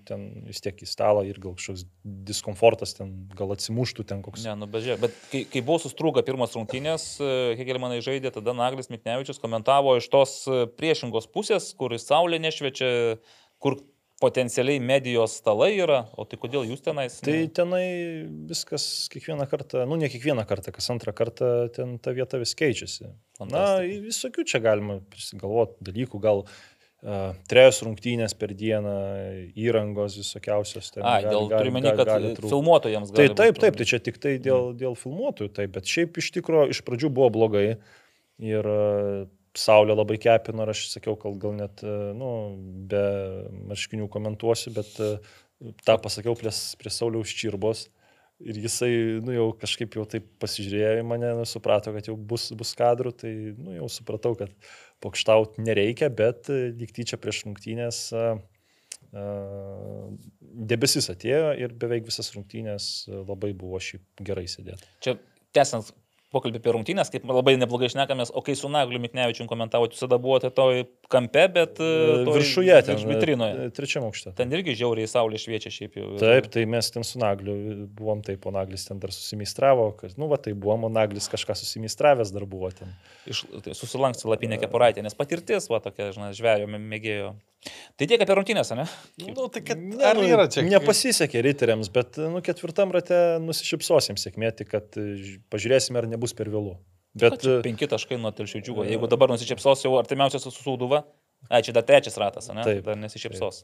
ten vis tiek į stalą ir gal kažkoks diskomfortas ten, gal atsimuštų ten koks. Ne, nu, bežiūrėk, bet kai, kai buvo sustrūga pirmas rungtynės, e, Hegelmanai žaidė, tada naglis Miknevičius komentavo iš tos e, priešingos pusės, kur saulė nešviečia, kur potencialiai medijos stalai yra, o tai kodėl jūs tenais? Ne? Tai tenai viskas kiekvieną kartą, nu ne kiekvieną kartą, kas antrą kartą ten ta vieta vis keičiasi. Na, visokių čia galima prisigalvoti dalykų, gal Uh, trejos rungtynės per dieną, įrangos visokiausios. Ten, A, gali, dėl gali, turiu menį, kad gali filmuotojams gali. Tai taip, taip, tai čia tik tai dėl, mm. dėl filmuotojų, taip, bet šiaip iš tikrųjų iš pradžių buvo blogai ir uh, Saulė labai kepino ir aš sakiau, gal, gal net, e, nu, be marškinių komentuosiu, bet e, tą pasakiau prie, prie Sauliaus Čirbos. Ir jisai, nu, jau kažkaip jau taip pasižiūrėjo į mane, nu, suprato, kad jau bus, bus kadrų, tai, nu, jau supratau, kad pokštauti nereikia, bet e, lyg tyčia prieš rungtynės uh, debesis atėjo ir beveik visas rungtynės labai buvo šiaip gerai sėdėti. Čia, tęsiant pokalbį apie rungtynės, kaip labai neblogai šnekamės, o kai su Nagliu Miknevičiu komentavote, jūs tada buvote toj kampe, bet e, toj Viršuje ten. virš vitrinoje. e, Trečiam aukšte. Ten irgi žiauriai saulė šviečia šiaip jau. Taip, tai mes ten su Nagliu buvom, taip, o Naglis ten dar susimeistravo, kad, nu, va, tai buvom, o Naglis kažką susimeistravęs dar buvo ten. Iš, tai susilanksti lapinę kepuraitę, nes patirtis, va tokia, žinai, žvėjo mė- mėgėjo. Tai tiek apie rungtynės, ne? Nu, tai kad Ne, ar nu, yra čia? Nepasisekė riteriams, bet nu, ketvirtam rate nusišypsosim sėkmė, tik kad e, pažiūrėsime, ar nebus per vėlų. Bet Bet e, penki taškai nuo telšių džiugo. Jeigu dabar nusišypsos jau artimiausias su Sūduva, ai čia dar trečias ratas, ne? Taip, Dar nesišypsos.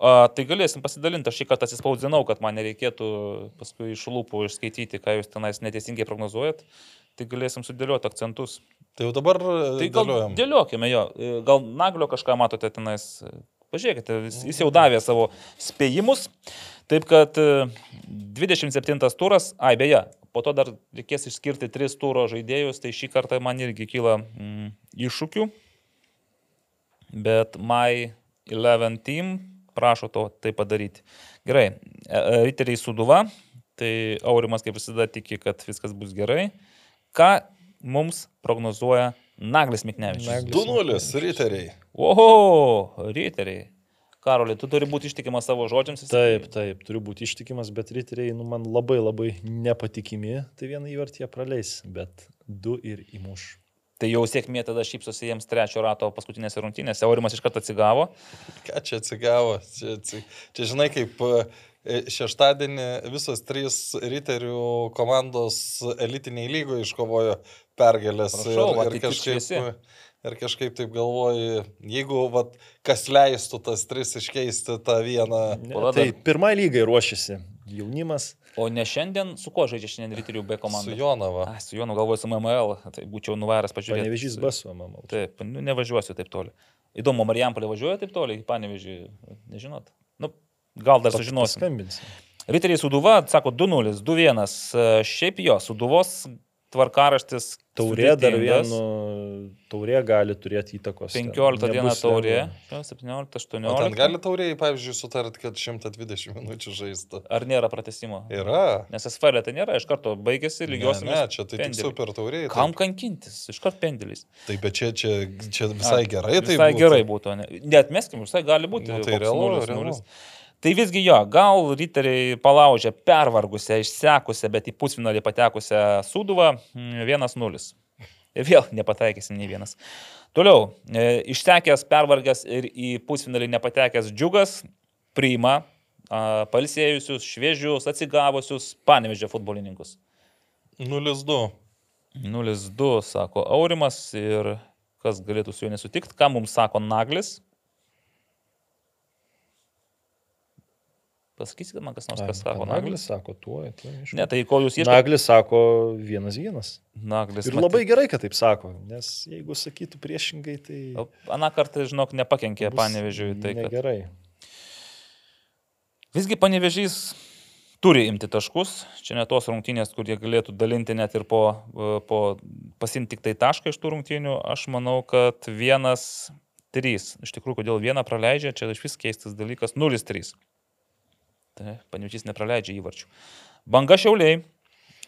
A, tai galėsim pasidalinti, aš šį kartą atsispausdinau, kad man nereikėtų paskui iš lūpų išskaityti, ką jūs tenais neteisingai prognozuojat. Tai galėsim sudėlioti akcentus. Tai jau dabar Tai tai gal dėliojam. dėliokime jo. E, Gal Naglio kažką matote tenais. e, Pažiūrėkite, jis, jau davė savo spėjimus. Taip kad e, 27 turas, ai beje, po to dar reikės išskirti 3 turo žaidėjus, tai šį kartą man irgi kyla mm, iššūkių. Bet My 11 Team prašo to tai padaryti. Gerai, e, e, riteriai suduva, tai Aurimas kaip visada tiki, kad viskas bus gerai. Ką mums prognozuoja Naglis Miknevičius? Naglis. 2-0, riteriai. Oho, riteriai. Karoli, tu turi būti ištikimas savo žodžiams. taip, taip, turiu būti ištikimas, bet riteriai, nu, man labai labai nepatikimi, tai vieną įvartį jie praleis, bet du ir įmuš. Tai jau sėkmė tada šypsosi jiems trečio rato paskutinėse rungtynėse. Aurimas iš karto atsigavo. Ką čia atsigavo? Čia, atsi- čia žinai, kaip e, šeštadienį visos trys riterių komandos elitiniai lygoje iškovojo pergalės. Prašau, ir, tai ir, kažkaip, ir kažkaip taip galvoju, jeigu vat, kas leistų tas tris iškeisti tą vieną. Ne, tai dar- pirmai lygai ruošiasi jaunimas. O ne šiandien, su kuo žaidžia šiandien riterių B komanda? Su Jonava. A, su Jonu galvoju su MML, tai būčiau nuvaręs pažiūrėti. Panevežys basu, manau. Taip, nu, nevažiuosiu taip toli. Įdomu, Marijampolė važiuoja taip toli Panevežį, nežinot. Nu, gal dar sužinosim. Skambinsim. Riteriai Suduva, sako 2-0, 2-1. E, Šiaip jo, Suduvos tvarkaraštis. Taurė dar sudėtingas. vienu, taurė gali turėti įtakos. ten. 15 dieną Nebus taurė, lengva. jo, 17, O ten 18. gali tauriai, pavyzdžiui, sutart, kad 120 minučių žaistų. Ar nėra pratesimo? Yra. Nes SFL tai nėra, iš karto baigėsi lygios. Ne, ne, čia tai tik super tauriai. Kam kankintis? Iš karto pendelis. taip, bet čia, čia, čia visai gerai. Tai Visai būtų. gerai būtų. ne? Neatmeskim, visai gali būti. Nu, tai realu, nulis, realu. nulis. Tai visgi jo, gal riteriai palaužė pervargusią, išsekusią, bet į pusfinalį patekusią Suduvą 1-0. Ir vėl nepataikysim nei vienas. Toliau, e, išsekęs, pervargęs ir į pusfinalį nepatekęs džiugas priima a, palsėjusius, šviežius, atsigavusius panevežė futbolininkus. 0-2. 0-2, sako Aurimas ir kas galėtų su juo nesutikti, ką mums sako Naglis. Pasakysite man, kas nors, kas sako Naglis Naglis. sako, tuo. tuo Ne, tai ko jūs ieškote? Naglis sako vienas vienas. Naglis. Ir labai gerai, kad taip sako, nes jeigu sakytų priešingai, tai... Aną kartą, žinok, nepakenkė panevežiui. Tai, kad... Negerai. Visgi panevežys turi imti taškus. Čia ne tos rungtynės, kur jie galėtų dalinti net ir po, po pasimti tik tai tašką iš tų rungtynių. Aš manau, kad vienas, trys. Iš tikrųjų, kodėl vieną praleidžia, čia iš vis keistas dalykas. 0-3. Tai panevežys nepraleidžia įvarčių. Banga šiauliai.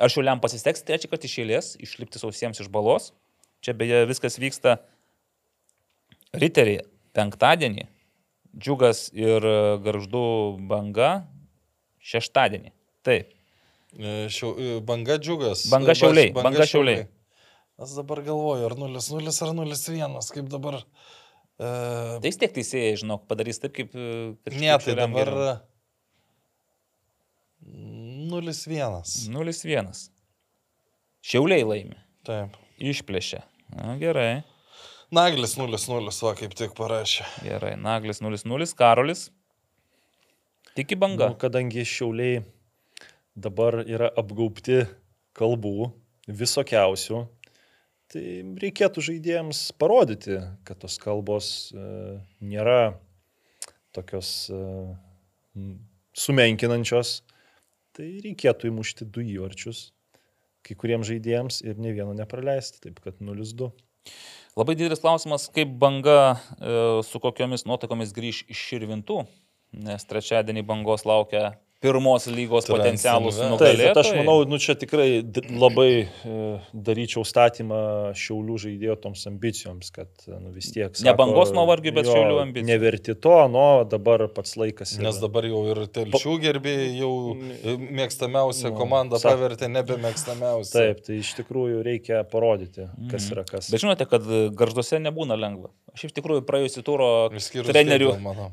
Ar šiauliam pasiseks trečią kartą iš eilės, išlipti sausiems iš balos? Čia beje viskas vyksta riteriai penktadienį. Džiugas ir garždų banga šeštadienį. Taip. E, Šiau, e, banga džiugas. Banga Šiauliai, Banga Banga Šiauliai. Aš dabar galvoju, ar 0-0 ar 0-1, kaip dabar. E, Tai vis tiek teisėjai, žinok, padarys taip, kaip... ne, tai dabar geriau. 0-1. 0-1. Šiauliai laimi. Taip. Išplėšė. Na, gerai. Naglis 0-0, va kaip tik parašė. Gerai. Naglis 0-0. Karolis. Tik į bangą. Nu, kadangi šiauliai dabar yra apgaubti kalbų visokiausių, tai reikėtų žaidėjams parodyti, kad tos kalbos e, nėra tokios e, sumenkinančios. Tai reikėtų įmušti du įvarčius kai kuriems žaidėjams ir ne vieno nepraleisti, taip kad 0-2. Labai didelis klausimas, kaip banga e, su kokiomis nuotaikomis grįž iš širvintų, nes trečiadienį bangos laukia pirmos lygos potencialus. Taip, nugalėtojai. bet aš manau, nu čia tikrai labai e, daryčiau statymą šiaulių žaidėjo toms ambicijoms, kad nu, vis tiek... Ne bangos nuovargiui, bet jo, Šiaulių ambicijų. Neverti to, nu, dabar pats laikas. yra. Nes dabar jau ir telšių gerbėjai jau mėgstamiausią Nu, komandą sak- pavertė nebemėgstamiausią. Taip, tai iš tikrųjų reikia parodyti, kas yra kas. Bet žinote, kad garžduose nebūna lengva. Aš iš tikrųjų praėjusi turo Išskyrus trenerių,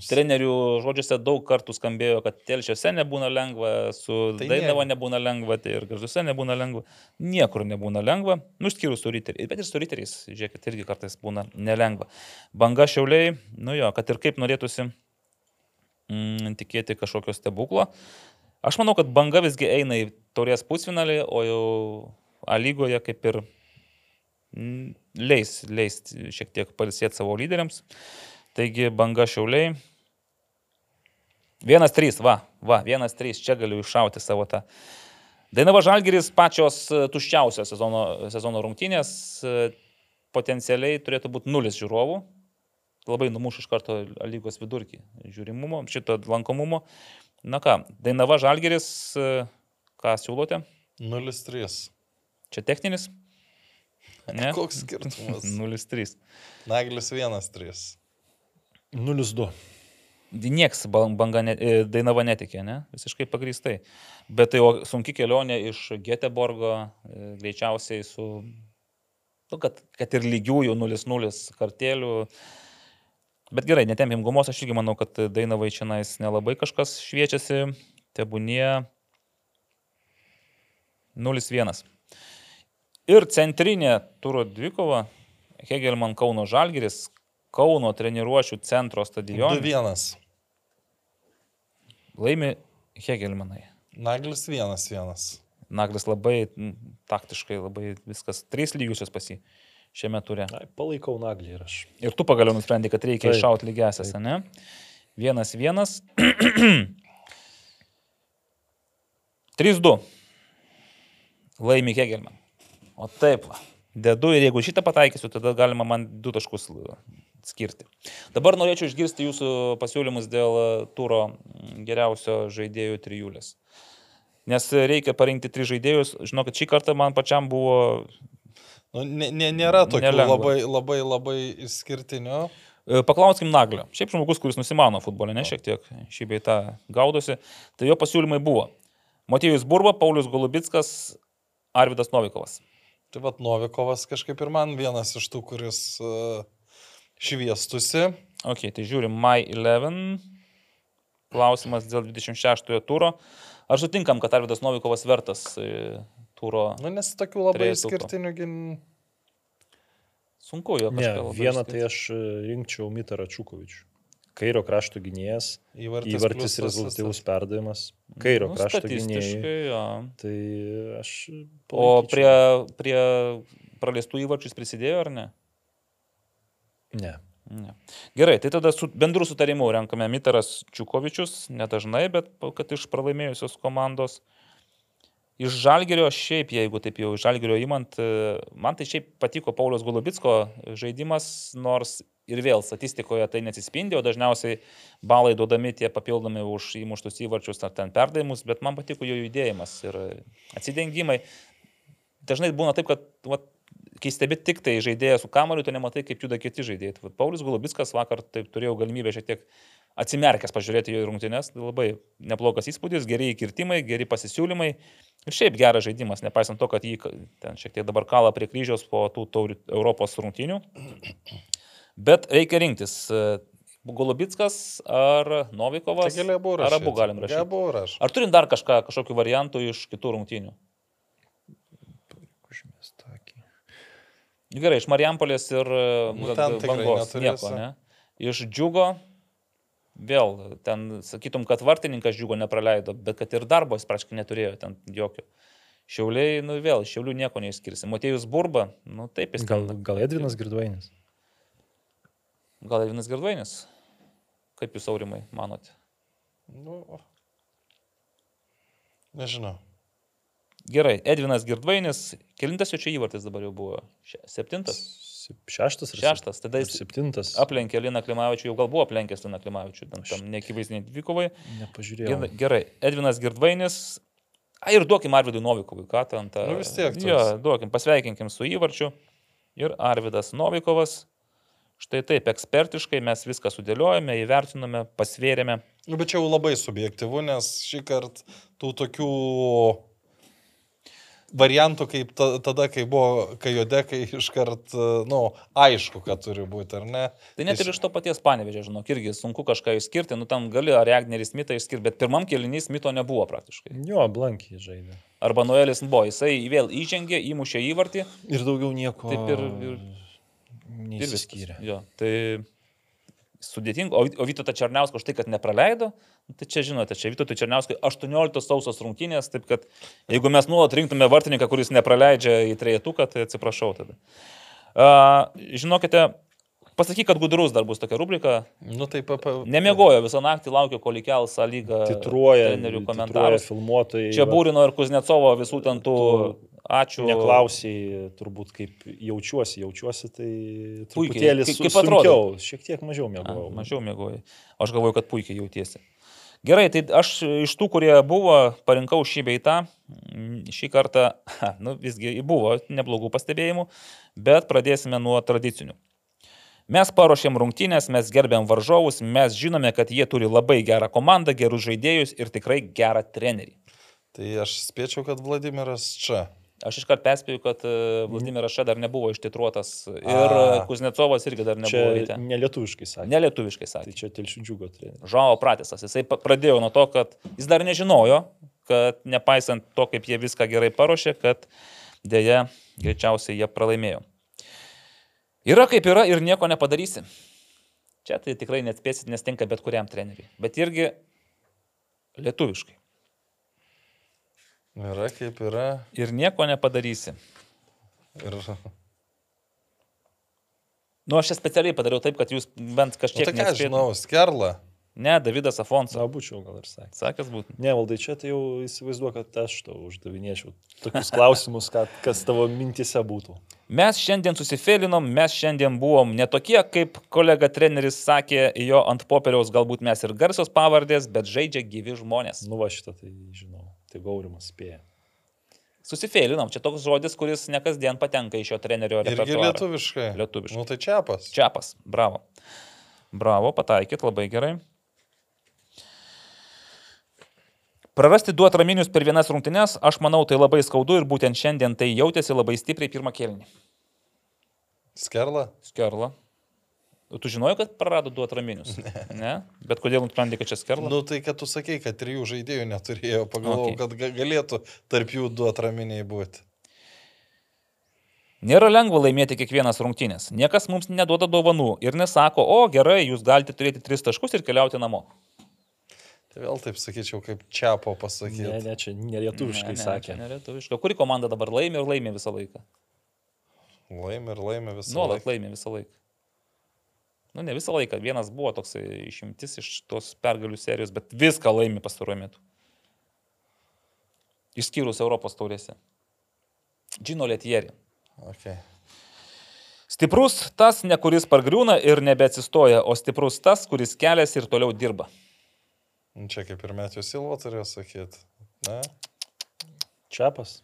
trenerių žodžiuose daug kartų skambėjo, kad telšiuose nebūna lengva, su Tai Dainavo ne. nebūna lengva, tai ir garžduose nebūna lengva. Niekur nebūna lengva, nu išskyrus su riteriais. Bet ir su riteriais, žiūrėkit, irgi kartais būna nelengva. Banga šiauliai, nu jo, kad ir kaip norėtųsi mm, tikėti kažkokio stebuklo. Aš manau, kad banga visgi eina į taurės pusfinalį, o jau A lygoje kaip ir mm, leis, leis šiek tiek palisėti savo lyderiams. Taigi banga šiauliai. Vienas trys, va, va, vienas trys, čia galiu iššauti savo tą. Dainava Žalgiris pačios e, tuščiausios sezono, sezono rungtynės, e, potencialiai turėtų būti nulis žiūrovų. Labai numuš iš karto lygos vidurkį žiūrimumo, šito lankomumo. Na ką, Dainava Žalgiris, e, ką siūlote? 0-3. Čia techninis? Ne? Koks skirtumas? 0-3. Naglis 1-3. 0-2. Niekas banga ne, e, Dainava netikė, ne? Visiškai pagristai. Bet tai sunki kelionė iš Geteborgo, e, greičiausiai su, nu, kad, kad ir lygiųjų 0-0 kartėlių. Bet gerai, netempim gumos, aš irgi manau, kad Dainavai čia nelabai kažkas šviečiasi, tebūnie 0-1. Ir centrinė turo dvikova, Hegelman Kauno Žalgiris, Kauno treniruošių centro stadione. 2-1. Laimi Hegelmanai. Naglis 1-1. Naglis labai taktiškai, labai viskas. Trys lygiusios pasi šiame ture. Ai, Palaikau naglį ir aš. Ir tu pagaliau nusprendai, kad reikia Taip. iššauti lygiasias, ne? Vienas, vienas. 3-2. Laimi Hegelman. O taip, va. dedu ir jeigu šitą pataikysiu, tada galima man du taškus skirti. Dabar norėčiau išgirsti jūsų pasiūlymus dėl e, turo geriausio žaidėjų trijulės. Nes reikia parinkti tris žaidėjus. Žinau, kad šį kartą man pačiam buvo Nu, ne, ne, nėra tokių Nelengva. labai, labai, labai išskirtinių. E, Paklauskim Naglio. Šiaip žmogus, kuris nusimano futbolę, ne šiek tiek šį bei tą gaudosi. Tai jo pasiūlymai buvo. Matėjus Burba, Paulius Golubitskas, Arvidas Novikovas. Tai vad Novikovas kažkaip ir man vienas iš tų, kuris uh, šviestusi. Ok, tai žiūrim, My 11. Klausimas dėl 26 turo. Ar sutinkam, kad Arvidas Novikovas vertas e, turo? Nu, nes tokių labai išskirtinių gin... Sunku jo Ne, kažką labai vieną išskirti. tai aš e, rinkčiau Mitarą Čukovičių. Kairio krašto gynėjas, Įvartis, įvartis rezultatyvus perdavimas. Kairio Nu, krašto statistiškai, jo. Tai aš. O palaikyčiau. prie, prie praleistų įvarčių prisidėjo ar ne? Ne. Ne. Gerai, tai tada su bendru sutarimu renkame Mitaras Čiukovičius, nedažnai, bet kad iš pralaimėjusios komandos. Iš Žalgerio šiaip, jeigu taip jau iš Žalgerio įmant, e, man tai šiaip patiko Paulius Golubitsko žaidimas, nors ir vėl statistikoje tai neatsispindi, o dažniausiai balai duodami tie papildomi už įmuštus įvarčius ar ten perdavimus, bet man patiko jo judėjimas ir atsidengimai. Dažnai būna taip, kad vat, kai stebi tik tai žaidėją su kamoliu, tu nematai, kaip juda kiti žaidėjai. Tai Paulius Golubitskas vakar taip turėjau galimybę šiek tiek atsimerkęs pažiūrėti jo rungtynes, tai labai neblogas įspūdis, geri įkirtimai, geri pasisiūlymai ir šiaip geras žaidimas, nepaisant to, kad jį ten šiek tiek dabar kala prie kryžiaus po tų taurių Europos rungtynių. Bet reikia rinktis. e, Golubitskas ar Novikovas. Ar abu galim rašyti. Ar turim dar kažką, kažkokių variantų iš kitų rungtynių? Užmės tokį. Gerai, iš Marijampolės ir e, Nu, bangos nieko, ne? Iš džiugo, vėl, ten sakytum, kad vartininkas džiugo nepraleido, bet kad ir darbo jis praškai neturėjo ten jokio. Šiauliai, nu vėl, šiaulių nieko neišskirsi. Matėjus Burba, nu taip jis Gal, gal Edvinas Girdvainis? Gal Evinas Girdvainis? Kaip jūs aurimai manote? Nu, nežinau. Gerai, Edvinas Girdvainis, kilintas jo čia įvartis dabar jau buvo? Septintas? Šeštas ar Šeštas, tada jis septintas. aplenkė Liną Klimavičių, jau gal buvo aplenkęs Liną Klimavičių, tam, tam neakivaizdiniai dvikovai. Nepažiūrėjau. Gerai, Edvinas Girdvainis. A, ir duokim Arvidui Novikovui, ką ten tą. Nu, vis tiek. Jo, duokim, pasveikinkim su įvarčiu. Ir Arvidas Novikovas. Štai taip, ekspertiškai mes viską sudėliojame, įvertinome, pasvėrėme. Nu, bet čia jau labai subjektivu, nes šį kartą tų tokių variantų kaip ta, tada, kai buvo kajodekai iškart, nu, aišku, kad turi būti, ar ne? Tai net ir iš to paties panevežė, žinok, irgi sunku kažką išskirti, nu tam gali Ariagneris mitą išskirti, bet pirmam kelinys mito nebuvo praktiškai. Jo, blankiai žaidė. Arba Noelis buvo, jisai vėl įžengė, įmušė įvartį Ir daugiau nieko. Taip ir- ir-. Nesiskyrė. Jo, tai sudėtinga. O, o Vytautas Černiauskas už tai, kad nepraleido, nu, tai čia žinote, čia Vytautas Černiauskai 18 sausos rungtynės, taip kad jeigu mes nuolat rinktume vartininką, kuris nepraleidžia į trejetuką, tai atsiprašau tada. Uh, žinokite, pasakyk, kad gudrus dar bus tokia rubrika. Nu, tai papa. Nemiegojo visą naktį, laukiu, kol įkels lygą Titruoja, trenerių komentarus. filmuotojai. Čia Būrino ir Kuznecovo visų ten tų... Ačiū. Neklausiai, turbūt kaip jaučiuosi, jaučiuosi, tai truputėlį Kaip- kaip sunkiau, šiek tiek mažiau mėgau. mažiau mėgoji. Aš galvoju, kad puikiai jautiesi. Gerai, tai aš iš tų, kurie buvo, parinkau šį beitą. Šį kartą, nu visgi buvo neblogų pastebėjimų, bet pradėsime nuo tradicinių. Mes paruošėm rungtynės, mes gerbėm varžovus, mes žinome, kad jie turi labai gerą komandą, gerus žaidėjus ir tikrai gerą trenerį. Tai aš spėčiau, kad Vladimiras čia. Aš iškart perspėju, kad e, Vladimiras Še dar nebuvo ištitruotas ir A. Kuznecovas irgi dar nebuvo. Čia nelietuviškai sakė. nelietuviškai Tai sakė. čia telšių džiugo treneris. Žao Pratisas. Jisai pradėjo nuo to, kad jis dar nežinojo, kad nepaisant to, kaip jie viską gerai paruošė, kad dėja greičiausiai jie pralaimėjo. Yra kaip yra ir nieko nepadarysi. Čia tai tikrai neatspėsit, nes tinka bet kuriam treneriui. Bet irgi lietuviškai. Yra kaip yra. Ir nieko nepadarysi. Ir... Nu, aš čia specialiai padariau taip, kad jūs bent Nu, kažkiek tai ką aš žinau, skerla. Ne, Davidas Afonso. Na, būčiau gal ir sakęs. Sakęs būtų. Ne, valdai, čia tai jau įsivaizduoju, kad aš tau uždavinėčiau tokius klausimus, kad, kas tavo mintise būtų. Mes šiandien susifėlinom, mes šiandien buvom netokie, kaip kolega treneris sakė, jo ant popieriaus galbūt mes ir garsios pavardės, bet žaidžia gyvi žmonės. Nu, va šitą tai žinau. Tai gaurimas spėja. Susifėlinom, čia toks žodis, kuris ne kasdien patenka iš šio trenerio Irgi repertuaro. lietuviškai. Lietuviškai. Nu, tai čiapas. Čiapas, bravo. Bravo, pataikėt labai gerai. Prarasti du atraminius per vienas rungtynes, aš manau, tai labai skaudu ir būtent šiandien tai jautėsi labai stipriai pirmą kėlinį. Skerla? Skerla. Tu žinojai, kad prarado du atraminius? Ne. Bet kodėl nusprendė, kad čia skerla? Nu, tai kad tu sakei, kad trijų žaidėjų neturėjo, pagalvojau, Okay. kad ga- galėtų tarp jų du atraminiai būti. Nėra lengva laimėti kiekvienas rungtynės. Niekas mums neduoda dovanų ir nesako, o gerai, jūs galite turėti tris taškus ir keliauti namo. Tai vėl taip sakyčiau, kaip čiapo pasakyti. Ne, ne, čia nelietuviškai Ne, ne, sakė. čia nelietuviška. Kuri komanda dabar laimi ir laimi visą laiką? Laimi ir laimi visą Nuolat laiką. laimi visą laiką. Nu, ne visą laiką. Vienas buvo toks išimtis iš tos pergalių serijos, bet viską laimi pastaruoju metu. Išskyrus Europos taurėse. Džino Letieri. Okay. Stiprus tas, ne kuris pargriūna ir nebeatsistoja, o stiprus tas, kuris keliasi ir toliau dirba. Nu, Čia kaip ir Metijos Silva turėjo sakyti. Ne? Čiapas.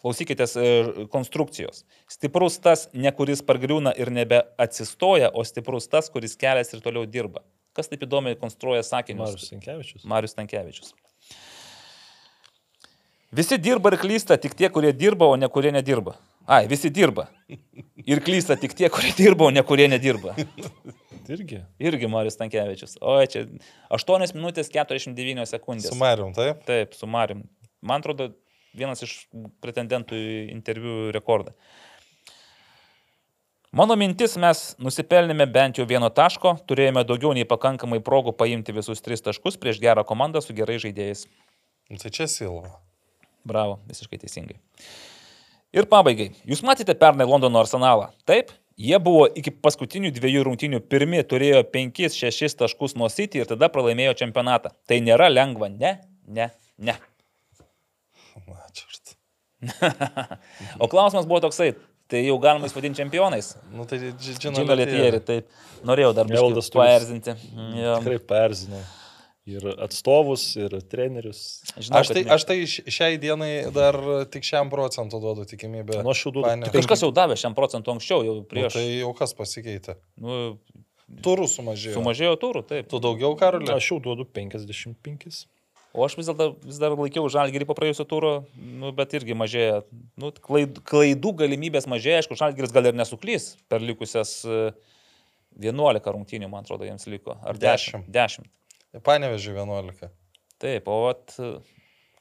Klausykitės e, konstrukcijos. Stiprus tas, ne kuris pargriūna ir nebeatsistoja, o stiprus tas, kuris keliasi ir toliau dirba. Kas taip įdomiai konstruoja sakinius? Marius Sinkevičius. Marius Tankievičius. Visi dirba ir klysta tik tie, kurie dirba, o ne kurie nedirba. Ai, visi dirba. Ir klysta tik tie, kurie dirba, o ne kurie nedirba. Irgi. Irgi Marius Tankievičius. O čia 8 minutės 49 sekundės. Su Marium, taip? Taip, su Marium. Man atrodo, vienas iš pretendentų į interviu rekordą. Mano mintis, mes nusipelnėme bent jau vieno taško, turėjome daugiau nei pakankamai progų paimti visus tris taškus prieš gerą komandą su gerai žaidėjais. Nu, Tai čia Silva. Bravo, visiškai teisingai. Ir pabaigai. Jūs matėte pernai Londono arsenalą? Taip? Jie buvo iki paskutinių dviejų rungtynių pirmi, turėjo 5-6 taškus nuo City ir tada pralaimėjo čempionatą. Tai nėra lengva. Ne, ne, ne. Na, čiart. O klausimas buvo toksai, tai jau galima jais vadinti čempionais. Nu, tai dži- Džino Letieri. taip. Norėjau dar Tulis. paerzinti. Jo. Tikrai perzino. Ir atstovus, ir trenerius. Žinau, Aš tai, ne- aš tai šiai dienai dar tik šiam procentu duodu tikimybę. Nu, aš jau duodu tik Kažkas jau davė šiam procentų anksčiau, jau Nu, prieš. tai jau kas pasikeitė? Nu, Turų sumažėjo. sumažėjo turų, taip. Tu daugiau, Karolė? Aš jau duodu 55. O aš vis dėlto vis dar laikiau žalgerį po praėjusio turo, nu, bet irgi mažėja. Nu, klaid, klaidų galimybės mažėja, aišku, žalgeris gal ir nesuklys per likusias e, 11 rungtynių, man atrodo, jiems liko. Ar 10? 10. Panevežiu 11. Taip, o vat, e,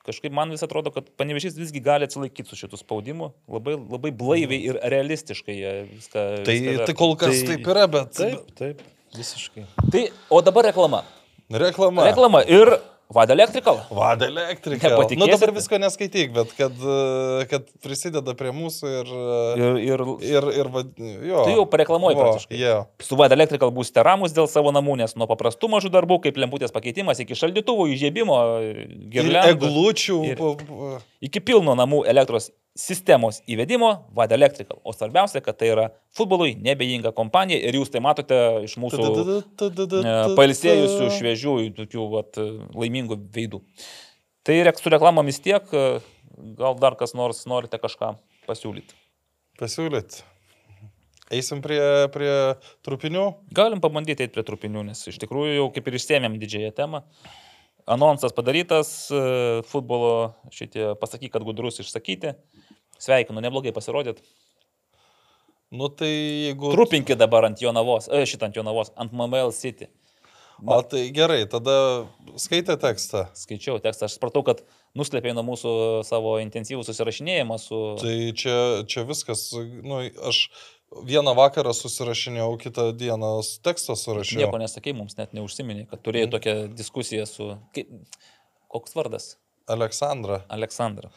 kažkaip man vis atrodo, kad panevežys visgi gali atsilaikyti su šitų spaudimu. Labai, labai blaiviai ir realistiškai jie viską. Tai, viską tai kol kas Tai- taip yra, bet... Taip, taip, visiškai. tai, o dabar reklama. Reklama. Reklama ir Vada Electrical. Vada elektrika. Nepatikėsite. Nu dabar visko neskaityk, bet kad, kad prisideda prie mūsų ir... Ir, ir, Ir, ir vad, jo. Tu jau pareklamuoji praktiškai. Jo. Su Vada Electrical būsite ramus dėl savo namų, nes nuo paprastų mažų darbų, kaip lemputės pakeitimas, iki šaldytuvų įžiebimo, Ir girliandų, eglučių. ir- iki pilno namų elektros sistemos įvedimo Vada Electrical. O svarbiausia, kad tai yra futbolui nebejinga kompanija ir jūs tai matote iš mūsų e, pailsėjusių, šviežių, tokių vat, laimingų veidų. Tai rek- su reklamomis tiek, e, gal dar kas nors norite kažką pasiūlyti. Pasiūlyt. Eisim prie, prie trupinių. Galim pabandyti eiti prie trupinių, nes iš tikrųjų jau kaip ir išsėmėm didžiąją temą. Anonsas padarytas, e, futbolo šitie pasakyk, kad gudrus išsakyti. Sveikinu, neblogai pasirodėt. Nu tai jeigu... Trupinkit dabar ant Jonavos, e, šitą ant Jonavos, ant MML City. O tai gerai, tada skaitė tekstą. Skaičiau tekstą, aš supratau, kad nuslėpė nuo mūsų savo intensyvų susirašinėjimą su... Tai čia, čia viskas. Nu, aš vieną vakarą susirašinėjau, kitą dieną tekstą surašiau. Nieko nesakė, mums net neužsiminė, kad turėjo tokią diskusiją su... Kaip... Koks vardas? Aleksandra. Aleksandra.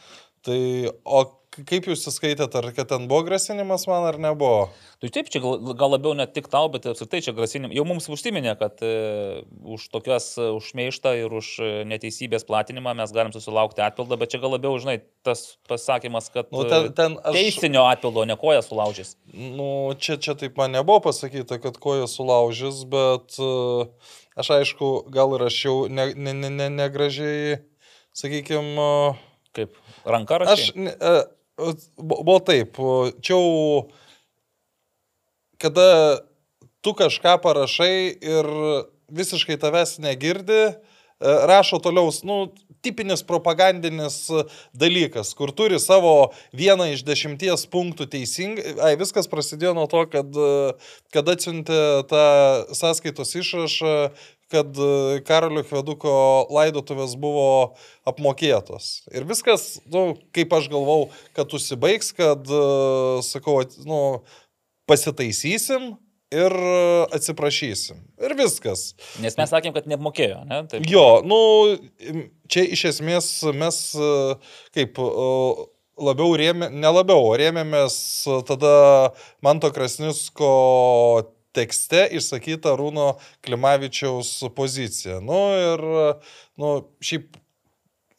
Tai, o kaip jūs įskaitėte, ar kad ten buvo grasinimas man ar nebuvo? Tai taip, čia gal, gal labiau ne tik tau, bet apskritai čia grasinim. Jau mums užsiminė, kad e, už tokias e, užmeištą ir už e, neteisybės platinimą mes galim susilaukti atpildą, bet čia gal labiau, žinai, tas pasakymas, kad Nu, ten, ten aš... aš, teisinio atpildo, ne koja sulaužys. nu, čia, čia taip man nebuvo pasakyta, kad koja sulaužys, bet uh, aš aišku, gal rašiau negražiai, ne, ne, ne, negražiai, sakykime, uh, Kaip ranka Aš, rašai? ne, e, buvo taip, čia jau, kada tu kažką parašai ir visiškai tavęs negirdi, e, rašo toliau, nu, tipinis propagandinis dalykas, kur turi savo vieną iš dešimties punktų teisingai. Ai, viskas prasidėjo nuo to, kad, e, kad atsiuntė tą sąskaitos išrašą, kad e, Karolio Kveduko laidotuvės buvo apmokėtos. Ir viskas, nu, kaip aš galvau, kad užsibaigs, kad, e, sakau, nu, pasitaisysim ir e, atsiprašysim. Ir viskas. Nes mes sakėm, kad neapmokėjo, ne? Taip. Jo, nu, čia iš esmės mes kaip labiau rėmė, nelabiau, rėmėmės tada Manto Krasnisko tekste išsakyta Rūno Klimavičiaus pozicija. Nu ir, nu, šiaip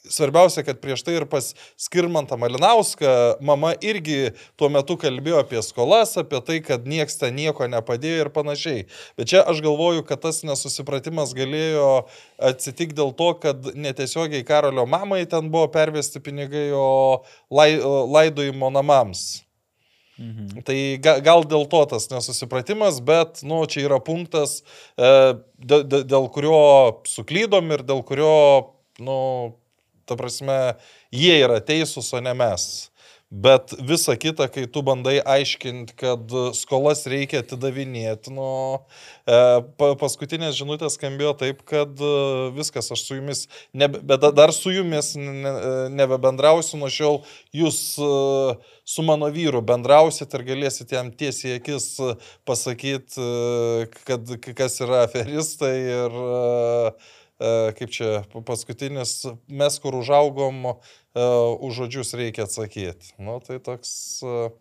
Svarbiausia, kad prieš tai ir pas Skirmantą Malinauską mama irgi tuo metu kalbėjo apie skolas, apie tai, kad nieks ten nieko nepadėjo ir panašiai. Bet čia aš galvoju, kad tas nesusipratimas galėjo atsitikti dėl to, kad netiesiogiai Karolio mamai ten buvo pervesti pinigai, o lai, laidojimo namams. Mhm. Tai ga, gal dėl to tas nesusipratimas, bet, nu, čia yra punktas, e, dėl, dėl- kurio suklydom ir dėl kurio, nu, ta prasme, jie yra teisūs, o ne mes. Bet visa kita, kai tu bandai aiškinti, kad skolas reikia atidavinėti, nu, e, pa, paskutinės žinutės skambėjo taip, kad e, viskas, aš su jumis, nebe, bet da- dar su jumis ne, nebebendrausiu nuo šiol, jūs e, su mano vyru bendrausit ir galėsit jam tiesiai akis pasakyti, kad kas yra aferistai ir e, kaip čia pa- paskutinis, mes kur užaugom, e, už žodžius reikia atsakyti. Nu, tai toks. e,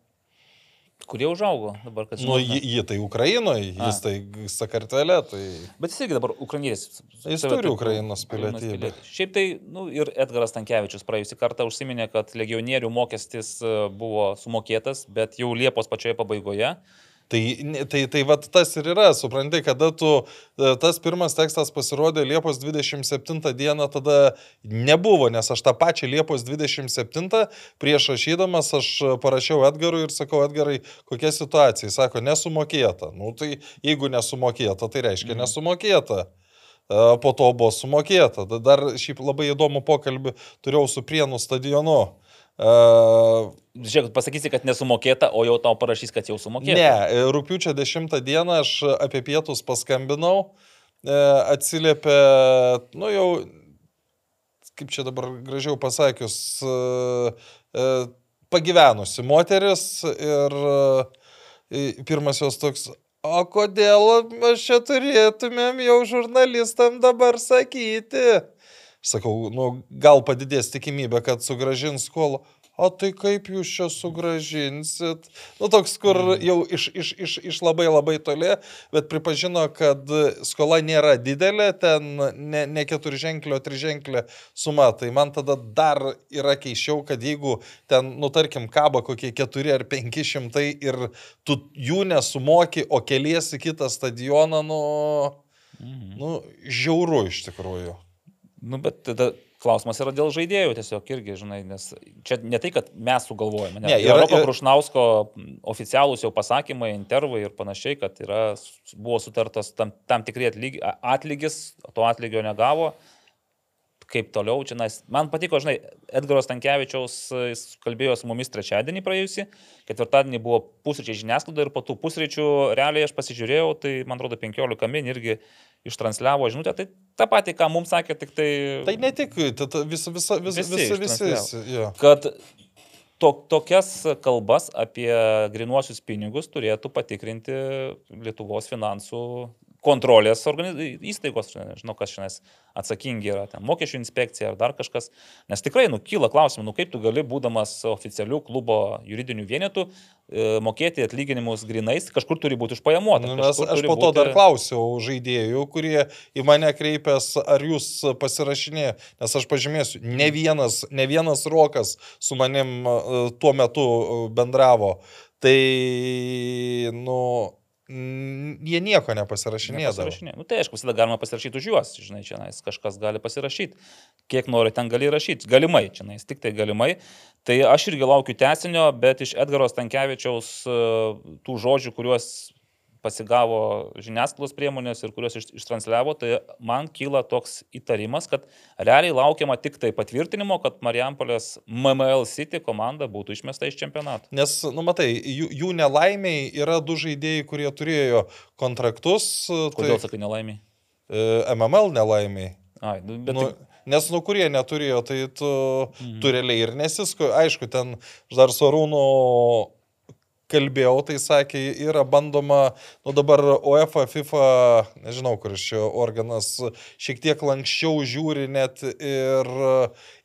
Kurie užaugo dabar, kad Nu, žinai. jį, jį tai Ukrainoje, jis tai Sakartvele, tai Bet jis irgi dabar ukrainietis. Jis turi taip- Ukrainos pilietybę. Šiaip tai, nu, ir Edgaras Tankievičius praėjusį kartą užsiminė, kad legionierių mokestis e, buvo sumokėtas, bet jau Liepos pačioje pabaigoje. Tai, tai, tai vat tas ir yra, supranti, kada tu, e, tas pirmas tekstas pasirodė Liepos 27 dieną, tada nebuvo, nes aš tą pačią Liepos 27 prieš rašydamas aš parašiau Edgarui ir sakau, Edgarai, kokia situacija? Jis sako, nesumokėta. Nu tai jeigu nesumokėta, tai reiškia Mhm. nesumokėta. E, Po to buvo sumokėta. Da- Dar šiaip labai įdomų pokalbį turėjau su Prienų stadionu. E, Žiūrėk, pasakysi, kad nesumokėta, o jau tau parašys, kad jau sumokėta. Ne, e, rūpiučio 10 dieną aš apie pietus paskambinau, e, atsiliepė, nu jau, kaip čia dabar gražiau pasakius, e, pagyvenusi moteris ir pirmas jos toks, o kodėl mes čia turėtumėm jau žurnalistam dabar sakyti? Sakau, nu, gal padidės tikimybė, kad sugražins skolą. O tai kaip jūs čia sugražinsit? Nu, toks, kur jau iš, iš, iš, iš labai labai toli, bet pripažino, kad skola nėra didelė, ten ne, ne keturženklio, triženklio suma. Tai man tada dar yra keiščiau, kad jeigu ten, nu, tarkim, kaba kokie keturi ar penki šimtai ir tu jų nesumoki, o keliesi kitą stadioną, nu, Mhm. nu žiauru iš tikrųjų. Nu, bet tada klausimas yra dėl žaidėjų tiesiog irgi, žinai, nes čia ne tai, kad mes sugalvojame. Ne, Ne, yra, Roko yra- Krušnausko oficialūs jau pasakymai, intervai ir panašiai, kad yra, buvo sutartas tam, tam tikri atlygi, a- atlygis, to atlygio negavo. Kaip toliau, čia, man patiko, žinai, Edgaras Tankievičiaus, jis kalbėjo su mumis trečiadienį praėjusį, ketvirtadienį buvo pusryčiai žiniasklaida ir po tų pusryčių realiai aš pasižiūrėjau, tai man atrodo 15 min irgi ištransliavo žinutę, tai tą patį, ką mums sakė, tik tai... Tai ne tik, ta, ta, visa, visa, visa, Visi visi, visi, jo. kad to, tokias kalbas apie grinuosius pinigus turėtų patikrinti Lietuvos finansų kontrolės organiz... įstaigos, nežinau, kas šiandien atsakingi yra, ten mokesčių inspekcija ar dar kažkas, nes tikrai, nu, kyla klausimų, nu, kaip tu gali, būdamas oficialių klubo juridinių vienetų, e, mokėti atlyginimus grinais, kažkur turi būti užpajamuota. Nu, aš po to būti- dar klausiau žaidėjų, kurie į mane kreipęs, ar jūs pasirašinė, nes aš pažymėsiu, ne vienas, ne vienas rokas su manim e, tuo metu e, bendravo. Tai, nu, jie nieko nepasirašinėdavo. Nepasirašinė. Nu, tai aišku, visada galima pasirašyti už juos, žinai, čia nais, kažkas gali pasirašyti. Kiek nori, ten gali rašyti. Galimai, čia nais, tik tai galimai. Tai aš irgi laukiu tesinio, bet iš Edgaro Stankievičiaus e, tų žodžių, kuriuos pasigavo žiniasklaidos priemonės ir kuriuos iš, ištransliavo, tai man kyla toks įtarimas, kad realiai laukiama tik tai patvirtinimo, kad Marijampolės MML City komanda būtų išmesta iš čempionato. Nes, nu matai, jų, jų nelaimiai yra du žaidėjai, kurie turėjo kontraktus. e, Kodėl Tai, sakai nelaimiai? e, MML nelaimiai. Ai, nu, bet Nu, tai, nes, nu, kurie neturėjo, tai tu, Mhm. tu realiai ir nesisko. Aišku, ten dar su Arūnu kalbėjau, tai sakė, yra bandoma, nu dabar UEFA, FIFA, nežinau, kuris čia organas, šiek tiek lankščiau žiūri net ir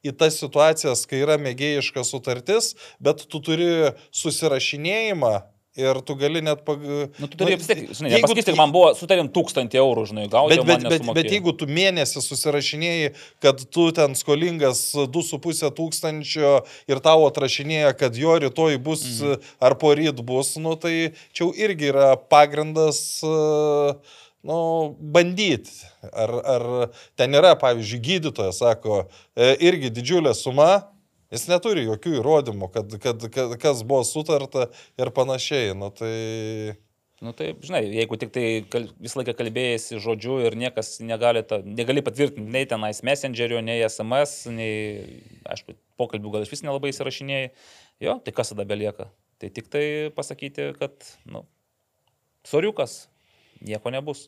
į tas situacijas, kai yra mėgėjiška sutartis, bet tu turi susirašinėjimą. Ir tu gali net pag... nu, tu turi vis tiek, žinai, jeigu nepasakyti, tu- kad man buvo, sutarėm tūkstantį eurų, žinai, gauti. Bet, bet, bet, bet jeigu tu mėnesį susirašinėjai, kad tu ten skolingas 2,5 tūkstančio ir tau atrašinėja, kad jo rytoj bus mhm. ar poryt bus, nu tai čia irgi yra pagrindas e, nu, bandyti. Ar, ar ten yra, pavyzdžiui, gydytojas, sako, e, irgi didžiulė suma, jis neturi jokių įrodymų, kad, kad, kad kas buvo sutarta ir panašiai. Nu, tai... Nu taip, žinai, jeigu tik tai visą laiką kalbėjai žodžiu ir niekas negali, ta, negali patvirtinti nei tenais messengerio, nei SMS, nei, aišku, pokalbių gal iš vis nelabai įsirašinėjai, jo, tai kas tada belieka? Tai tik tai pasakyti, kad, nu, soriukas, nieko nebus.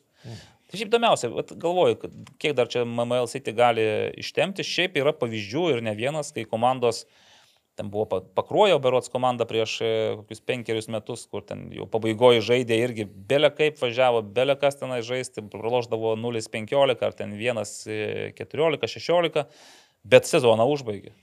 Tai šiaip įdomiausia, galvoju, kiek dar čia MML City gali ištemti, šiaip yra pavyzdžių ir ne vienas, kai komandos Ten buvo pa- pakruojo berots komanda prieš e, kokius penkerius metus, kur ten jau pabaigoje žaidė irgi belė kaip važiavo, belė kas tenai žaisti, praloždavo 0-15 ar ten 1-14-16, bet sezoną užbaigė.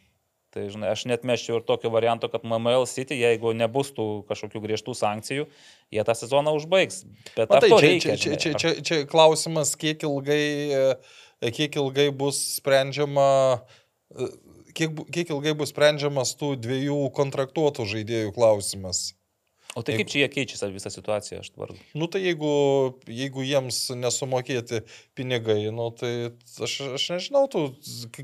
Tai, žinai, aš net meščiau ir tokio varianto, kad MML City, jeigu nebus tų kažkokių griežtų sankcijų, jie tą sezoną užbaigs. Bet Matai, tai, čia, reikia, čia, čia, čia, čia, čia klausimas, kiek ilgai, e, kiek ilgai bus sprendžiama, e, kiek, kiek ilgai bus sprendžiamas tų dviejų kontraktuotų žaidėjų klausimas. O tai kaip čia jie keičiasi visą situaciją, aš dabar. Nu tai jeigu, jeigu jiems nesumokėti pinigai, nu tai aš, aš nežinau, tų,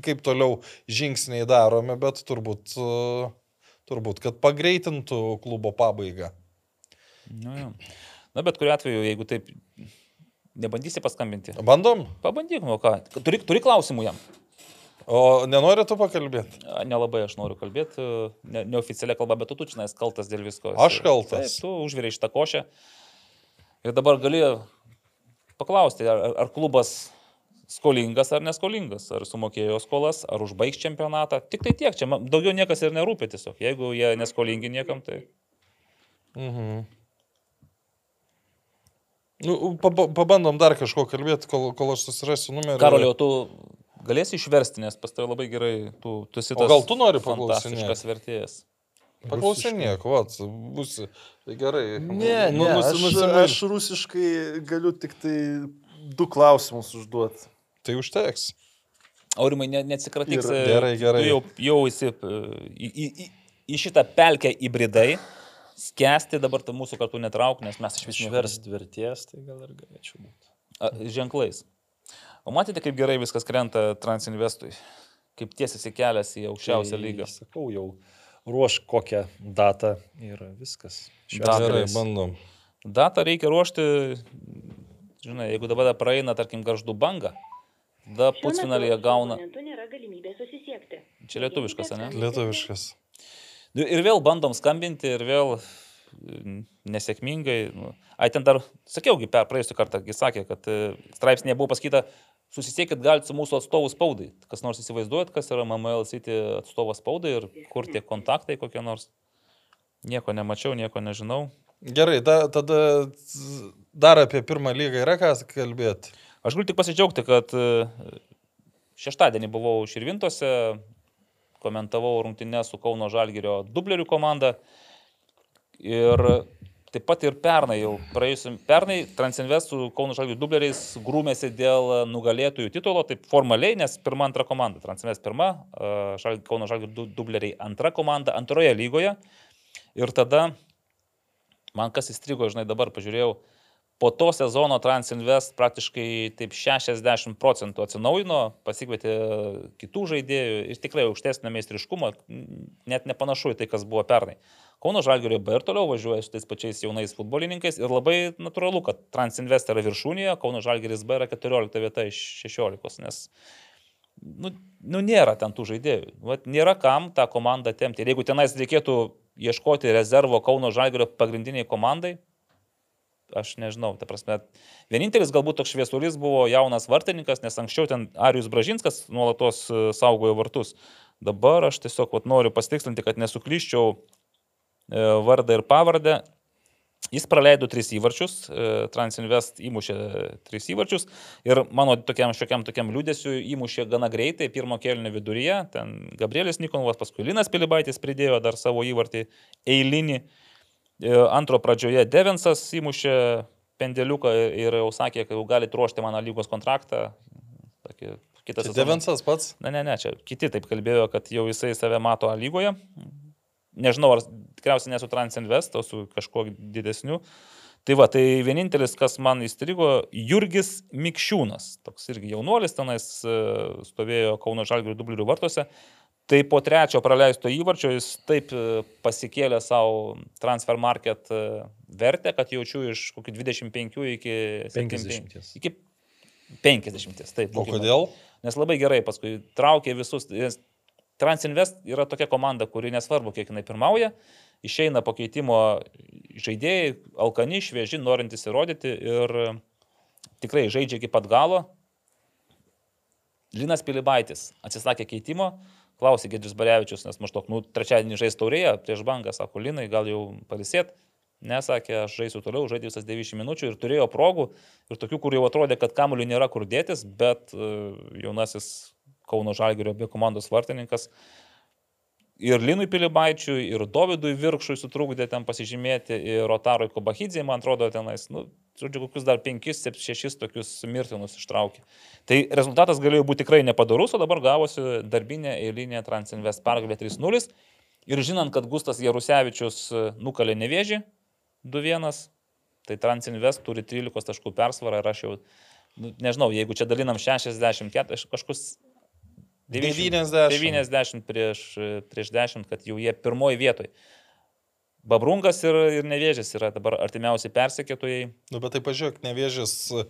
kaip toliau žingsniai daromi, bet turbūt, turbūt kad pagreitintų klubo pabaigą. Nu, jo. Na, bet kuriu atveju, jeigu taip nebandysi paskambinti, Bandom? pabandyk, nu ką. Turi, turi klausimų jam. O nenori tu pakalbėti? Nelabai aš noriu kalbėti, ne, neoficialią kalbą, bet tu tu čia kaltas dėl visko. Aš kaltas? Taip, tu užvėrėjai šitą košę. Ir dabar gali paklausti, ar, ar klubas skolingas ar neskolingas, ar sumokėjo skolas, ar užbaigs čempionatą. Tik tai tiek, čia daugiau niekas ir nerūpi tiesiog. Jeigu jie neskolingi niekam, tai... Mhm. Nu, paba- pabandom dar kažko kalbėti, kol, kol aš susirasiu numerį. Karolio, tu galėsi išversti, nes pas tavai labai gerai, tu, tu esi O tas gal tu nori fantastiškas paklausinėt? vertėjas. Paklausinėk, vat, būsi. Tai gerai. Ne, Nu, ne, nusi- aš, aš rusiškai galiu tik tai du klausimus užduoti. Tai užteks. Aurimai, ne, neatsikratyk. E, Gerai, gerai. Tu jau, jau esi e, į, į, į, į šitą pelkę įbridai, skęsti dabar mūsų kartu netrauk, nes mes iš vis Išversti verties, tai gal ir galėčiau būti. A, ženklais. O matėte, kaip gerai viskas krenta Transinvestui? Kaip tiesiasi kelias į aukščiausią lygą. Tai Sakau, jau ruošk kokią datą ir viskas. Datą. Gerai, bandom. Datą reikia ruošti, žinai, jeigu dabar praeina, tarkim, garždų banga, tada pusfinalėje gauna. Nėra galimybės susisiekti. Čia lietuviškas, ane? Lietuviškas. Nu, Ir vėl bandom skambinti, ir vėl nesėkmingai. Nu. Ai, ten dar, sakiaugi, per praėjusią kartą, jis sakė, kad e, straipsnėje buvo pasakyta, susisiekit galite su mūsų atstovų spaudai. Kas nors įsivaizduojat, kas yra MML City atstovas spaudai ir kur tie kontaktai kokie nors. Nieko nemačiau, nieko nežinau. Gerai, da, tada dar apie pirmą lygą yra ką kalbėti. Aš galiu tik pasidžiaugti, kad e, šeštadienį buvau Širvintose, komentavau rungtynę su Kauno Žalgirio dublerių komanda. Ir taip pat ir pernai jau praėjusiam, pernai Transinvest su Kauno Žalgirio dubleriais grūmėsi dėl nugalėtojų titulo, taip formaliai, nes pirma, antra komanda. Transinvest pirma, Žal- Kauno Žalgirio du- dubleriai antra komanda antroje lygoje. Ir tada man kas įstrigo, žinai, dabar pažiūrėjau, po to sezono Transinvest praktiškai taip 60 procentų atsinaujino, pasikvietė kitų žaidėjų ir tikrai aukštesnio meistriškumo, net nepanašu į tai, kas buvo pernai. Kauno Žalgirio B ir toliau važiuoja su tais pačiais jaunais futbolininkais ir labai natūralu, kad Transinvest yra viršūnėje, Kauno Žalgiris B yra 14 vieta iš 16, nes nu, nu nėra ten tų žaidėjų. Vat nėra kam tą komandą temti. Ir jeigu tenais reikėtų ieškoti rezervo Kauno Žalgirio pagrindiniai komandai, aš nežinau, ta prasme, vienintelis galbūt toks šviesulys buvo jaunas vartininkas, nes anksčiau ten Arijus Bražinskas nuolatos e, saugojo vartus. Dabar aš tiesiog vat, noriu pasitikslinti, kad nesuklyščiau vardą ir pavardę. Jis praleido tris įvarčius, e, Transinvest įmušė tris įvarčius ir mano tokiam šiokiam tokiam liūdėsiu įmušė gana greitai, pirmo kelnio viduryje, ten Gabrielis Nikonovas, paskui Linas Pilibaitis pridėjo dar savo įvartį eilinį. E, Antro pradžioje Devensas įmušė pendeliuką ir jau sakė, kad jau gali ruošti mano lygos kontraktą. Sakė, Kitas Devensas pats? Ne, ne, ne, čia kiti taip kalbėjo, kad jau jisai save mato lygoje. Nežinau, ar tikriausiai ne su Transinvest, o su kažkuo didesniu. Tai va, tai vienintelis, kas man įstrigo, Jurgis Mikščiūnas. Toks irgi jaunuolis tenais e, stovėjo Kauno Žalgirio dublių vartuose. Tai po trečio praleisto įvarčio jis taip e, pasikėlė savo transfer market e, vertę, kad jaučiu iš kokių 25 iki 50. 75. Iki 50. Taip, O kodėl? Nes labai gerai paskui traukė visus. Transinvest yra tokia komanda, kuri nesvarbu, kiek jinai pirmauja, išeina po keitimo žaidėjai, alkani, švieži, norintys įrodyti ir tikrai žaidžia iki pat galo. Linas Pilibaitis atsisakė keitimo, klausė Gedris Barevičius, nes maždaug, nu, trečiadienį žais taurėje, prieš bangą, sako, Linai, gal jau palisėt. Nesakė, aš žaisiu toliau, žaidžiu visas 90 minučių ir turėjo progų ir tokių, kur jau atrodė, kad kamuoliui nėra kur dėtis, bet uh, jaunasis Kauno Žalgirio B komandos vartininkas ir Linui Pilibaičiui, ir Dovydui Virkšui sutrūkdė ten pasižymėti, ir Rotarui Kobahidzė, man atrodo, tenais, nu, žodžiu, kokius dar 5-6 tokius mirtinus ištraukė. Tai rezultatas galėjo būti tikrai nepadarus, o dabar gavosi darbinė eilinė Transinvest pergalė 3-0. Ir žinant, kad Gustas Jarusevičius nukalė nevėžį 2-1, tai Transinvest turi 13 taškų persvarą ir aš jau, nu, nežinau, jeigu čia dalinam 64, kažkus 90. 90 prieš, prieš 10, kad jau jie pirmoji vietoje. Babrungas ir, ir Nevėžis yra dabar artimiausi persekėtojai. Nu, bet tai pažiūrėk, Nevėžis e,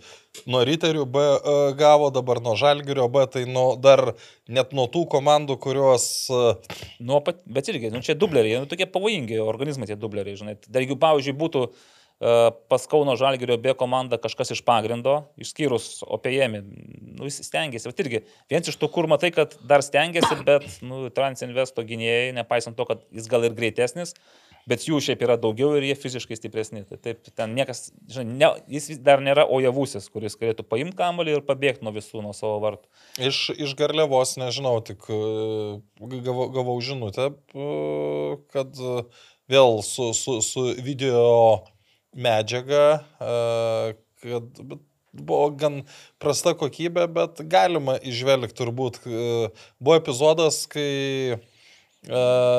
nuo Riterių B e, gavo, dabar nuo Žalgirio B, tai nuo, dar net nuo tų komandų, kurios... pat, bet irgi, nu, čia dubleriai, nu, tokie pavojingi organizmai tie dubleriai, žinai. Dar jeigu, pavyzdžiui, būtų uh, pas Kauno Žalgirio B komanda kažkas iš pagrindo, išskyrus OPM, nu, jis stengiasi, bet irgi, vienas iš tų, kur matai, kad dar stengiasi, bet, nu, Transinvesto gynėjai, nepaisant to, kad jis gal ir greitesnis, bet jų šiaip yra daugiau ir jie fiziškai stipresni. Tai taip, ten niekas, žinai, ne, jis dar nėra ojavusis, kuris galėtų paimti kamalį ir pabėgti nuo visų, nuo savo vartų. Iš, iš Garliavos, nežinau, tik e, gavau, gavau žinutę, e, kad e, vėl su, su, su video medžiaga, e, kad buvo gan prasta kokybė, bet galima išvelgti turbūt. Buvo epizodas, kai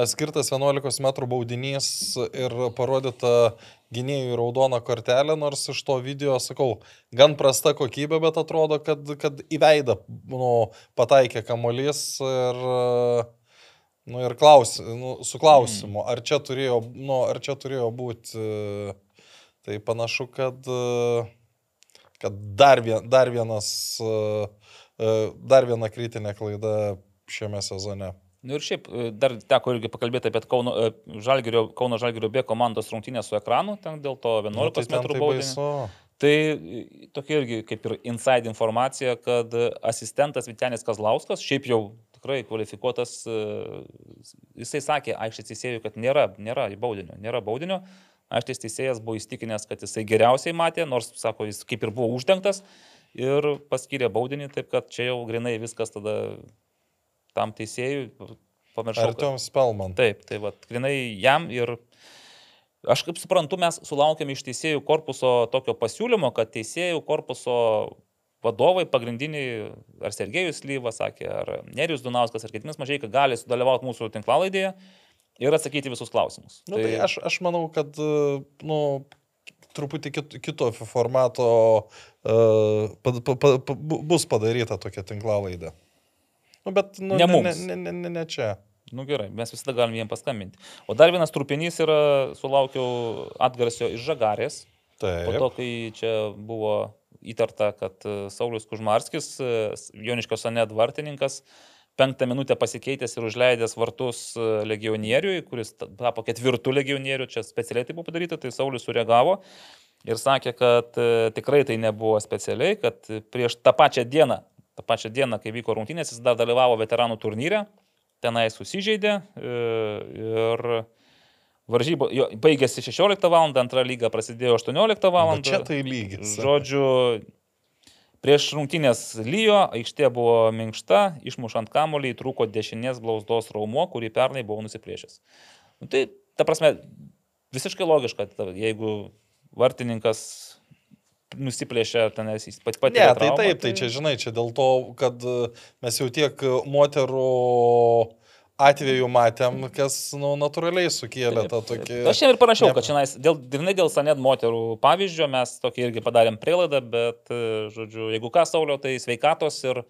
skirtas 11 m baudinys ir parodyta gynėjų raudona kortelė, nors iš to video, sakau, gan prasta kokybė, bet atrodo, kad, kad į veidą nu, pataikė kamolys ir, nu, ir klaus, nu, su klausimu, ar čia turėjo, nu, ar čia turėjo būti, e, tai panašu, kad, e, kad dar, vien, dar vienas, e, e, dar viena kritinė klaida šiame sezone. Nu ir šiaip, dar teko irgi pakalbėti apie Kauno Žalgirio, Kauno Žalgirio B komandos rungtynės su ekranu, ten dėl to 11 Nu, tai ten m tai baudinio. Tai tokia irgi kaip ir inside informacija, kad asistentas Vitenis Kazlauskas, šiaip jau tikrai kvalifikuotas, jisai sakė aikštės teisėjui, kad nėra, nėra baudinio, nėra baudinio. Aikštės teisėjas buvo įstikinęs, kad jisai geriausiai matė, nors, sako, jis kaip ir buvo uždengtas ir paskyrė baudinį, taip kad čia jau grinai viskas tada tam teisėjui pamiršau. kad- Artiom Spelman. Taip, tai va, grinai jam ir aš kaip suprantu, mes sulaukėme iš teisėjų korpuso tokio pasiūlymo, kad teisėjų korpuso vadovai pagrindiniai, ar Sergejus Lyva sakė, ar Nerijus Dunauskas, ar Ketminas Mažai, gali sudalyvauti mūsų tinklalaidėje ir atsakyti visus klausimus. Nu, tai aš, aš manau, kad e, nu, truputį kit, kito formato uh, pa, pa, pa, pa, bu- bus padaryta tokia tinklalaidė. Nu, bet nu, Ne ne, ne, ne, ne, ne čia. Nu gerai, mes visada galime jiems paskambinti. O dar vienas trupinys yra, sulaukiau atgarsio iš Žagarės. Po to, Taip. kai čia buvo įtarta, kad e, Saulis Kužmarskis, Joniškio sonet vartininkas, penktą minutę pasikeitęs ir užleidęs vartus e, legionieriui, kuris ta- tapo ketvirtų legionierių, čia specialiai tai buvo padaryta, tai Saulis sureagavo ir sakė, kad e, tikrai tai nebuvo specialiai, kad prieš tą pačią dieną, tą pačią dieną, kai vyko rungtynės, jis dar dalyvavo veteranų turnyre, tenai susižeidė e, ir varžybo, jo, baigėsi 16 val. antra lyga prasidėjo 18 val. Bet čia tai lygis. Žodžiu, prieš rungtynės lyjo, aikštė buvo minkšta, išmušant kamolį įtrūko dešinės blausdos raumo, kurį pernai buvo nusiplėšęs. Nu, tai, ta prasme, visiškai logiška, jeigu vartininkas nusiplėšia tenais, jis pat pat. Ne, tai taip, tai čia žinai, čia dėl to, kad mes jau tiek moterų atveju matėm, kas nu, natūraliai sukėlė tą tokį... Aš jam ir parašiau, Ne- kad šiandien, dėl, grinai dėl Sanet moterų pavyzdžio mes tokį irgi padarėm prielaidą, bet, e, žodžiu, jeigu ką Saulio, tai sveikatos ir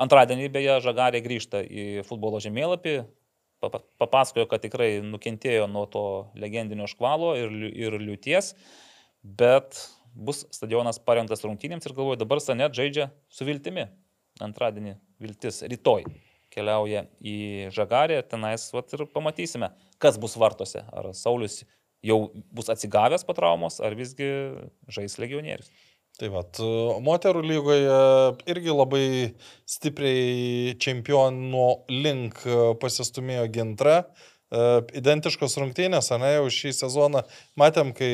antradienį beje Žagarė grįžta į futbolo žemėlapį, papa- papasakojo, kad tikrai nukentėjo nuo to legendinio škvalo ir, ir liūties, bet bus stadionas parengtas rungtynėms ir galvoju, dabar Sanet žaidžia su viltimi. Antradienį viltis rytoj keliauja į Žagarę, tenais vat, ir pamatysime, kas bus vartose. Ar Saulis jau bus atsigavęs po traumos, ar visgi žais legionierius. Tai va, moterų lygoje irgi labai stipriai čempionų link pasistumėjo gintra. Identiškos rungtynės, ne, jau šį sezoną matėm, kai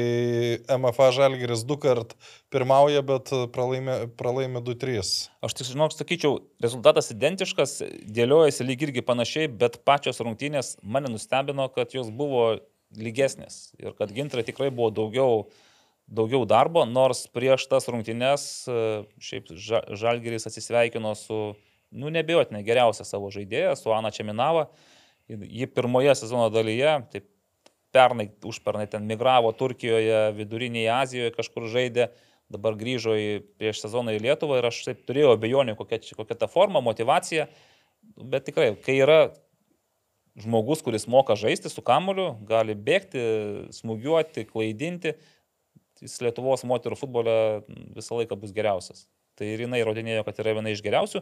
MFA Žalgiris du kart pirmauja, bet pralaimė, pralaimė 2-3. Aš tik žinok, sakyčiau, rezultatas identiškas, dėliojasi lyg irgi panašiai, bet pačios rungtynės mane nustebino, kad jos buvo lygesnės ir kad gintrai tikrai buvo daugiau daugiau darbo, nors prieš tas rungtynes šiaip Žalgiris atsisveikino su, nu nebejotinai, geriausia savo žaidėja, su Ana Čeminava. Ji pirmoje sezono dalyje, taip pernai, užpernai ten migravo Turkijoje, vidurinėje Azijoje kažkur žaidė, dabar grįžo į, prieš sezoną į Lietuvą ir aš taip turėjau abejonių, kokia, kokia ta forma, motivacija, bet tikrai, kai yra žmogus, kuris moka žaisti su kamoliu, gali bėgti, smūgiuoti, klaidinti, jis Lietuvos moterų futbole visą laiką bus geriausias. Tai ir jinai įrodinėjo, kad yra viena iš geriausių.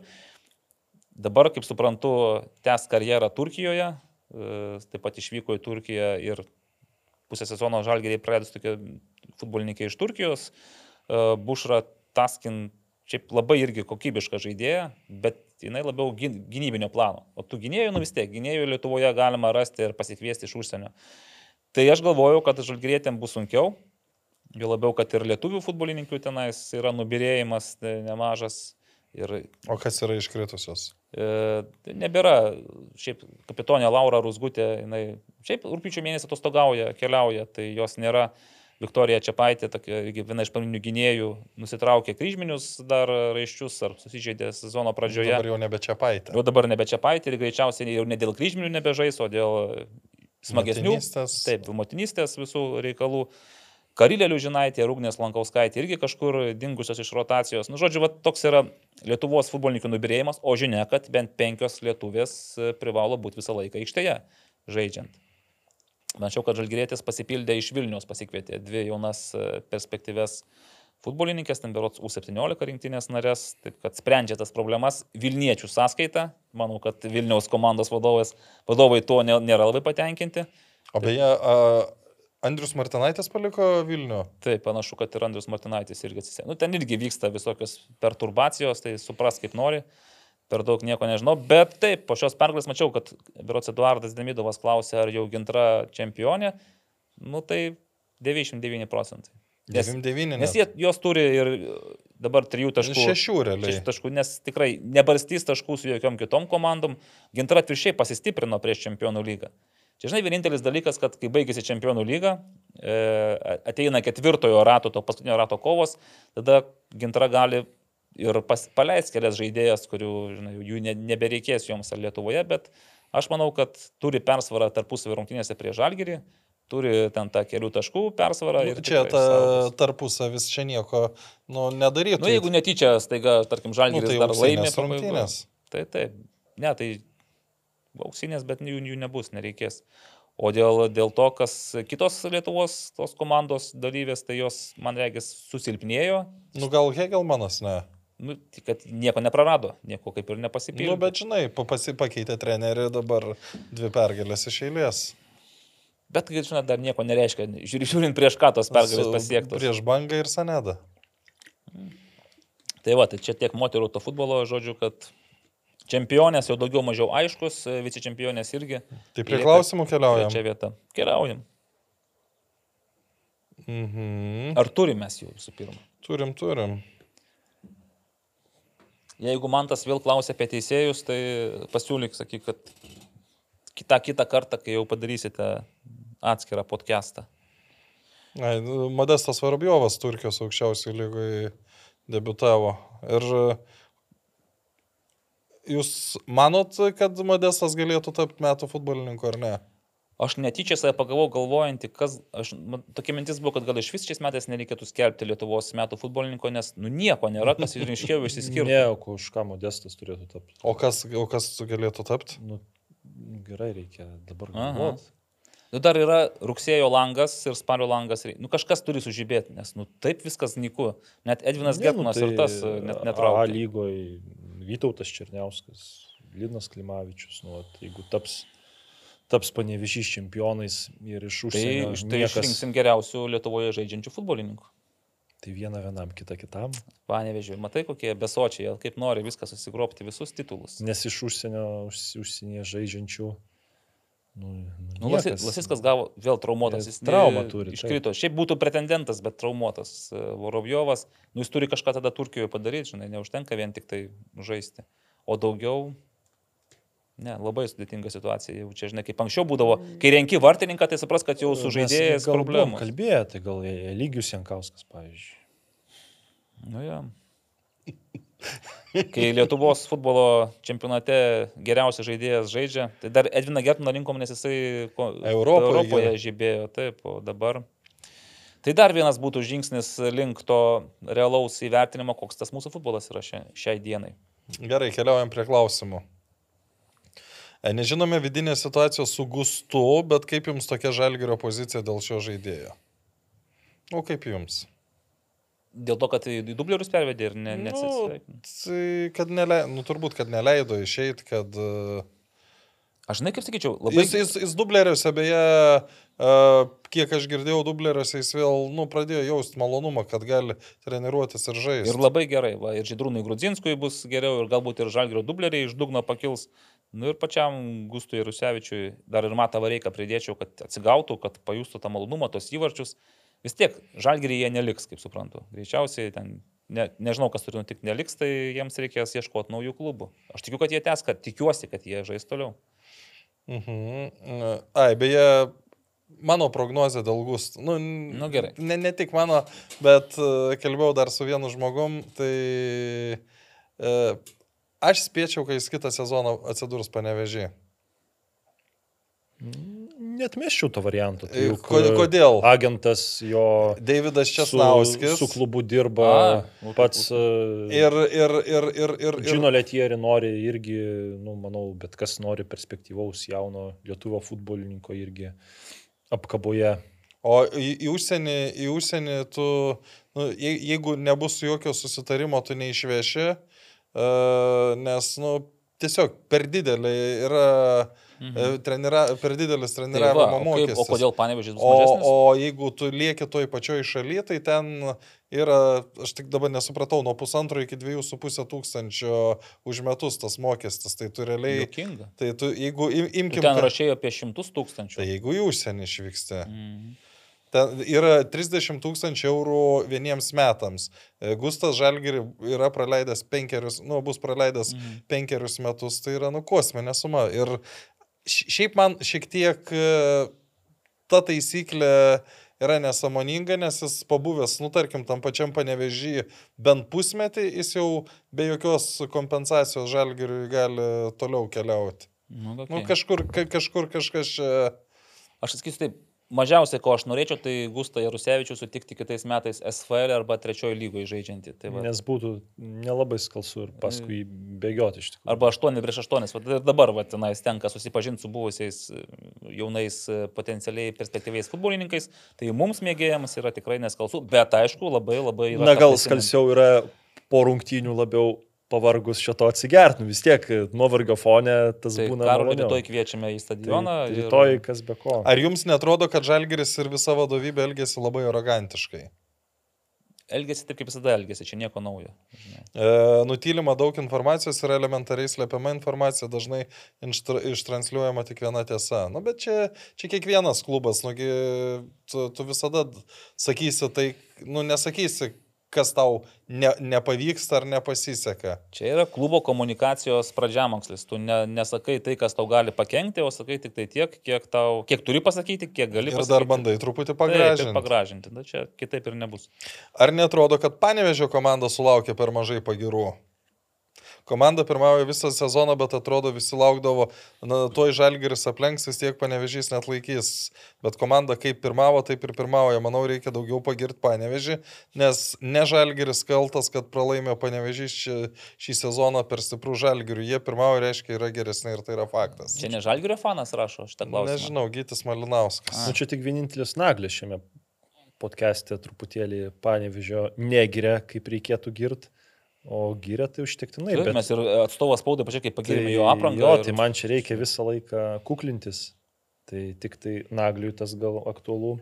Dabar, kaip suprantu, tęs karjerą Turkijoje, e, taip pat išvyko į Turkiją ir pusę sezono žalgeriai pradės tokie futbolininkai iš Turkijos. E, Bušra Taskin šiaip labai irgi kokybiška žaidėja, bet jinai labiau gynybinio plano. O tų gynėjų, nu vis tiek, gynėjų Lietuvoje galima rasti ir pasikviesti iš užsienio. Tai aš galvojau, kad žalgerėtėm bus sunkiau, jo labiau, kad ir lietuvių futbolininkų tenais yra nubirėjimas nemažas. Ir, o kas yra iškritusios? E, nebėra, šiaip kapitonė Laura Rusgutė, jinai šiaip rūpiučio mėnesį atostogauja, keliauja, tai jos nėra. Viktorija Čiapaitė, tokia, viena iš pagrindinių gynėjų, nusitraukė kryžminius dar raiščius ar susižeidė sezono pradžioje. Dabar jau nebe Čiapaitė. Jau dabar nebe Čiapaitė ir greičiausiai jau ne dėl kryžminių nebežais, o dėl smagesnių. Motinystės. Taip, motinystės visų reikalų. Karilėlių žinaitė, Rūgnės Lankauskaitė irgi kažkur dingusios iš rotacijos. Nu, žodžiu, va, toks yra Lietuvos futbolininkų nubirėjimas, o žinia, kad bent penkios lietuvės e, privalo būti visą laiką aikštėje žaidžiant. Mačiau, kad Žalgirėtis pasipildė iš Vilnius, pasikvietė dvi jaunas e, perspektyves futbolininkės, ten berots U17 rinktinės narės, taip kad sprendžia tas problemas Vilniečių sąskaita. Manau, kad Vilniaus komandos vadovas, vadovai tuo nėra labai patenkinti. O beje, Andrius Martinaitis paliko Vilnių. Taip, panašu, kad ir Andrius Martinaitis irgi atsisė. Nu, ten irgi vyksta visokios perturbacijos, tai supras kaip nori. Per daug nieko nežinau, bet taip, po šios pergalės mačiau, kad Birots Eduardas Demidovas klausė, ar jau gintra čempionė. Nu tai 99 procentai. Nes, 99. Nes jie, jos turi ir dabar trijų taškų. Šešių realiai. Šešių taškų, nes tikrai nebarstys taškų su jokiom kitom komandom. Gintra atviršiai pasistiprino prieš čempionų lygą. Čia, žinai, vienintelis dalykas, kad kai baigėsi čempionų lyga, e, ateina ketvirtojo rato, to paskutinio rato kovos, tada gintra gali ir pas, paleis kelias žaidėjas, kurių, žinai, jų ne, nebereikės joms ar Lietuvoje, bet aš manau, kad turi persvarą tarpusavį rungtynėse prie Žalgirį, turi ten tą kelių taškų persvarą. Nu, čia ta tarpusavis čia nieko nu, nedarytų. Na, nu, jeigu netyčia, staiga, tarkim, Žalgiris nu, tai dar laimė rungtynės. Tai taip, ne, tai auksinės, bet jų, jų nebus, nereikės. O dėl, dėl to, kas kitos Lietuvos tos komandos dalyvės, tai jos, man regis, susilpnėjo. Nu gal Hegelmanas ne. Nu, kad nieko neprarado, nieko kaip ir nepasipildė. Nu, bet žinai, pakeitė trenerių dabar dvi pergalės iš eilės. Bet, žinai, dar nieko nereiškia, žiūrint prieš ką tos pergalės pasiektos. Prieš bangą ir sanedą. Tai va, tai čia tiek moterų to futbolo, žodžiu, kad Čempionės jau daugiau mažiau aiškus, vicečempionės irgi. Tai prie klausimų keliaujam. Čia vieta. Keliaujam. Mhm. Ar turim mes jų visų pirma? Turim, turim. Jeigu man tas vėl klausia apie teisėjus, tai pasiūlyk, sakyk, kad kitą, kitą kartą, kai jau padarysite atskirą podcastą. Ai, Modestas Varabjovas Turkijos aukščiausiai lygoje debutavo. Ir Jūs manot, kad Modestas galėtų tapti metų futbolininku ar ne? Aš netyčia save pagavau galvojantį, kas, aš, tokia mintis buvo, kad gal iš vis šiais metais nereikėtų skelbti Lietuvos metų futbolininko, nes nu nieko nėra, kas ir iškiau išsiskirtų. Ne, o už ką Modestas turėtų tapti. O kas, o kas galėtų tapti? Nu, gerai, reikia dabar galvoti. Nu, dar yra rugsėjo langas ir spalio langas. Nu, kažkas turi sužibėti, nes nu, taip viskas nyku. Net Edvinas ne, Getmanas nu, tai ir tas net netraukia. A lygoje Vytautas Černiauskas, Linas Klimavičius, nu, at, jeigu taps, taps panevišys čempionais ir iš užsienio. Tai, tai niekas... išrinksim geriausių Lietuvoje žaidžiančių futbolininkų. Tai viena vienam, kita kitam. Panevežiu, matai, kokie besočiai, kaip nori viską susigropti, visus titulus. Nes iš užsienio, užsienyje žaidžiančių Nu, nu, Nu, Lasi- niekas. Lasiskas gavo vėl traumuotas. Jis traumą turi, taip. Iškrito. Šiaip būtų pretendentas, bet traumuotas e, Vorovjovas. Nu, jis turi kažką tada Turkijoje padaryti, žinai, neužtenka vien tik tai žaisti. O daugiau... Ne, labai sudėtinga situacija. Jau čia, žinai, kaip anksčiau būdavo, kai renki vartininką, tai supras, kad jau su Mes žaidėjais gal buvom problemų. Kalbėjo, tai gal lygius Jankauskas, pavyzdžiui. Nu, ja. Kai Lietuvos futbolo čempionate geriausias žaidėjas žaidžia, tai dar Edviną Gertmaną rinkom, nes jisai Europoje Europoje žibėjo, taip, o dabar. Tai dar vienas būtų žingsnis link to realaus įvertinimo, koks tas mūsų futbolas yra šia, šiai dienai. Gerai, keliaujam prie klausimų. E, Nežinome vidinės situacijos su Gustu, bet kaip jums tokia žalgerio pozicija dėl šio žaidėjo? O kaip jums? Dėl to, kad į dublerius pervedė ir ne, Nu, neatsisveikino. tai, kad neleido, nu, turbūt, kad neleido išeiti, kad... e, Aš žinai, kaip sakyčiau, labai... Jis, jis, jis dubleriuose, beje, e, kiek aš girdėjau, dubleriuose jis vėl, nu, pradėjo jausti malonumą, kad gali treniruotis ir žaisti. Ir labai gerai, va, ir Židrūnui Grudzinskui bus geriau, ir galbūt ir Žalgirio dubleriai iš dugno pakils. Nu ir pačiam Gustui Rusevičiui dar ir Mata Vareiką pridėčiau, kad atsigautų, kad pajustų tą malonumą, tos įvarčius. Vis tiek Žalgirį jie neliks, kaip suprantu. Greičiausiai ten, ne, nežinau, kas turi nutikti, neliks, tai jiems reikės ieškoti naujų klubų. Aš tikiu, kad jie tęs, kad tikiuosi, kad jie žais toliau. Mhm. Ai, beje, mano prognozė dėl gustų. Nu, Nu, gerai. Ne, ne tik mano, bet e, kalbėjau dar su vienu žmogum, tai e, aš spėčiau, kad jis kitą sezoną atsidurs panevežį. Net meščiau to varianto. Tai E, juk, ko- kodėl? Agentas jo Davidas su, Česnauskis. su klubu dirba, A, nu, pats Ir, ir, ir, ir, ir, Žino Letieri nori irgi, nu, manau, bet kas nori perspektyvaus jauno lietuvio futbolininko irgi apkaboje. O į, į, užsienį, į užsienį tu, nu, je- jeigu nebus jokio susitarimo, tu neišveši, uh, nes, nu, tiesiog per didelį yra mhm. trenira, per didelis Tai va, treniravimo o, kaip, mokestis. o kodėl panevežys bus O, mažesnis? o jeigu tu lieki toj pačioj šalyje, tai ten yra, aš tik dabar nesupratau, nuo pusantro iki dviejų su pusė tūkstančio už metus tas mokestis. Tai tu realiai, Juokinga. tai tu, jeigu im- Tu imkim, ten kad- rašėjo apie šimtus tūkstančių. tai jeigu į užsienį išvyksti. Mhm. Ten yra 30 tūkstančių eurų vieniems metams. E, Gustas Žalgiri yra praleidęs penkerius, nu, bus praleidęs Mhm. penkerius metus, tai yra, nu, kosminė suma. Ir šiaip man šiek tiek e, ta taisyklė yra nesamoninga, nes jis pabuvęs, nu, tarkim, tam pačiam panevežį bent pusmetį, jis jau be jokios kompensacijos Žalgiriui gali toliau keliauti. Nu, Nu, okay. kažkur, ka- kažkur kažkas čia... Aš sakysiu taip, mažiausiai, ko aš norėčiau, tai Gustą Jarusevičių sutikti kitais metais SFL arba trečiojo lygoje žaidžiantį. Tai va. Nes būtų nelabai skalsu ir paskui jį bėgioti iš tikrųjų. Arba 8 prieš 8. Va, dabar va, tenais tenka susipažinti su buvusiais e, jaunais e, potencialiai perspektyviais futbolininkais. Tai mums mėgėjams yra tikrai neskalsu, bet aišku, labai labai. Na gal skalsiau yra po rungtynių labiau pavargus šito atsigert, nu vis tiek nuovargio fone tas Tai būna. Karolį rytoj kviečiame į stadioną. Tai, ir- rytoj kas be ko. Ar jums netrodo, kad Žalgiris ir visa vadovybė elgėsi labai arogantiškai? Elgesi taip, kaip visada elgesi, čia nieko naujo. žinai. E, nutylima daug informacijos ir elementariai slepiama informacija, dažnai inštra, ištransliuojama tik viena tiesa. Nu, bet čia, čia kiekvienas klubas, nugi, tu, tu visada sakysi tai, nu, nesakysi, kas tau ne, nepavyksta ar nepasiseka. Čia yra klubo komunikacijos pradžiamokslis. Tu ne, nesakai tai, kas tau gali pakengti, o sakai tik tai tiek, kiek, tau, kiek turi pasakyti, kiek gali Ir pasakyti. dar bandai truputį Taip, ir pagražinti. pagražinti. Na, čia kitaip ir nebus. Ar netrodo, kad Panevežio komanda sulaukė per mažai pagirų? Komanda pirmauja visą sezoną, bet atrodo visi laukdavo, na, tuoj žalgeris aplenks, vis tiek panevežys net laikys. Bet komanda kaip pirmavo, taip ir pirmauja. Manau, reikia daugiau pagirti panevežį, nes ne žalgeris kaltas, kad pralaimė panevežys šį, šį sezoną per stiprų žalgerių. Jie pirmauja, reiškia, yra geresni ir tai yra faktas. Čia ne Žalgirio fanas rašo šitą klausimą. Nežinau, Gytis Malinauskas. Nu, čia tik vienintelis naglis šiame podcast'e truputėlį panevižio negiria, kaip reikėtų girt, o giria tai užtektinai. Taip, bet- Mes ir atstovas spaudai pačiai, kaip pagirėme Tai jo aprangą. Jo, ir- tai man čia reikia visą laiką kuklintis. Tai tik tai nagliui tas gal aktualu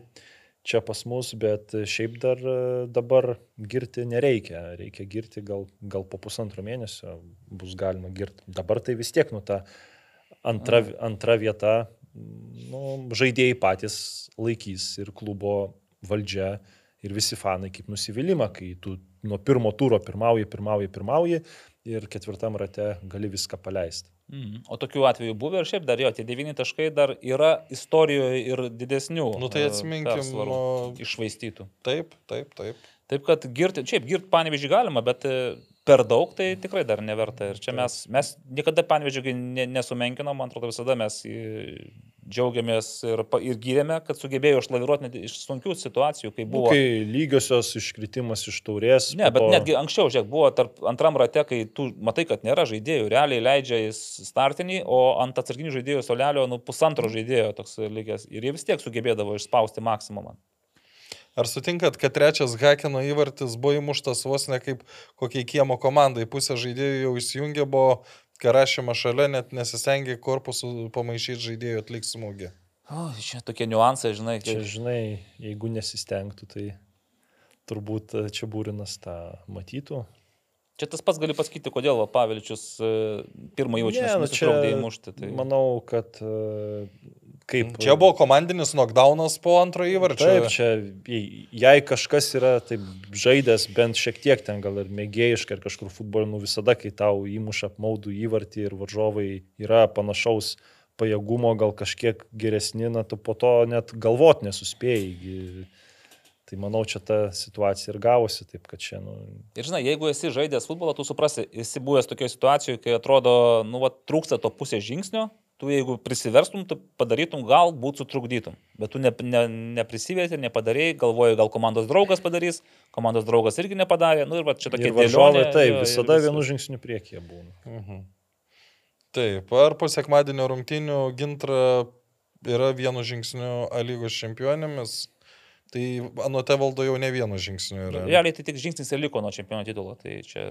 čia pas mus, bet šiaip dar e, dabar girti nereikia. Reikia girti gal, gal po pusantro mėnesio bus galima girti. Dabar tai vis tiek, nu ta antra, antra vieta nu, žaidėjai patys laikys ir klubo valdžia ir visi fanai kaip nusivylimą, kai tu nuo pirmo turo pirmauji, pirmauji, pirmauji ir ketvirtam rate gali viską paleisti. Mhm. O tokių atvejų buvo ir šiaip dar jo, tie devyni taškai dar yra istorijoje ir didesnių. Nu tai e, atsiminkim, o- Išvaistytų. Taip, taip, taip. Taip kad girti, šiaip girti panevežį galima, bet e, per daug tai tikrai dar neverta. Ir čia mes, mes niekada panevežį ne, nesumenkinom, man atrodo visada mes džiaugiamės ir, ir gyrėme, kad sugebėjo išlaviruoti net iš sunkių situacijų, kai Buvo. buvo... Kai lygiosios iškritimas iš taurės. Ne, bet po- netgi anksčiau, žiūrėk, buvo tarp antram rate, kai tu matai, kad nėra žaidėjų, realiai leidžia į startinį, o ant atsarginių žaidėjų solelio, nu, pusantro žaidėjo toks likęs. Ir jie vis tiek sugebėdavo išspausti maksimumą. Ar sutinkat, kad trečias Hakino įvartis buvo įmuštas vos ne kaip kokiai kiemo komandai, pusė žaidėjų jau įsijungė, buvo karašyma šalia, net nesistengė korpusų pamaišyti žaidėjų atliks smūgį. O, čia tokie niuansai, žinai, Čia, kai... žinai, jeigu nesistengtų, tai turbūt e, čia būrinas tą matytų. Čia tas pats gali pasakyti, kodėl va, Paveličius e, pirmą jaučiu, Ne, nes nu nesutrukdė įmušti. Tai... Manau, kad e, kaip. Čia buvo komandinis knockdownas po antrojo įvarčio. Taip, čia, jei- kažkas yra taip žaidęs bent šiek tiek ten gal ir mėgėjiškai ar kažkur futbolė, nu visada, kai tau įmuša apmaudų įvartį ir varžovai yra panašaus pajėgumo, gal kažkiek geresni, na tu po to net galvot nesuspėjai. Tai manau, čia ta situacija ir gavosi, taip kad čia, nu, Ir žinai, jeigu esi žaidęs futbolą, tu suprasi, esi buvęs tokioje situacijoje, kai atrodo, nu, va, trūksta to pusės žingsnio, tu jeigu prisiverstum, tu padarytum, galbūt sutrukdytum. Bet tu ne, ne, neprisivėti, nepadarėjai, galvoji, gal komandos draugas padarys, komandos draugas irgi nepadarė. Nu, ir va, čia ir varžovai, dėlionė, taip, jo, ir visada vienu žingsniu priekyje būna. Mhm. Taip, ar po sekmadienio rungtinių gintra yra vienu žingsniu A lygos čempionėmis, tai anuote valdo jau ne vienu žingsniu yra. Realiai tai tik žingsnis ir liko nuo čempionų titulo. Tai čia...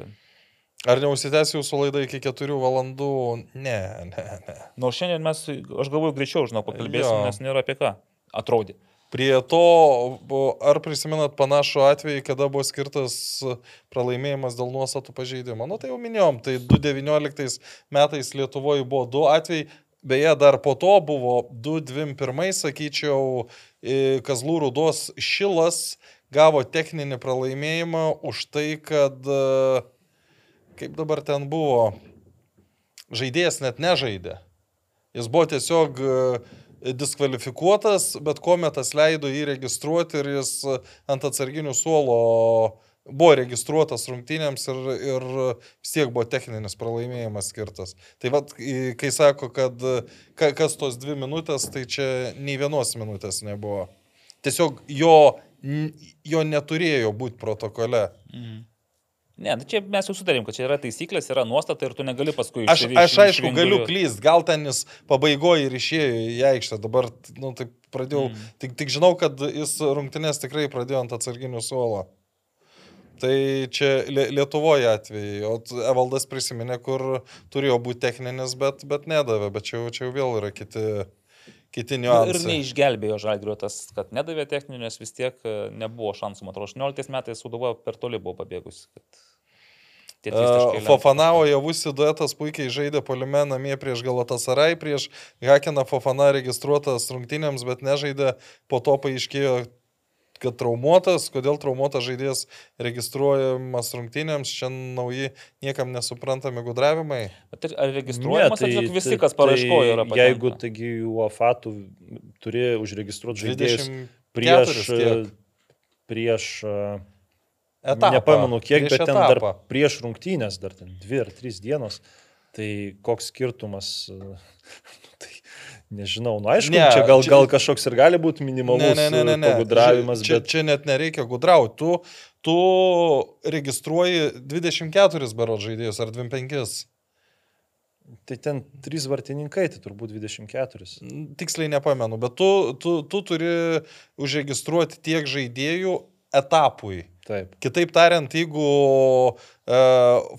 Ar neužsitęs jūsų laida iki keturių valandų? Ne, ne, ne. Nors šiandien mes, aš galvoju, greičiau, žinau, pakalbėsim, Jo. nes nėra apie ką. Atrodė. Prie to, ar prisimenat panašų atvejį, kada buvo skirtas pralaimėjimas dėl nuostatų pažeidimo? Nu tai jau minėjom, tai 2019 metais Lietuvoje buvo du atvejai, beje, dar po to buvo 2-2-1, sakyčiau, Kazlų Rūdos Šilas gavo techninį pralaimėjimą už tai, kad, e, kaip dabar ten buvo, žaidėjas net nežaidė. Jis buvo tiesiog e, diskvalifikuotas, bet kometas leido jį registruoti ir jis e, ant atsarginių suolo buvo registruotas rungtynėms ir, ir vis tiek buvo techninis pralaimėjimas skirtas. Tai vad, kai sako, kad e, ka, kas tos dvi minutės, tai čia nei vienos minutės nebuvo. Tiesiog jo, jo neturėjo būti protokole. Ne, tai čia mes jau sutarėm, kad čia yra taisyklės, yra nuostata ir tu negali paskui Aš, išsivi- aš aišku galiu išvinguriuot. klyst, gal ten jis pabaigoje ir išėjo į aikštę, dabar, nu, taip pradėjau, mm. tik, tik žinau, kad jis rungtynės tikrai pradėjo ant atsarginių suolo. Tai čia Lie- Lietuvoje atvejai, o Evaldas prisiminė, kur turėjo būti techninis, bet, bet nedavė, bet čia, čia jau vėl yra kiti, kiti Ir niuansai. neišgelbėjo žalgriu tas, kad nedavė techninių, nes vis tiek e, nebuvo šansų. Man atrodo, 18 metais Suduva per toli buvo pabėgusi. kad taškai lemtų. Fofanavo javusi duetas puikiai žaidė polime namie prieš Galatasaray, prieš Hakeną Fofana registruotas rungtynėms, bet nežaidė, po to paaiškėjo, kad traumuotas, kodėl traumuotas žaidėjas registruojamas rungtynėms, čia nauji niekam nesuprantami gudravimai. Bet ar registruojamas, ne, tai, visi, kas paraiškojo, yra tai, Jeigu patenka. taigi UEFA tu turi užregistruoti žaidėjus 24 prieš, prieš e, Etapą. nepamenu kiek, Prieš bet ten dar etapą. prieš rungtynės, dar ten dvi ar trys dienos. Tai koks skirtumas, e, tai nežinau, nu aišku, Ne, čia gal, čia- gal kažkoks ir gali būti minimalus Ne, ne, ne, ne, pagudravimas, čia, bet čia net nereikia gudrauti. Tu, tu registruoji 24 berot žaidėjus ar 25. tai ten trys vartininkai, tai turbūt 24. Tiksliai nepamenu, bet tu, tu, tu turi užregistruoti tiek žaidėjų etapui. Taip. Kitaip tariant, jeigu e,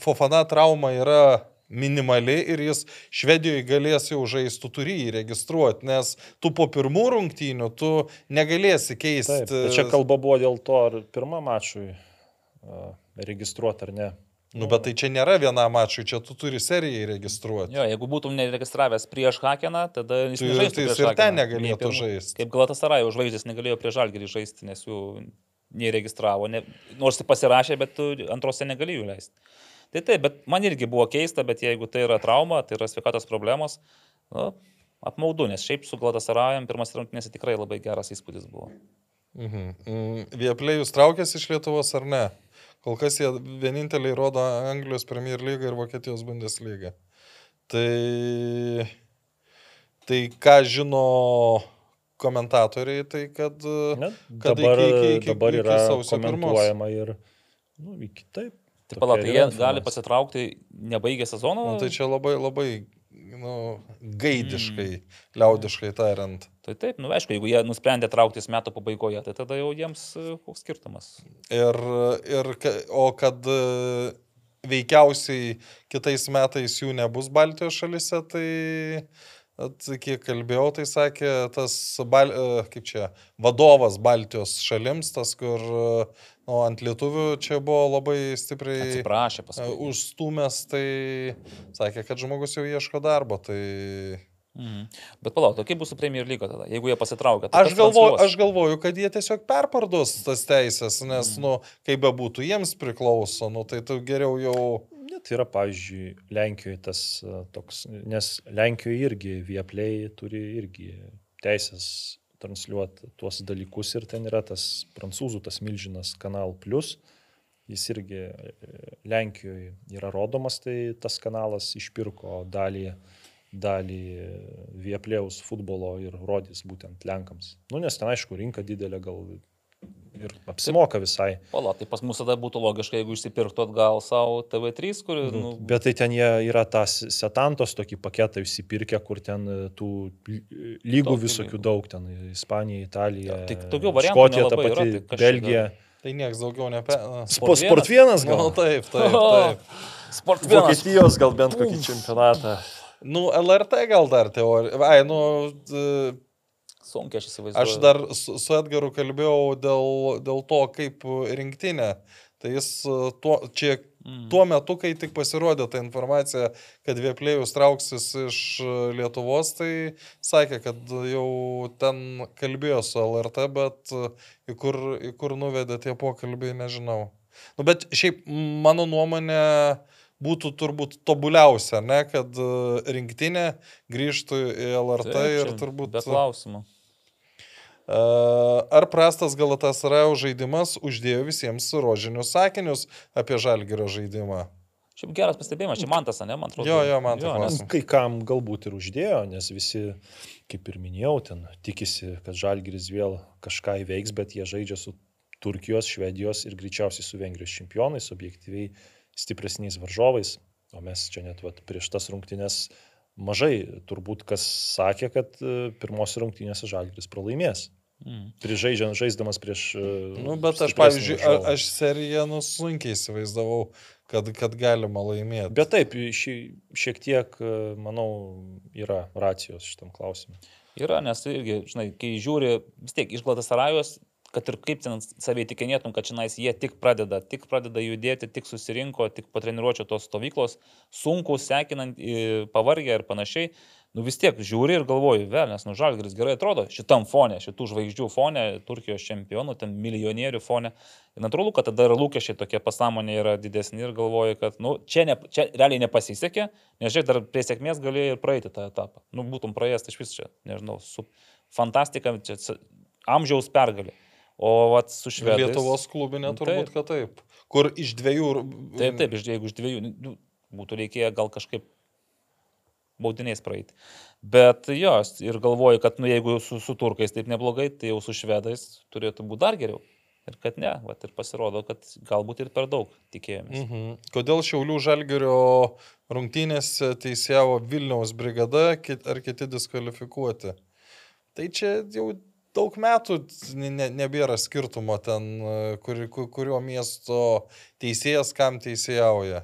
Fofana trauma yra minimali ir jis Švedijoje galės jau žaisti, tu turi jį registruoti, nes tu po pirmų rungtynių tu negalėsi keisti. Taip. Tai čia kalba buvo dėl to, ar pirmą mačui uh, registruoti ar ne. Nu, bet tai čia nėra viena mačui, čia tu turi serijai registruoti. Jo, jeigu būtum neregistravęs prieš Hakeną, tada jis nežaistų tai jis prieš ir ten Hakeną. negalėtų Nei pirmų- žaist. Kaip Galatasaray žvaigždės negalėjo prieš Žalgirį žaisti, nes jų neįregistravo, ne, nors ir pasirašė, bet tu antrose negalėjai leisti. Tai taip, bet man irgi buvo keista, bet jeigu tai yra trauma, tai yra sveikatos problemos, nu, apmaudu, nes šiaip su Galatasarayam pirmas rungtynėse tikrai labai geras įspūdis buvo. Mhm. Mm, Vieplėjus traukėsi iš Lietuvos ar ne? Kol kas jie vieninteliai rodo Anglijos Premier League ir Vokietijos Bundesliga. Tai, tai ką žino komentatoriai, tai kad... Ne, kad dabar, iki- iki- dabar iki yra sausio pirmos. komentuojama ir, nu, iki taip. Tai tai yra jie gali pasitraukti nebaigę sezono? Nu, tai čia labai, labai nu, gaidiškai, mm. liaudiškai tariant. Tai taip, nu aišku, jeigu jie nusprendė trauktis metų pabaigoje, tai tada jau jiems e, koks skirtumas. Ir, ir, o kad e, veikiausiai kitais metais jų nebus Baltijos šalise, tai, at, kiek kalbėjau, tai sakė tas, bal, e, kaip čia, vadovas Baltijos šalims, tas, kur e, nu, ant lietuvių čia buvo labai stipriai Atsiprašė e, paskui. užstumęs, tai sakė, kad žmogus jau ieško darbo. Tai... Mhm. Bet palauk, o kaip bus su Premier League tada, jeigu jie pasitraukia? tai Aš galvoju, aš galvoju, kad jie tiesiog perparduos tas teisės, nes, mm. nu, kaip bebūtų, jiems priklauso, nu, tai tu geriau jau... Net yra, pavyzdžiui, Lenkijoje tas a, toks, nes Lenkijoje irgi Vieplay turi irgi teisės transliuoti tuos dalykus ir ten yra tas prancūzų, tas milžinas Kanal Plus. Jis irgi e, Lenkijoje yra rodomas, tai tas kanalas išpirko dalį, dalį Vieplėjaus futbolo ir rodys būtent Lenkams. Nu, nes ten, aišku, rinka didelė gal ir apsimoka visai. Pala, tai pas mus tada būtų logiška, jeigu išsipirktų atgal savo TV3, kur... Nu, Nu, bet tai ten jie yra tas setantos tokį paketą išsipirkę, kur ten e, tų ly- lygų Daug visokių lygų. daug, ten Ispanija, Italija, Jo, tai tokių variantų Škotija, ta nelabai yra, pati, tai Belgija. Tai niekas daugiau nepe... Sport, Sport vienas Nu, gal. taip, taip, taip. Sport vienas. Vokietijos gal bent kokį čempionatą. Nu, LRT gal dar teorija. Ai, nu, Sunkiai aš įsivaizduoju. aš dar su, su Edgaru kalbėjau dėl, dėl to, kaip rinktinė. Tai jis e, tuo, čia Mm. tuo metu, kai tik pasirodė ta informacija, kad Vieplėjus trauksis iš e, Lietuvos, tai sakė, kad jau ten kalbėjo su LRT, bet e, į kur, į kur nuvedė tie pokalbiai, nežinau. Nu, bet šiaip mano nuomonė būtų turbūt tobuliausia, ne, kad rinktinė grįžtų į LRT Taip, ir turbūt... Be klausimų. Ar prastas Galatasarajo žaidimas uždėjo visiems rožinius sakinius apie žalgerio žaidimą? Šiaip geras pastebėjimas, čia man tas, ne, man atrodo. Jo, jo, man tas Jo, nes-. Kai kam galbūt ir uždėjo, nes visi, kaip ir minėjau, ten tikisi, kad Žalgiris vėl kažką įveiks, bet jie žaidžia su Turkijos, Švedijos ir greičiausiai su Vengrijos čempionais, objektyviai stipresniais varžovais. O mes čia net vat, prieš tas rungtynės mažai turbūt kas sakė, kad e, pirmos rungtynėse Žalgiris pralaimės. Mm. Prižaidžiant, žaisdamas prieš... e, Nu, bet aš, pavyzdžiui, a- aš seriją nu, sunkiai įsivaizdavau, kad, kad galima laimėti. Bet taip, šį, šiek tiek, e, manau, yra racijos šitam klausimui. Yra, nes irgi, žinai, kai žiūri, vis tiek iš Glatasarajos, kad ir kaip ten savai tikinėtum, kad čionais jie tik pradeda, tik pradeda judėti, tik susirinko, tik po treniruočio tos stovyklos, sunku, sekinant, pavargę ir panašiai. Nu vis tiek žiūri ir galvoji, vėl, nes nu Žalgris gerai atrodo šitam fone, šitų žvaigždžių fone, Turkijos čempionų, ten milijonierių fone. Ir natūralu, kad tada ir lūkesčiai tokie pasąmonė yra didesni ir galvoji, kad, nu, čia, ne, čia realiai nepasisekė, nes žiūrėk, dar prie sėkmės galėjai ir praeiti tą etapą. Nu, būtum praėjęs iš vis čia, nežinau, su fantastika, čia amžiaus pergalė. O vat su švedais. Lietuvos klubinė Nu, turbūt, kad taip. Kur iš dviejų... Taip, taip, iš- jeigu iš dviejų, nu, būtų reikėję gal kažkaip baudiniais praeiti. Bet jo, ir galvoju, kad nu, jeigu su, su turkais taip neblogai, tai jau su švedais turėtų būti dar geriau. Ir kad ne, vat, ir pasirodo, kad galbūt ir per daug tikėjomės. Mhm. Kodėl Šiaulių Žalgerio rungtynėse teisėjavo Vilniaus brigada kit- ar kiti diskvalifikuoti? Tai čia jau daug metų ne, ne, nebėra skirtumo ten, kur, kur, kurio miesto teisėjas kam teisėjauja.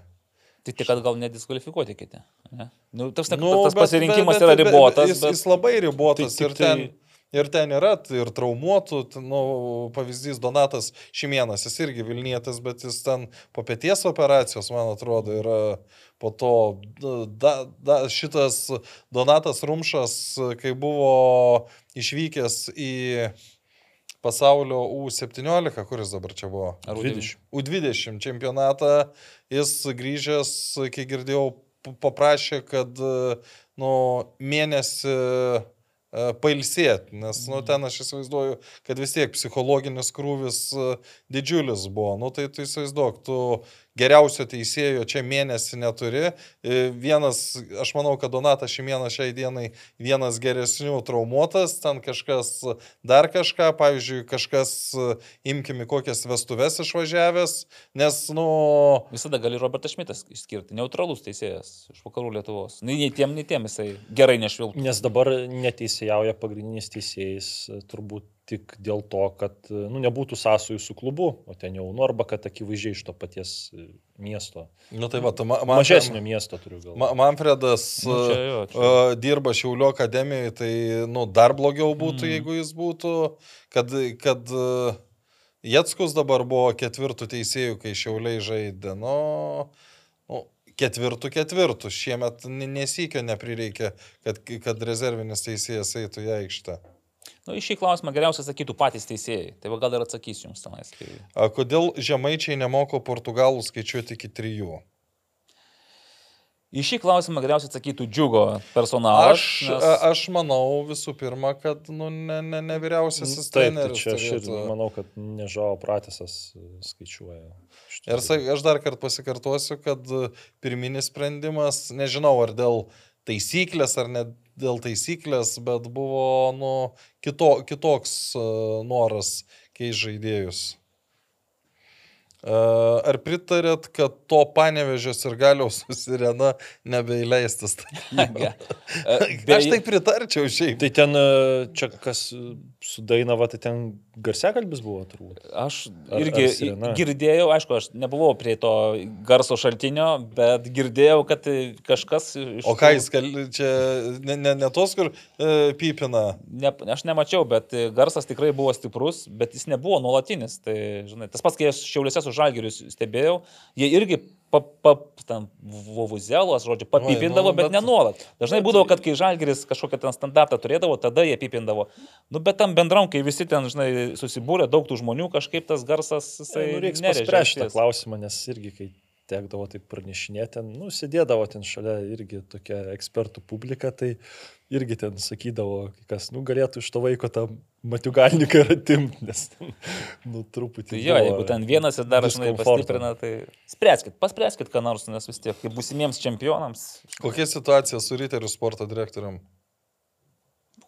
Tai tik, kad gal nediskvalifikuoti kiti. Ne? Nu, tas, nu, tas bet- pasirinkimas bet- yra bet- bet ribotas. Jis, bet... jis labai ribotas Tai ir tai- ten Ir ten yra ir traumuotų, nu, pavyzdys Donatas Šimienas, jis irgi Vilnietis, bet jis ten po pėties operacijos, man atrodo, yra po to da, da, šitas Donatas Rumšas, kai buvo išvykęs į pasaulio U17, kuris dabar čia buvo. Ar 20. U20 čempionatą, jis grįžęs, kai girdėjau, paprašė, kad nu, mėnesį pailsėti, nes nu, ten aš įsivaizduoju, kad vis tiek psichologinis krūvis e, didžiulis buvo. Nu, tai tu įsivaizduok, tu geriausio teisėjo čia mėnesį neturi. E, Vienas, aš manau, kad Donatas Šimienas šiai dienai vienas geresnių traumuotas, ten kažkas dar kažką, pavyzdžiui, kažkas, e, imkime kokias vestuves išvažiavęs, nes, nu, Visada gali Robertas Šmitas išskirti. Neutralus teisėjas iš vakarų Lietuvos. Nei, nei tiem, nei tiem jisai gerai nešvilptų. Nes dabar neteisėjauja pagrindinis teisėjas turbūt tik dėl to, kad e, nu, nebūtų sąsojų su klubu, o ten jau Norba, kad akivaizdžiai iš to paties e, miesto. nu tai va, tu ma, man, Mažesnio miesto turiu galvoje. Ma, Manfredas Nu, čia jo, čia. uh, dirba Šiaulio akademijoje, tai nu, dar blogiau būtų, Mm. jeigu jis būtų, kad, kad uh, Jetskus dabar buvo ketvirtų teisėjų, kai Šiauliai žaidė. Nu, nu, ketvirtų ketvirtų. Šiemet nesikio neprireikė, kad, kad rezervinis teisėjas eitų į aikštę. Nu, į šį klausimą geriausiai sakytų patys teisėjai. Tai va gal ir atsakysiu jums tenais. Tai... A, kodėl žemaičiai nemoko portugalų skaičiuoti iki trijų? Į šį klausimą geriausiai atsakytų džiugo personalas. Aš, nes... aš manau visų pirma, kad nu, ne, ne, ne vyriausiasis Taip, tai treneris. čia aš ir turėtų- manau, kad nežao pratesas e, skaičiuoja. šitus Ir aš dar kartą pasikartosiu, kad e, pirminis sprendimas, nežinau ar dėl taisyklės ar ne dėl taisyklės, bet buvo nu, kito, kitoks uh, noras keisti žaidėjus. Uh, ar pritarėt, kad to panevežės ir galiaus susirena nebeįleistas? E, Aš tai pritarčiau šiaip. Tai ten čia kas e, su Dainava, tai ten garsiakalbis buvo turbūt. Aš Ar- irgi ar sirena? girdėjau, aišku, aš nebuvau prie to garso šaltinio, bet girdėjau, kad kažkas iš... O ką jis kal... čia ne, ne, ne tos, kur e, pypina? Ne, aš nemačiau, bet e, garsas tikrai buvo stiprus, bet jis nebuvo nuolatinis. Tai, žinai, tas pats, kai aš šiauliuose su žalgirius stebėjau, jie irgi pa, pa, ten vovuzelos, žodžiu, papipindavo, nu, bet, bet- bet ne nuolat. Dažnai būdavo, kad kai žalgiris kažkokią ten standartą turėdavo, tada jie pipindavo. Nu, bet tam bendram, kai visi ten, žinai, susibūrė, daug tų žmonių, kažkaip tas garsas, jisai... Nu, reikia nerėžė spręsti šitą klausimą, nes irgi, kai tekdavo taip pranešinėti, ten, nu, sėdėdavo ten šalia irgi tokia ekspertų publika, tai irgi ten sakydavo, kai kas, nu, galėtų iš to vaiko tą matiugalniką ir atimti, nes, nu, truputį. Tai jo, buvo jeigu ten vienas ir dar, žinai, pastiprina, tai spręskit, paspręskit, ką nors, nes vis tiek, kaip būsimiems čempionams, Kokia situacija su Riterių sporto direktorium?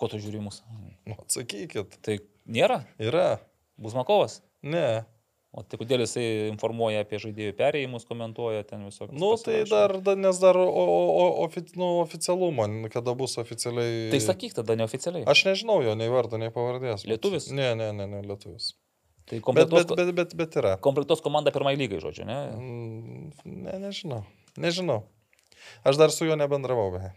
ko tu žiūri mus. Nu, atsakykit. Tai nėra, Yra. Buzmakovas. Ne. O tai kodėl jisai informuoja apie žaidėjų perėjimus, komentuoja ten visokius. Nu, tai dar, da, nes dar o, o, ofi, nu, oficialumo, kada bus oficialiai. Tai sakyk tada neoficialiai. Aš nežinau jo nei vardo, nei pavardės. bet- Lietuvis? Ne, ne, ne, ne, lietuvis. Tai Bet, komplektuos, bet, bet, bet, bet yra. komplektuos komanda pirmai lygai, žodžiu, ne? Mm, Ne, nežinau. Nežinau. Aš dar su juo nebendravau beje.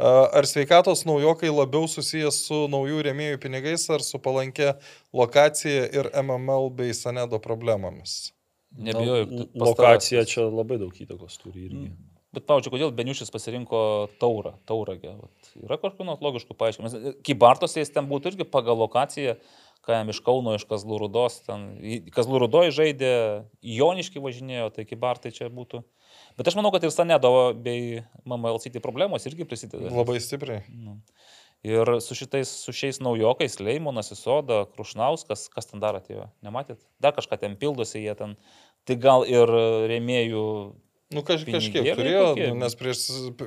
Ar sveikatos naujokai labiau susijęs su naujų rėmėjų pinigais ar su palankia lokacija ir MML bei Sanedo problemomis? Nebijoju. Lokacija čia labai daug įtakos turi irgi. Mm. Bet, pavyzdžiui, kodėl Beniušis pasirinko taurą, tauragę? Vat Yra kažkokių nors logiškų paaiškinimų. Kybartose jis ten būtų irgi pagal lokaciją, ką jam iš Kauno, iš Kazlų Rudos, ten, Kazlų Rudoje žaidė, į Joniškį važinėjo, tai Kybartai čia būtų. Bet aš manau, kad ir Sanedo bei MMLCT problemos irgi prisideda. Labai stipriai. Nu. Ir su šitais, su šiais naujokais, Leimonas, Isoda, Krušnauskas, kas ten dar atėjo, nematėt? Dar kažką ten pildosi jie ten. Tai gal ir rėmėjų Nu, kaž, kažkiek turėjo, kokie? nu, nes prieš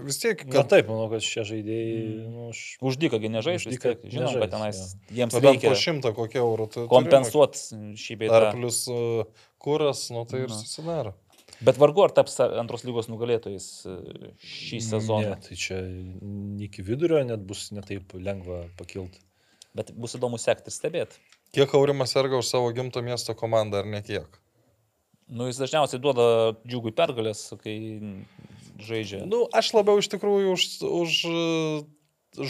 vis tiek, Na kad taip, manau, kad šie žaidėjai, nu, aš už dyką nežais, Už vis dyką tiek žinom, kad tenais jiems nu, bent po reikia šimtą kokie eurų. tu turi kompensuoti šį mokėt. bei Dar tą. plus uh, kuras, nu tai ir Na. susidaro. Bet vargu ar taps antros lygos nugalėtojais e, šį sezoną. Ne, tai čia iki vidurio net bus netaip lengva pakilti. Bet bus įdomu sekti ir stebėti. Kiek Aurimas serga už savo gimto miesto komandą, ar ne kiek? Nu, jis dažniausiai duoda džiugui pergalės, kai žaidžia. Nu, aš labiau iš tikrųjų už, už e,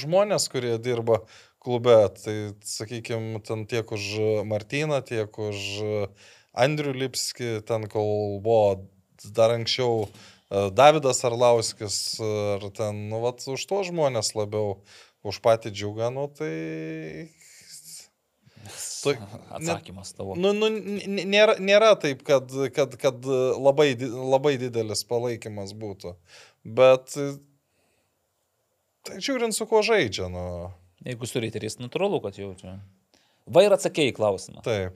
žmonės, kurie dirba klube. Tai, sakykime, ten tiek už Martyną, tiek už Andrių Lipskį, ten kol buvo dar anksčiau e, Davidas Arlauskis, ar ten, nu, vat, už tuos žmonės labiau, už patį džiugą, nu, tai Tai- Atsakymas tavo. Nu, nu, nėra, nėra taip, kad, kad, kad labai, labai didelis palaikymas būtų. Bet tai žiūrint, su kuo žaidžia. Nu, Jeigu su reiteriais, natūralu, kad jau čia. Va ir atsakėjai klausimą. taip.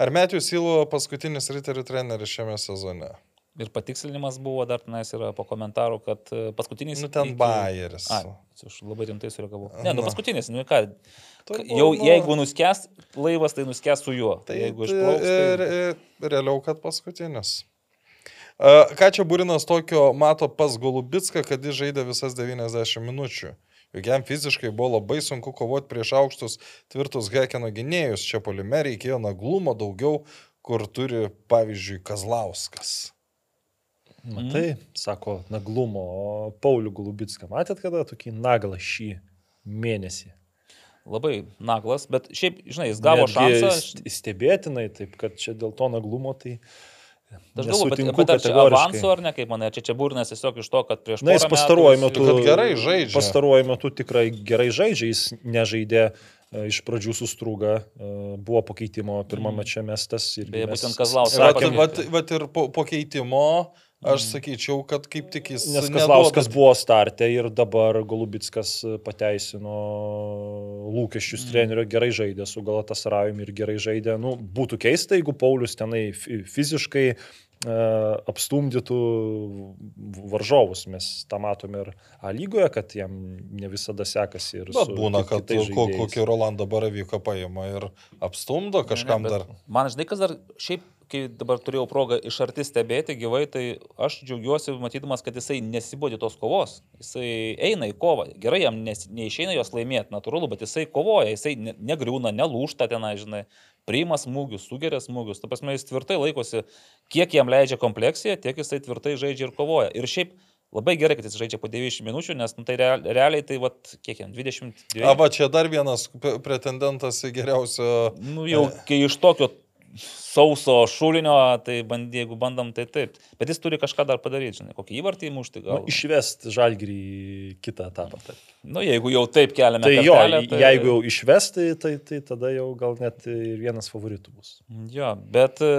Ar Metijus Įlo paskutinis riterių treneris šiame sezone? Ir patikslinimas buvo dar tenais yra po komentarų, kad e, paskutinis... Nu, ten iki- Bayeris. Ai, aš labai rimtai sureagavau. Ne, nu Na. paskutinis, nu ką. Turbūt, Jau nu- jeigu nuskęs laivas, tai nuskęs su juo. Tai jeigu tai, išplauks, tai... re- realiau, kad paskutinis. E, Ką čia Būrinas tokio mato pas Golubitską, kad jis žaidė visas 90 minučių. Juk jam fiziškai buvo labai sunku kovoti prieš aukštus tvirtus Hekeno gynėjus. Čia polime reikėjo naglumo daugiau, kur turi, pavyzdžiui, Kazlauskas. Matai, sako naglumo, o Paulių Gulubitską matėt kada tokį naglą šį mėnesį? Labai naglas, bet šiaip, žinai, jis gavo Netgi šansą. st- Stebėtinai, taip kad čia dėl to naglumo tai... Aš galvoju, bet, bet ar čia avansu ar ne, kaip manai, čia čia būrinas tiesiog iš to, kad prieš... Na, jis pastaruoju metu... Gerai žaidžia. Pastaruoju metu tikrai gerai žaidžia, jis nežaidė e, iš pradžių sustrūga, e, buvo pakeitimo pirmame čia mestas ir... Beje, mes būtent Kazlauskas Vat, vat, vat ir po, po keitimo aš sakyčiau, kad kaip tik jis... Nes neduoda- Kazlauskas buvo startė ir dabar Golubitskas pateisino lūkesčius trenerio, gerai žaidė su Galatasarajumi ir gerai žaidė. Nu, būtų keista, jeigu Paulius tenai fi- fiziškai e, apstumdytų varžovus. Mes tą matome ir A lygoje, kad jam ne visada sekasi. ir Bet su būna, kad ko- kokį Rolandą Baravyką paima ir apstumdo kažkam Ne, ne, dar. Man žinai, kas dar šiaip, kai dabar turėjau progą iš arti stebėti gyvai, tai aš džiaugiuosi matydamas, kad jisai nesibodė tos kovos. Jisai eina į kovą. Gerai, jam nes, neišeina jos laimėti, natūralu, bet jisai kovoja, jisai ne, negriūna, nelūšta tenai, žinai, priima smūgius, sugeria smūgius. Ta prasme, jis tvirtai laikosi, kiek jam leidžia kompleksija, tiek jisai tvirtai žaidžia ir kovoja. Ir šiaip labai gerai, kad jis žaidžia po 90 minučių, nes nu, tai real, realiai tai, vat, kiek jam, 22. A, va, čia dar vienas pretendentas į geriausio. Nu, jau kai iš tokio sauso šulinio, tai bandy, jeigu bandom, tai taip. Bet jis turi kažką dar padaryti, žinai, kokį įvartį įmušti Nu, gal. išvest žalgrį į kitą etapą. Tai, Nu, jeigu jau taip keliame. tai jo, kartelę, tai... jeigu jau išvesti, tai, tai tada jau gal net ir vienas favoritų bus. Jo, bet e,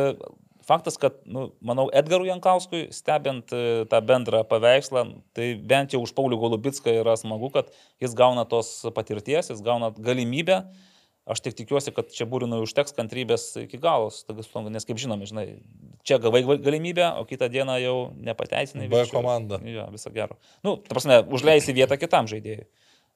faktas, kad, nu, manau, Edgarui Jankauskui, stebint e, tą bendrą paveikslą, tai bent jau už Paulių Golubitską yra smagu, kad jis gauna tos patirties, jis gauna galimybę. Aš tik tikiuosi, kad čia būrinui užteks kantrybės iki su- nes kaip žinome, žinai, čia gavai gal- galimybę, o kitą dieną jau nepateisinai. B komanda. Jo, viso gero. Nu, ta prasme, užleisi vietą kitam žaidėjui.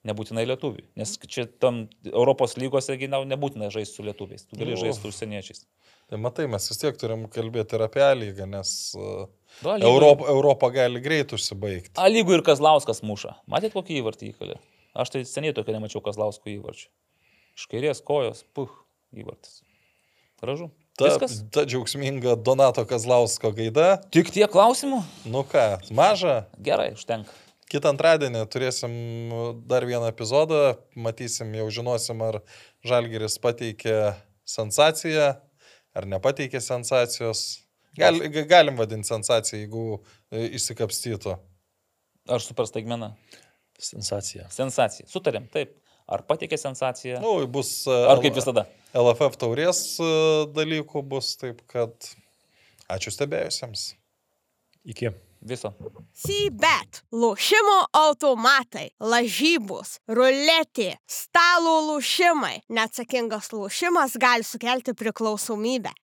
Nebūtinai lietuviui. Nes čia tam Europos lygose ginau nebūtina žaisti su lietuviais. Tu gali Nu. žaisti su užsieniečiais. Tai matai, mes vis tiek turim kalbėti ir apie lygą, nes uh, Du, A lygoj- Europa, Europa gali greit užsibaigti. A lygų ir Kazlauskas muša. Matėt kokį įvartį įkalė? Aš tai seniai tokio nemačiau Kazlausko įvarčių. Iš kairės kojos, puh, įvartis. Gražu. Ta, Viskas? ta džiaugsminga Donato Kazlausko gaida. Tik tiek klausimų? Nu ką, maža. Gerai, užtenka. Kitą antradienį turėsim dar vieną epizodą, matysim, jau žinosim, ar Žalgeris pateikė sensaciją, ar nepateikė sensacijos. Gal, ga- galim vadinti sensaciją, jeigu e, išsikapstytų. Ar super staigmena? Sensacija. Sensacija. Sutarėm, taip. Ar patikė sensaciją? Nu, bus e, Ar kaip visada? LFF taurės e, dalykų bus, taip kad ačiū stebėjusiems. Iki. Viso. Sybet, lošimo automatai, lažybos, ruletė, stalo lošimai. Neatsakingas lošimas gali sukelti priklausomybę.